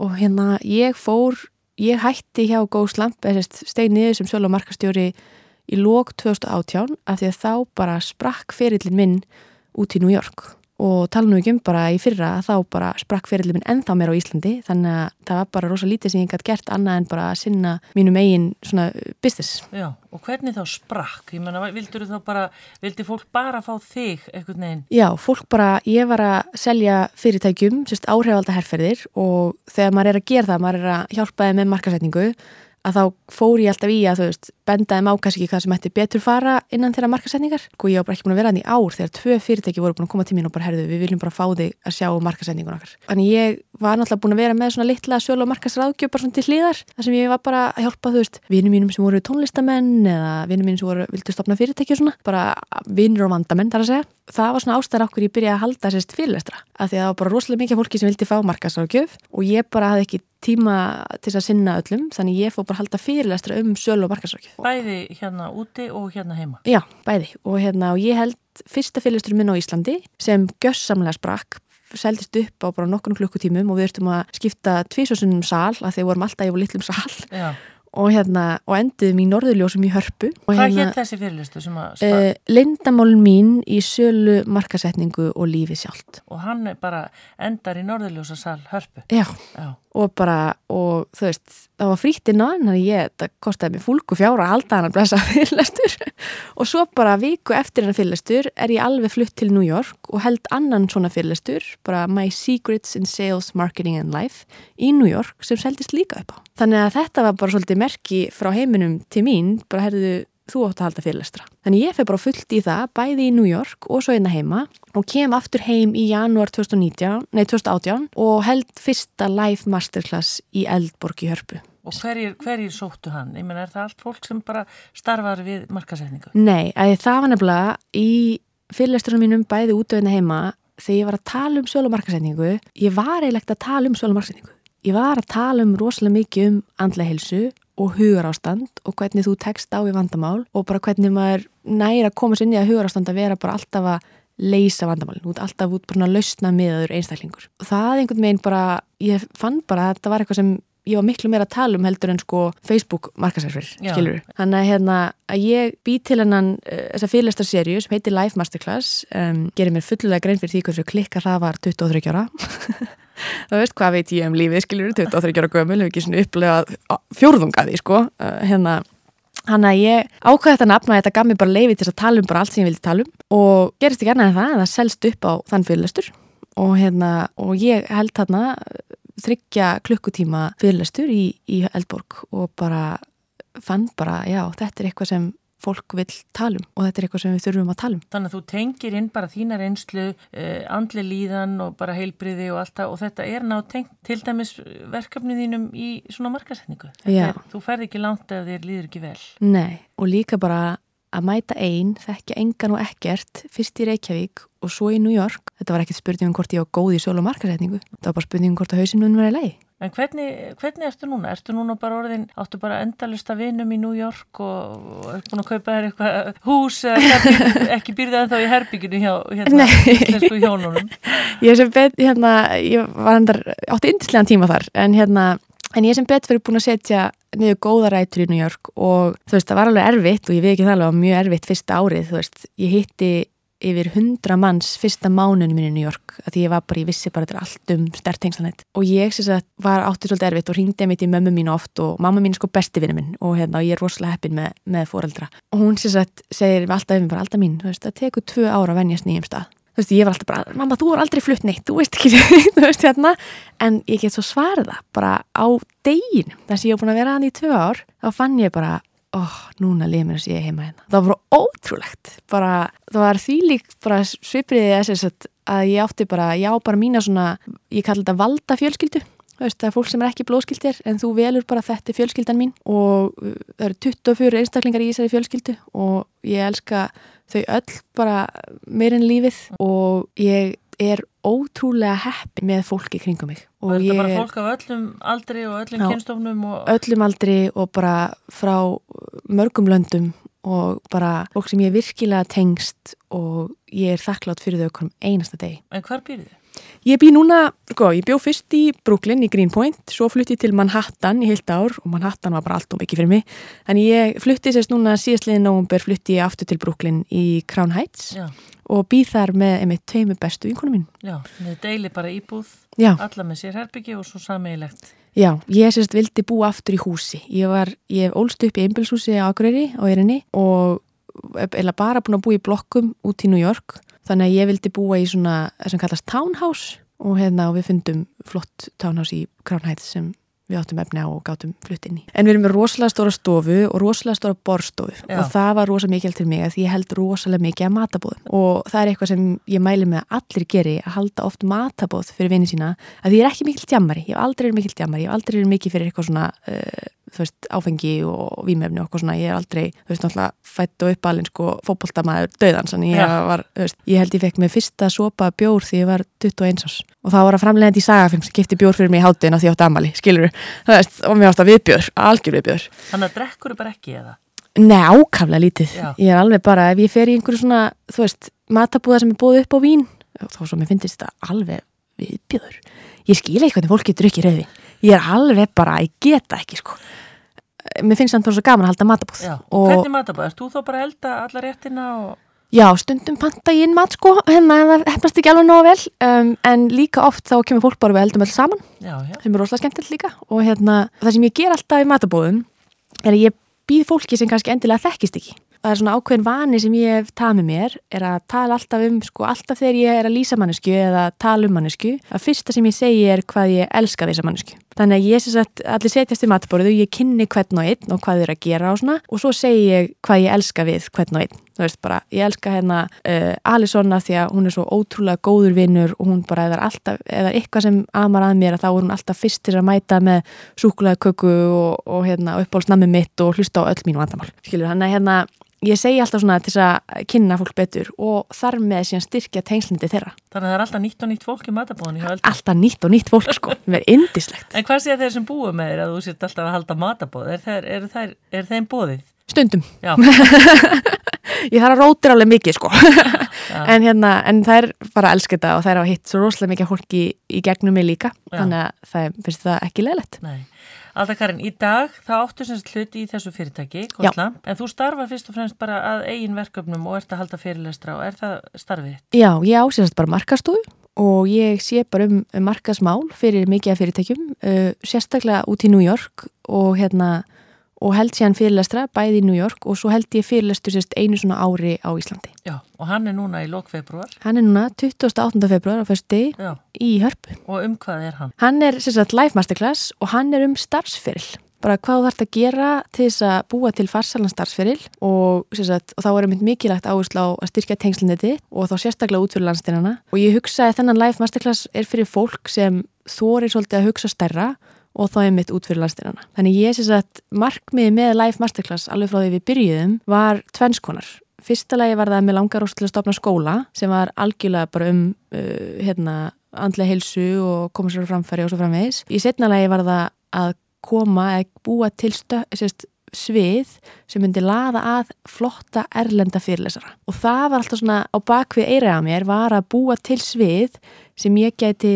[SPEAKER 4] og hérna ég fór, ég hætti hjá Góðslamp, stegniði sem sölu og markastjóri í lók 2018 af því að þá bara sprakk ferillin minn út í New York og tala nú ekki um bara í fyrra þá bara sprakk fyrirlið minn ennþá mér á Íslandi þannig að það var bara rosa lítið sem ég gæti gert annað en bara að sinna mínum eigin svona business.
[SPEAKER 1] Já, og hvernig þá sprakk? Ég menna, vildur þú þá bara vildi fólk bara fá þig eitthvað neginn?
[SPEAKER 4] Já, fólk bara, ég var að selja fyrirtækjum, sérst áhrifalda herrferðir og þegar maður er að gera það, maður er að hjálpa þið með markasetningu að þá fór ég alltaf í að þú veist bendaði má kannski hvað sem ætti betur fara innan þeirra markasetningar og ég var bara ekki búin að vera hann í ár þegar tvö fyrirtæki voru búin að koma til mín og bara herðu við viljum bara fá þig að sjá markasetningun okkar. Þannig ég var náttúrulega búin að vera með svona litla sölu og markasráðgjöf bara svona til hlýðar þar sem ég var bara að hjálpa þú veist vinnum mínum sem voru tónlistamenn eða vinnum mínum sem voru vildu stopna fyrirtæki og svona bara vinnur og vandamenn þar að segja. Það var svona ástæðar okkur ég byrjaði að halda sérst fyrirlestra af því að það var bara rosalega mikið fólki sem vildi fá markasráðgjöf og ég bara hafði ekki tíma til að sinna öllum þannig ég fór bara að halda fyrirlestra um sölu og markasráðgjöf.
[SPEAKER 1] Bæði hérna úti og hérna heima?
[SPEAKER 4] Já, bæði og, hérna, og ég held fyrsta fyrirlestur minn á Íslandi sem gössamlega sprakk seldist upp á bara nokkurnu klukkutímum og við ertum að skipta tvísvarsunum sal að þeir vorum alltaf yfir litlum sal Já og, hérna, og enduðum í norðurljósum í hörpu.
[SPEAKER 1] Hvað
[SPEAKER 4] hérna,
[SPEAKER 1] hétt þessi fyrirlistu sem að
[SPEAKER 4] spara? Uh, eh, Lindamál mín í sölu, markasetningu og lífi sjálft.
[SPEAKER 1] Og hann bara endar í norðurljósasal hörpu?
[SPEAKER 4] Já, Já. Og bara, og þú veist, það var frítinn á hann, þannig ég, það kostiði mig fólku fjára að halda hann að blessa fyrirlistur og svo bara viku eftir hann fyrirlistur er ég alveg flutt til New York og held annan svona fyrirlistur, bara My Secrets in Sales, Marketing and Life í New York sem seldist líka upp á. Þannig að þetta var bara svolítið merki frá heiminum til mín, bara herðu þú átt að halda fyrirlestra. Þannig ég feg bara fullt í það, bæði í New York og svo einna heima og kem aftur heim í janúar 2019, nei 2018 og held fyrsta live masterclass í Eldborg í Hörpu.
[SPEAKER 1] Og hverjir, hverjir sóttu hann? Ég menn, er það allt fólk sem bara starfar við markasetningu?
[SPEAKER 4] Nei, að það var nefnilega í fyrirlesturinn mínum bæði út af einna heima þegar ég var að tala um sjölumarkasetningu, ég var eiginlegt að tala um sjölumarkasetningu Ég var að tala um rosalega mikið um andlega hilsu og hugarástand og hvernig þú tekst á í vandamál og bara hvernig maður næra að koma sér inn í að hugarástand að vera bara alltaf að leysa vandamálinn, út alltaf út bara að lausna miðaður einstaklingur. Og það einhvern veginn bara, ég fann bara að þetta var eitthvað sem ég var miklu meira að tala um heldur en sko Facebook markasærfyrir, skilur. Þannig að hérna að ég bý til hennan uh, þessa fyrirlestarserju sem heitir Life Masterclass um, gerir mér fullulega grein fyrir því hversu klikka það var 23 ára þú veist hvað veit ég um lífið skiljur 23 ára gömul, hefur ekki svona upplegað fjórðungaði sko. Uh, hérna hann að ég ákvæði þetta nafn og þetta gaf mér bara leiði til að tala um bara allt sem ég vildi tala um. Og gerist ekki annað en það það selst upp á þann fyrirlestur. Og hérna og ég held þarna þryggja klukkutíma fyrirlestur í, í Eldborg og bara fann bara já þetta er eitthvað sem fólk vil talum og þetta er eitthvað sem við þurfum að talum.
[SPEAKER 1] Þannig að þú tengir inn bara þína reynslu, eh, andli líðan og bara heilbriði og allt það og þetta er ná tengt til dæmis verkefnið þínum í svona markasetningu. Þú ferð ekki langt ef þér líður ekki vel.
[SPEAKER 4] Nei og líka bara að mæta einn, þekkja engan og ekkert fyrst í Reykjavík og svo í New York. Þetta var ekkert spurningum hvort ég var góð í sól og markasetningu. Þetta var bara spurningum hvort að hausinum verið leið.
[SPEAKER 1] En hvernig, hvernig ertu núna? Ertu núna bara orðin, áttu bara endalust að vinum í New York og, og er búin að kaupa þér eitthvað hús eða ekki býrðið ennþá í herbygginu hjá hérna, íslensku hjónunum?
[SPEAKER 4] Ég sem bet, hérna, ég var endar, átti yndislegan tíma þar en hérna, en ég sem bet verið búin að setja niður góða rætur í New York og þú veist, það var alveg erfitt og ég veit ekki það alveg, mjög erfitt fyrsta árið, þú veist, ég hitti yfir hundra manns fyrsta mánunum minni í New York að ég var bara, ég vissi bara þetta er allt um stertengslanet og ég syns að var áttið svolítið erfitt og ringdi mitt í mömmu mín oft og mamma mín er sko besti vinnu minn og hérna og ég er rosalega heppin með, með foreldra. Og hún syns að segir alltaf yfir bara alltaf mín, þú veist það tekur tvö ára að venjast nýjum stað. Þú veist ég var alltaf bara, mamma þú er aldrei flutt neitt þú veist ekki, þú veist hérna. En ég get svo svarða bara á degin þess að ég hef búin að vera hann oh, núna liður mér að sé heima hérna. Það var bara ótrúlegt. Bara, það var því líkt bara svipriðið þess að ég átti bara, ég á bara mína svona, ég kalli þetta valda fjölskyldu það er fólk sem er ekki blóðskildir en þú velur bara þetta er fjölskyldan mín og uh, það eru 24 einstaklingar í þessari fjölskyldu og ég elska þau öll bara meirinn lífið og ég er ótrúlega heppi með fólki kringum mig.
[SPEAKER 1] Og, og þetta bara fólk af öllum aldri og öllum kynstofnum? Og...
[SPEAKER 4] Öllum aldri og bara frá mörgum löndum og bara fólk sem ég virkilega tengst og ég er þakklátt fyrir þau okkur um einasta deg.
[SPEAKER 1] En hvar býrðu þið?
[SPEAKER 4] Ég bý núna, sko, ég bjó fyrst í Brooklyn í Greenpoint, svo flutti ég til Manhattan í heilt ár og Manhattan var bara allt og mikið fyrir mig. En ég flutti sérst núna síðastliðin nógumber flutti ég aftur til Brooklyn í Crown Heights Já. Og býð þar með einmitt tveimu bestu vinkunum mín.
[SPEAKER 1] Já, þið deili bara íbúð, Já. alla með sér herbyggi og svo sameigilegt.
[SPEAKER 4] Já, ég sérst vildi búa aftur í húsi. Ég var, ég ólst upp í einbilshúsi á Akureyri á Erinni og eða bara búin að búa í blokkum út í New York Þannig að ég vildi búa í svona sem kallast townhouse og hérna og við fundum flott townhouse í Crown Heights sem við áttum efni á og gátum flutt inn í. En við erum með rosalega stóra stofu og rosalega stóra borstofu Já. og það var rosalega mikil til mig að ég held rosalega mikið að matabóðum og það er eitthvað sem ég mæli með að allir geri að halda oft matabóð fyrir vinið sína að ég er ekki mikil tjammari, ég hef aldrei verið mikil tjammari, ég hef aldrei verið mikil fyrir eitthvað svona uh, þú veist, áfengi og výmefni og okkur svona, ég er aldrei, þú veist, náttúrulega fætt og uppalinn, sko, fókbóltamæður döðans, en ég var, þú veist, ég held ég fekk með fyrsta sopa bjór því ég var 21 árs. Og það var að framlegandi í sagafilm sem kipti bjór fyrir mig í hátinn á því átti amali, skilur þú veist, og mér ást að viðbjór, algjör viðbjór.
[SPEAKER 1] Þannig að drekkur þú bara ekki eða?
[SPEAKER 4] Nei, ákaflega lítið, Já. ég er alveg bara ef ég fer í einhverju svona, þú veist, ég skil ekki hvernig fólk getur ekki rauði ég er alveg bara, ég geta ekki sko mér finnst það svo gaman að halda
[SPEAKER 1] og hvernig matabóð? Erst þú þá bara að elda alla réttina og...
[SPEAKER 4] Já, stundum panta ég inn mat sko hérna það hefnast ekki alveg nógu vel um, en líka oft þá kemur fólk bara við eldum alls saman já, já. sem er rosalega skemmtilegt líka og hérna það sem ég ger alltaf í matabóðum er að ég býð fólki sem kannski endilega þekkist ekki það er svona ákveðin vani sem ég hef tað með mér er að tala alltaf um, sko alltaf þegar ég er að lýsa mannesku eða tala um mannesku að fyrsta sem ég segi er hvað ég elska þessa mannesku. Þannig að ég sé að allir setjast í matborðu, ég kynni hvern og einn og hvað eru að gera og svona og svo segi ég hvað ég elska við hvern og einn. Þú veist bara, ég elska hérna uh, Alisonna því að hún er svo ótrúlega góður vinnur og hún bara, eða alltaf, eða eitthvað sem amar að mér að þá er hún alltaf fyrst til að mæta með súkulæði köku og, og hérna uppbólsnami mitt og hlusta á öll mínu vandamál. Skilur, hann er hérna ég segi alltaf svona til að kynna fólk betur og þar með síðan styrkja tengslindi þeirra.
[SPEAKER 1] Þannig að það er alltaf nýtt og nýtt fólk í matabóðinu?
[SPEAKER 4] Alltaf nýtt og nýtt fólk sko, það er indislegt.
[SPEAKER 1] En hvað sé þeir sem búið með þér að þú sért alltaf að halda matabóð? Er, er, þeir, er þeim bóðið?
[SPEAKER 4] Stundum. ég þarf að rótir alveg mikið sko, en, hérna, en það er bara að elska þetta og það er að hitt svo rosalega mikið fólki í, í gegnum mig líka, Já. þannig að það finnst það ekki leðlegt.
[SPEAKER 1] Nei. Alltaf Karin, í dag þá áttu semst hluti í þessu fyrirtæki, Kostlamp, en þú starfar fyrst og fremst bara að eigin verkefnum og ert að halda fyrirlestra og er það starfið?
[SPEAKER 4] Já, ég ásýrst bara markastofu og ég sé bara um, um markasmál fyrir mikið af fyrirtækjum, uh, sérstaklega út í New York og hérna og held sér hann fyrirlestra bæði í New York og svo held ég fyrirlestu sérst einu svona ári á Íslandi.
[SPEAKER 1] Já, og hann er núna í lok februar?
[SPEAKER 4] Hann er núna 28. februar á fyrsti í Hörpu.
[SPEAKER 1] Og um hvað er hann?
[SPEAKER 4] Hann er sérst live masterclass og hann er um starfsfyrirl. Bara hvað þú þarfst að gera til þess að búa til farsalan starfsfyrirl og, sérst, og þá er mynd mikilvægt áherslu á að styrkja tengslinni og þá sérstaklega út fyrir landsteinana og ég hugsa að þennan live masterclass er fyrir fólk sem þórir svolítið að hugsa stærra og þá er mitt út fyrir landstirana. Þannig ég sé að markmiði með Life Masterclass alveg frá því við byrjuðum var tvennskonar. Fyrsta lagi var það með langar óst til að stopna skóla sem var algjörlega bara um uh, hérna, andlega heilsu og koma sér framfæri og svo framvegis. Í setna lagi var það að koma eða búa til sérst, svið sem myndi laða að flotta erlenda fyrirlesara. Og það var alltaf svona á bakvið eiraða mér var að búa til svið sem ég geti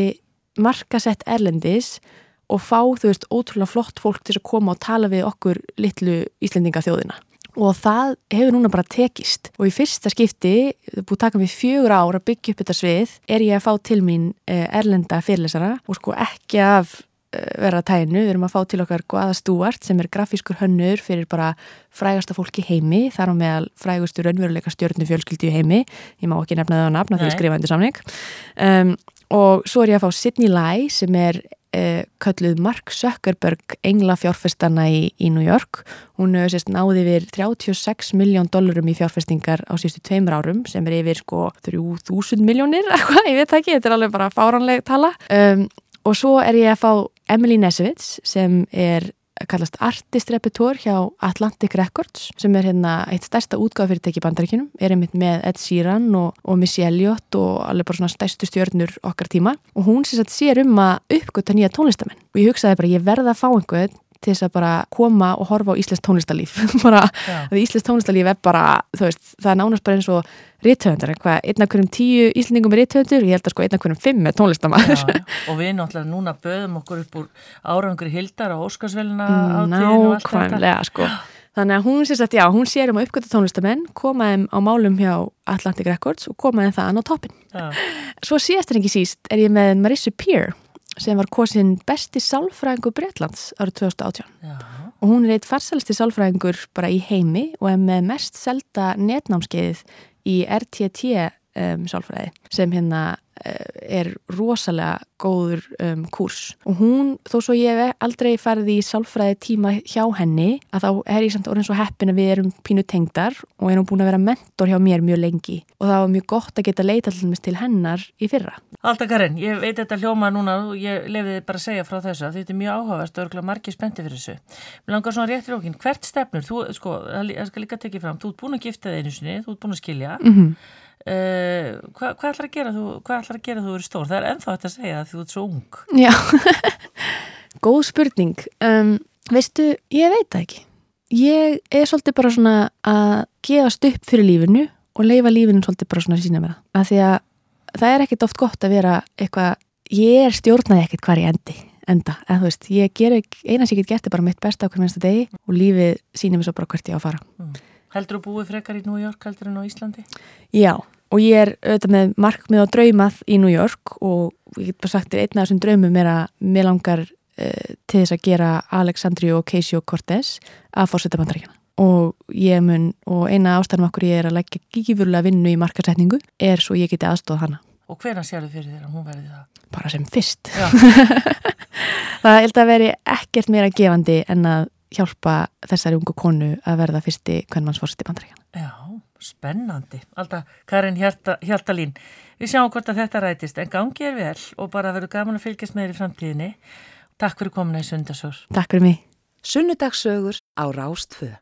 [SPEAKER 4] markasett erlendis og fá, þú veist, ótrúlega flott fólk til að koma og tala við okkur litlu Íslendingaþjóðina. Og það hefur núna bara tekist. Og í fyrsta skipti, það búið að taka mig fjögur ár að byggja upp þetta svið, er ég að fá til mín eh, erlenda fyrirlesara og sko ekki af eh, vera tænu, við erum að fá til okkar Guada Stúart sem er grafískur hönnur fyrir bara frægasta fólki heimi, þar á meðal frægustu raunveruleika stjórnu fjölskyldi heimi, ég má ekki nefna það á nafna því að skrifa undir samning um, og svo er ég að fá Sidney Lai sem er eh, kölluð Mark Zuckerberg engla fjárfestana í, í New York. Hún sérst náði yfir 36 miljón dólarum í fjárfestingar á sístu tveimur árum sem er yfir sko 3000 miljónir, ég veit ekki þetta er alveg bara fáranleg tala. Um, og svo er ég að fá Emily Nesevitz sem er kallast Artist Repertoire hjá Atlantic Records sem er hérna eitt stærsta útgáðfyrirtæki í bandaríkinum, er einmitt með Ed Sheeran og, og Missy Elliott og alveg bara svona stærstu stjörnur okkar tíma. Og hún sér, um að uppgöta nýja tónlistamenn og ég hugsaði bara ég verða að fá einhvern til þess að bara koma og horfa á Íslands tónlistalíf bara, Íslands tónlistalíf er bara veist, það er nánast bara eins og rítöfundar, eitthvað, einn af hverjum tíu Íslandingum er rítöfundur og ég held að sko einn af hverjum fimm er tónlistamæður.
[SPEAKER 1] Og við náttúrulega núna böðum okkur upp úr árangri hildar allt
[SPEAKER 4] þetta. Nákvæmlega sko. Þannig að hún sér að já, hún sér um að uppgöta tónlistamenn, komaðum á málum hjá Atlantic Records og komaðum það á toppin. Já. Svo síðast en ekki síst er ég með Marissa Peer sem var kosin besti sálfræðingur Breitlands árið 2018 Já. og hún er eitt farsælsti sálfræðingur bara í heimi og er með mest selda netnámskeiðið í RTT um, sálfræði sem hérna uh, er rosalega góður um, kurs og hún, þó svo ég hef aldrei farið í sálfræði tíma hjá henni að þá er ég samt orðin svo heppin að við erum pínu tengdar og erum búin að vera mentor hjá mér mjög lengi og það var mjög gott að geta leita til hennar í fyrra.
[SPEAKER 1] Alltaf Karin, ég veit þetta hljóma núna og ég lefiði bara að segja frá þessu að þetta er mjög áhugavert og örgulega margir spenti fyrir þessu. Mér langar svona réttir okkur, hvert stefnur, þú, sko, það skal líka tekið fram, þú ert búin að gifta þig einu sinni, þú ert búin að skilja. Mm -hmm. Uh, hvað, hvað ætlar að gera þú hvað ætlar að gera þú eru stór? Það er ennþá þetta að segja að þú ert svo ung.
[SPEAKER 4] Já, góð spurning. Um, veistu, ég veit það ekki. Ég er svolítið bara svona að gefast upp fyrir lífinu og leifa lífinu svolítið bara svona að sína mér að því að það er ekkit oft gott að vera eitthvað, ég er stjórnaði ekkit hvar ég endi enda, en þú veist, ég ger ekki eina sem ég get gert er bara mitt besta okkur mennsta degi og lífið sínir mér svo bara hvert ég á að fara mm.
[SPEAKER 1] Heldur þú búið frekar í New York heldur en á Íslandi?
[SPEAKER 4] Já, og ég er auðvitað með markmið á draumað í New York og ég get bara sagt einn af þessum draumum er að mér langar uh, til þess að gera Alexandria Ocasio-Cortez að fórsetta bandaríkjana og ég mun, og eina ástæðum okkur ég er að leggja gífurlega vinnu í markasetningu er svo ég geti aðstóð hana
[SPEAKER 1] Og hvena sér þið fyrir þér að hún verði það?
[SPEAKER 4] Bara sem fyrst Það held að veri ekkert meira gefandi en að hjálpa þessari ungu konu að verða fyrsti kvennmannsforsti bandaríkjana.
[SPEAKER 1] Já, spennandi. Alltaf Karin Hjaltalín, við sjáum hvort að þetta rætist en gangi er vel og bara verður gaman að fylgjast með þér í framtíðinni. Takk fyrir komuna í Sunnudasögur.
[SPEAKER 4] Takk fyrir mig.
[SPEAKER 5] Sunnudagsögur á Rástföð.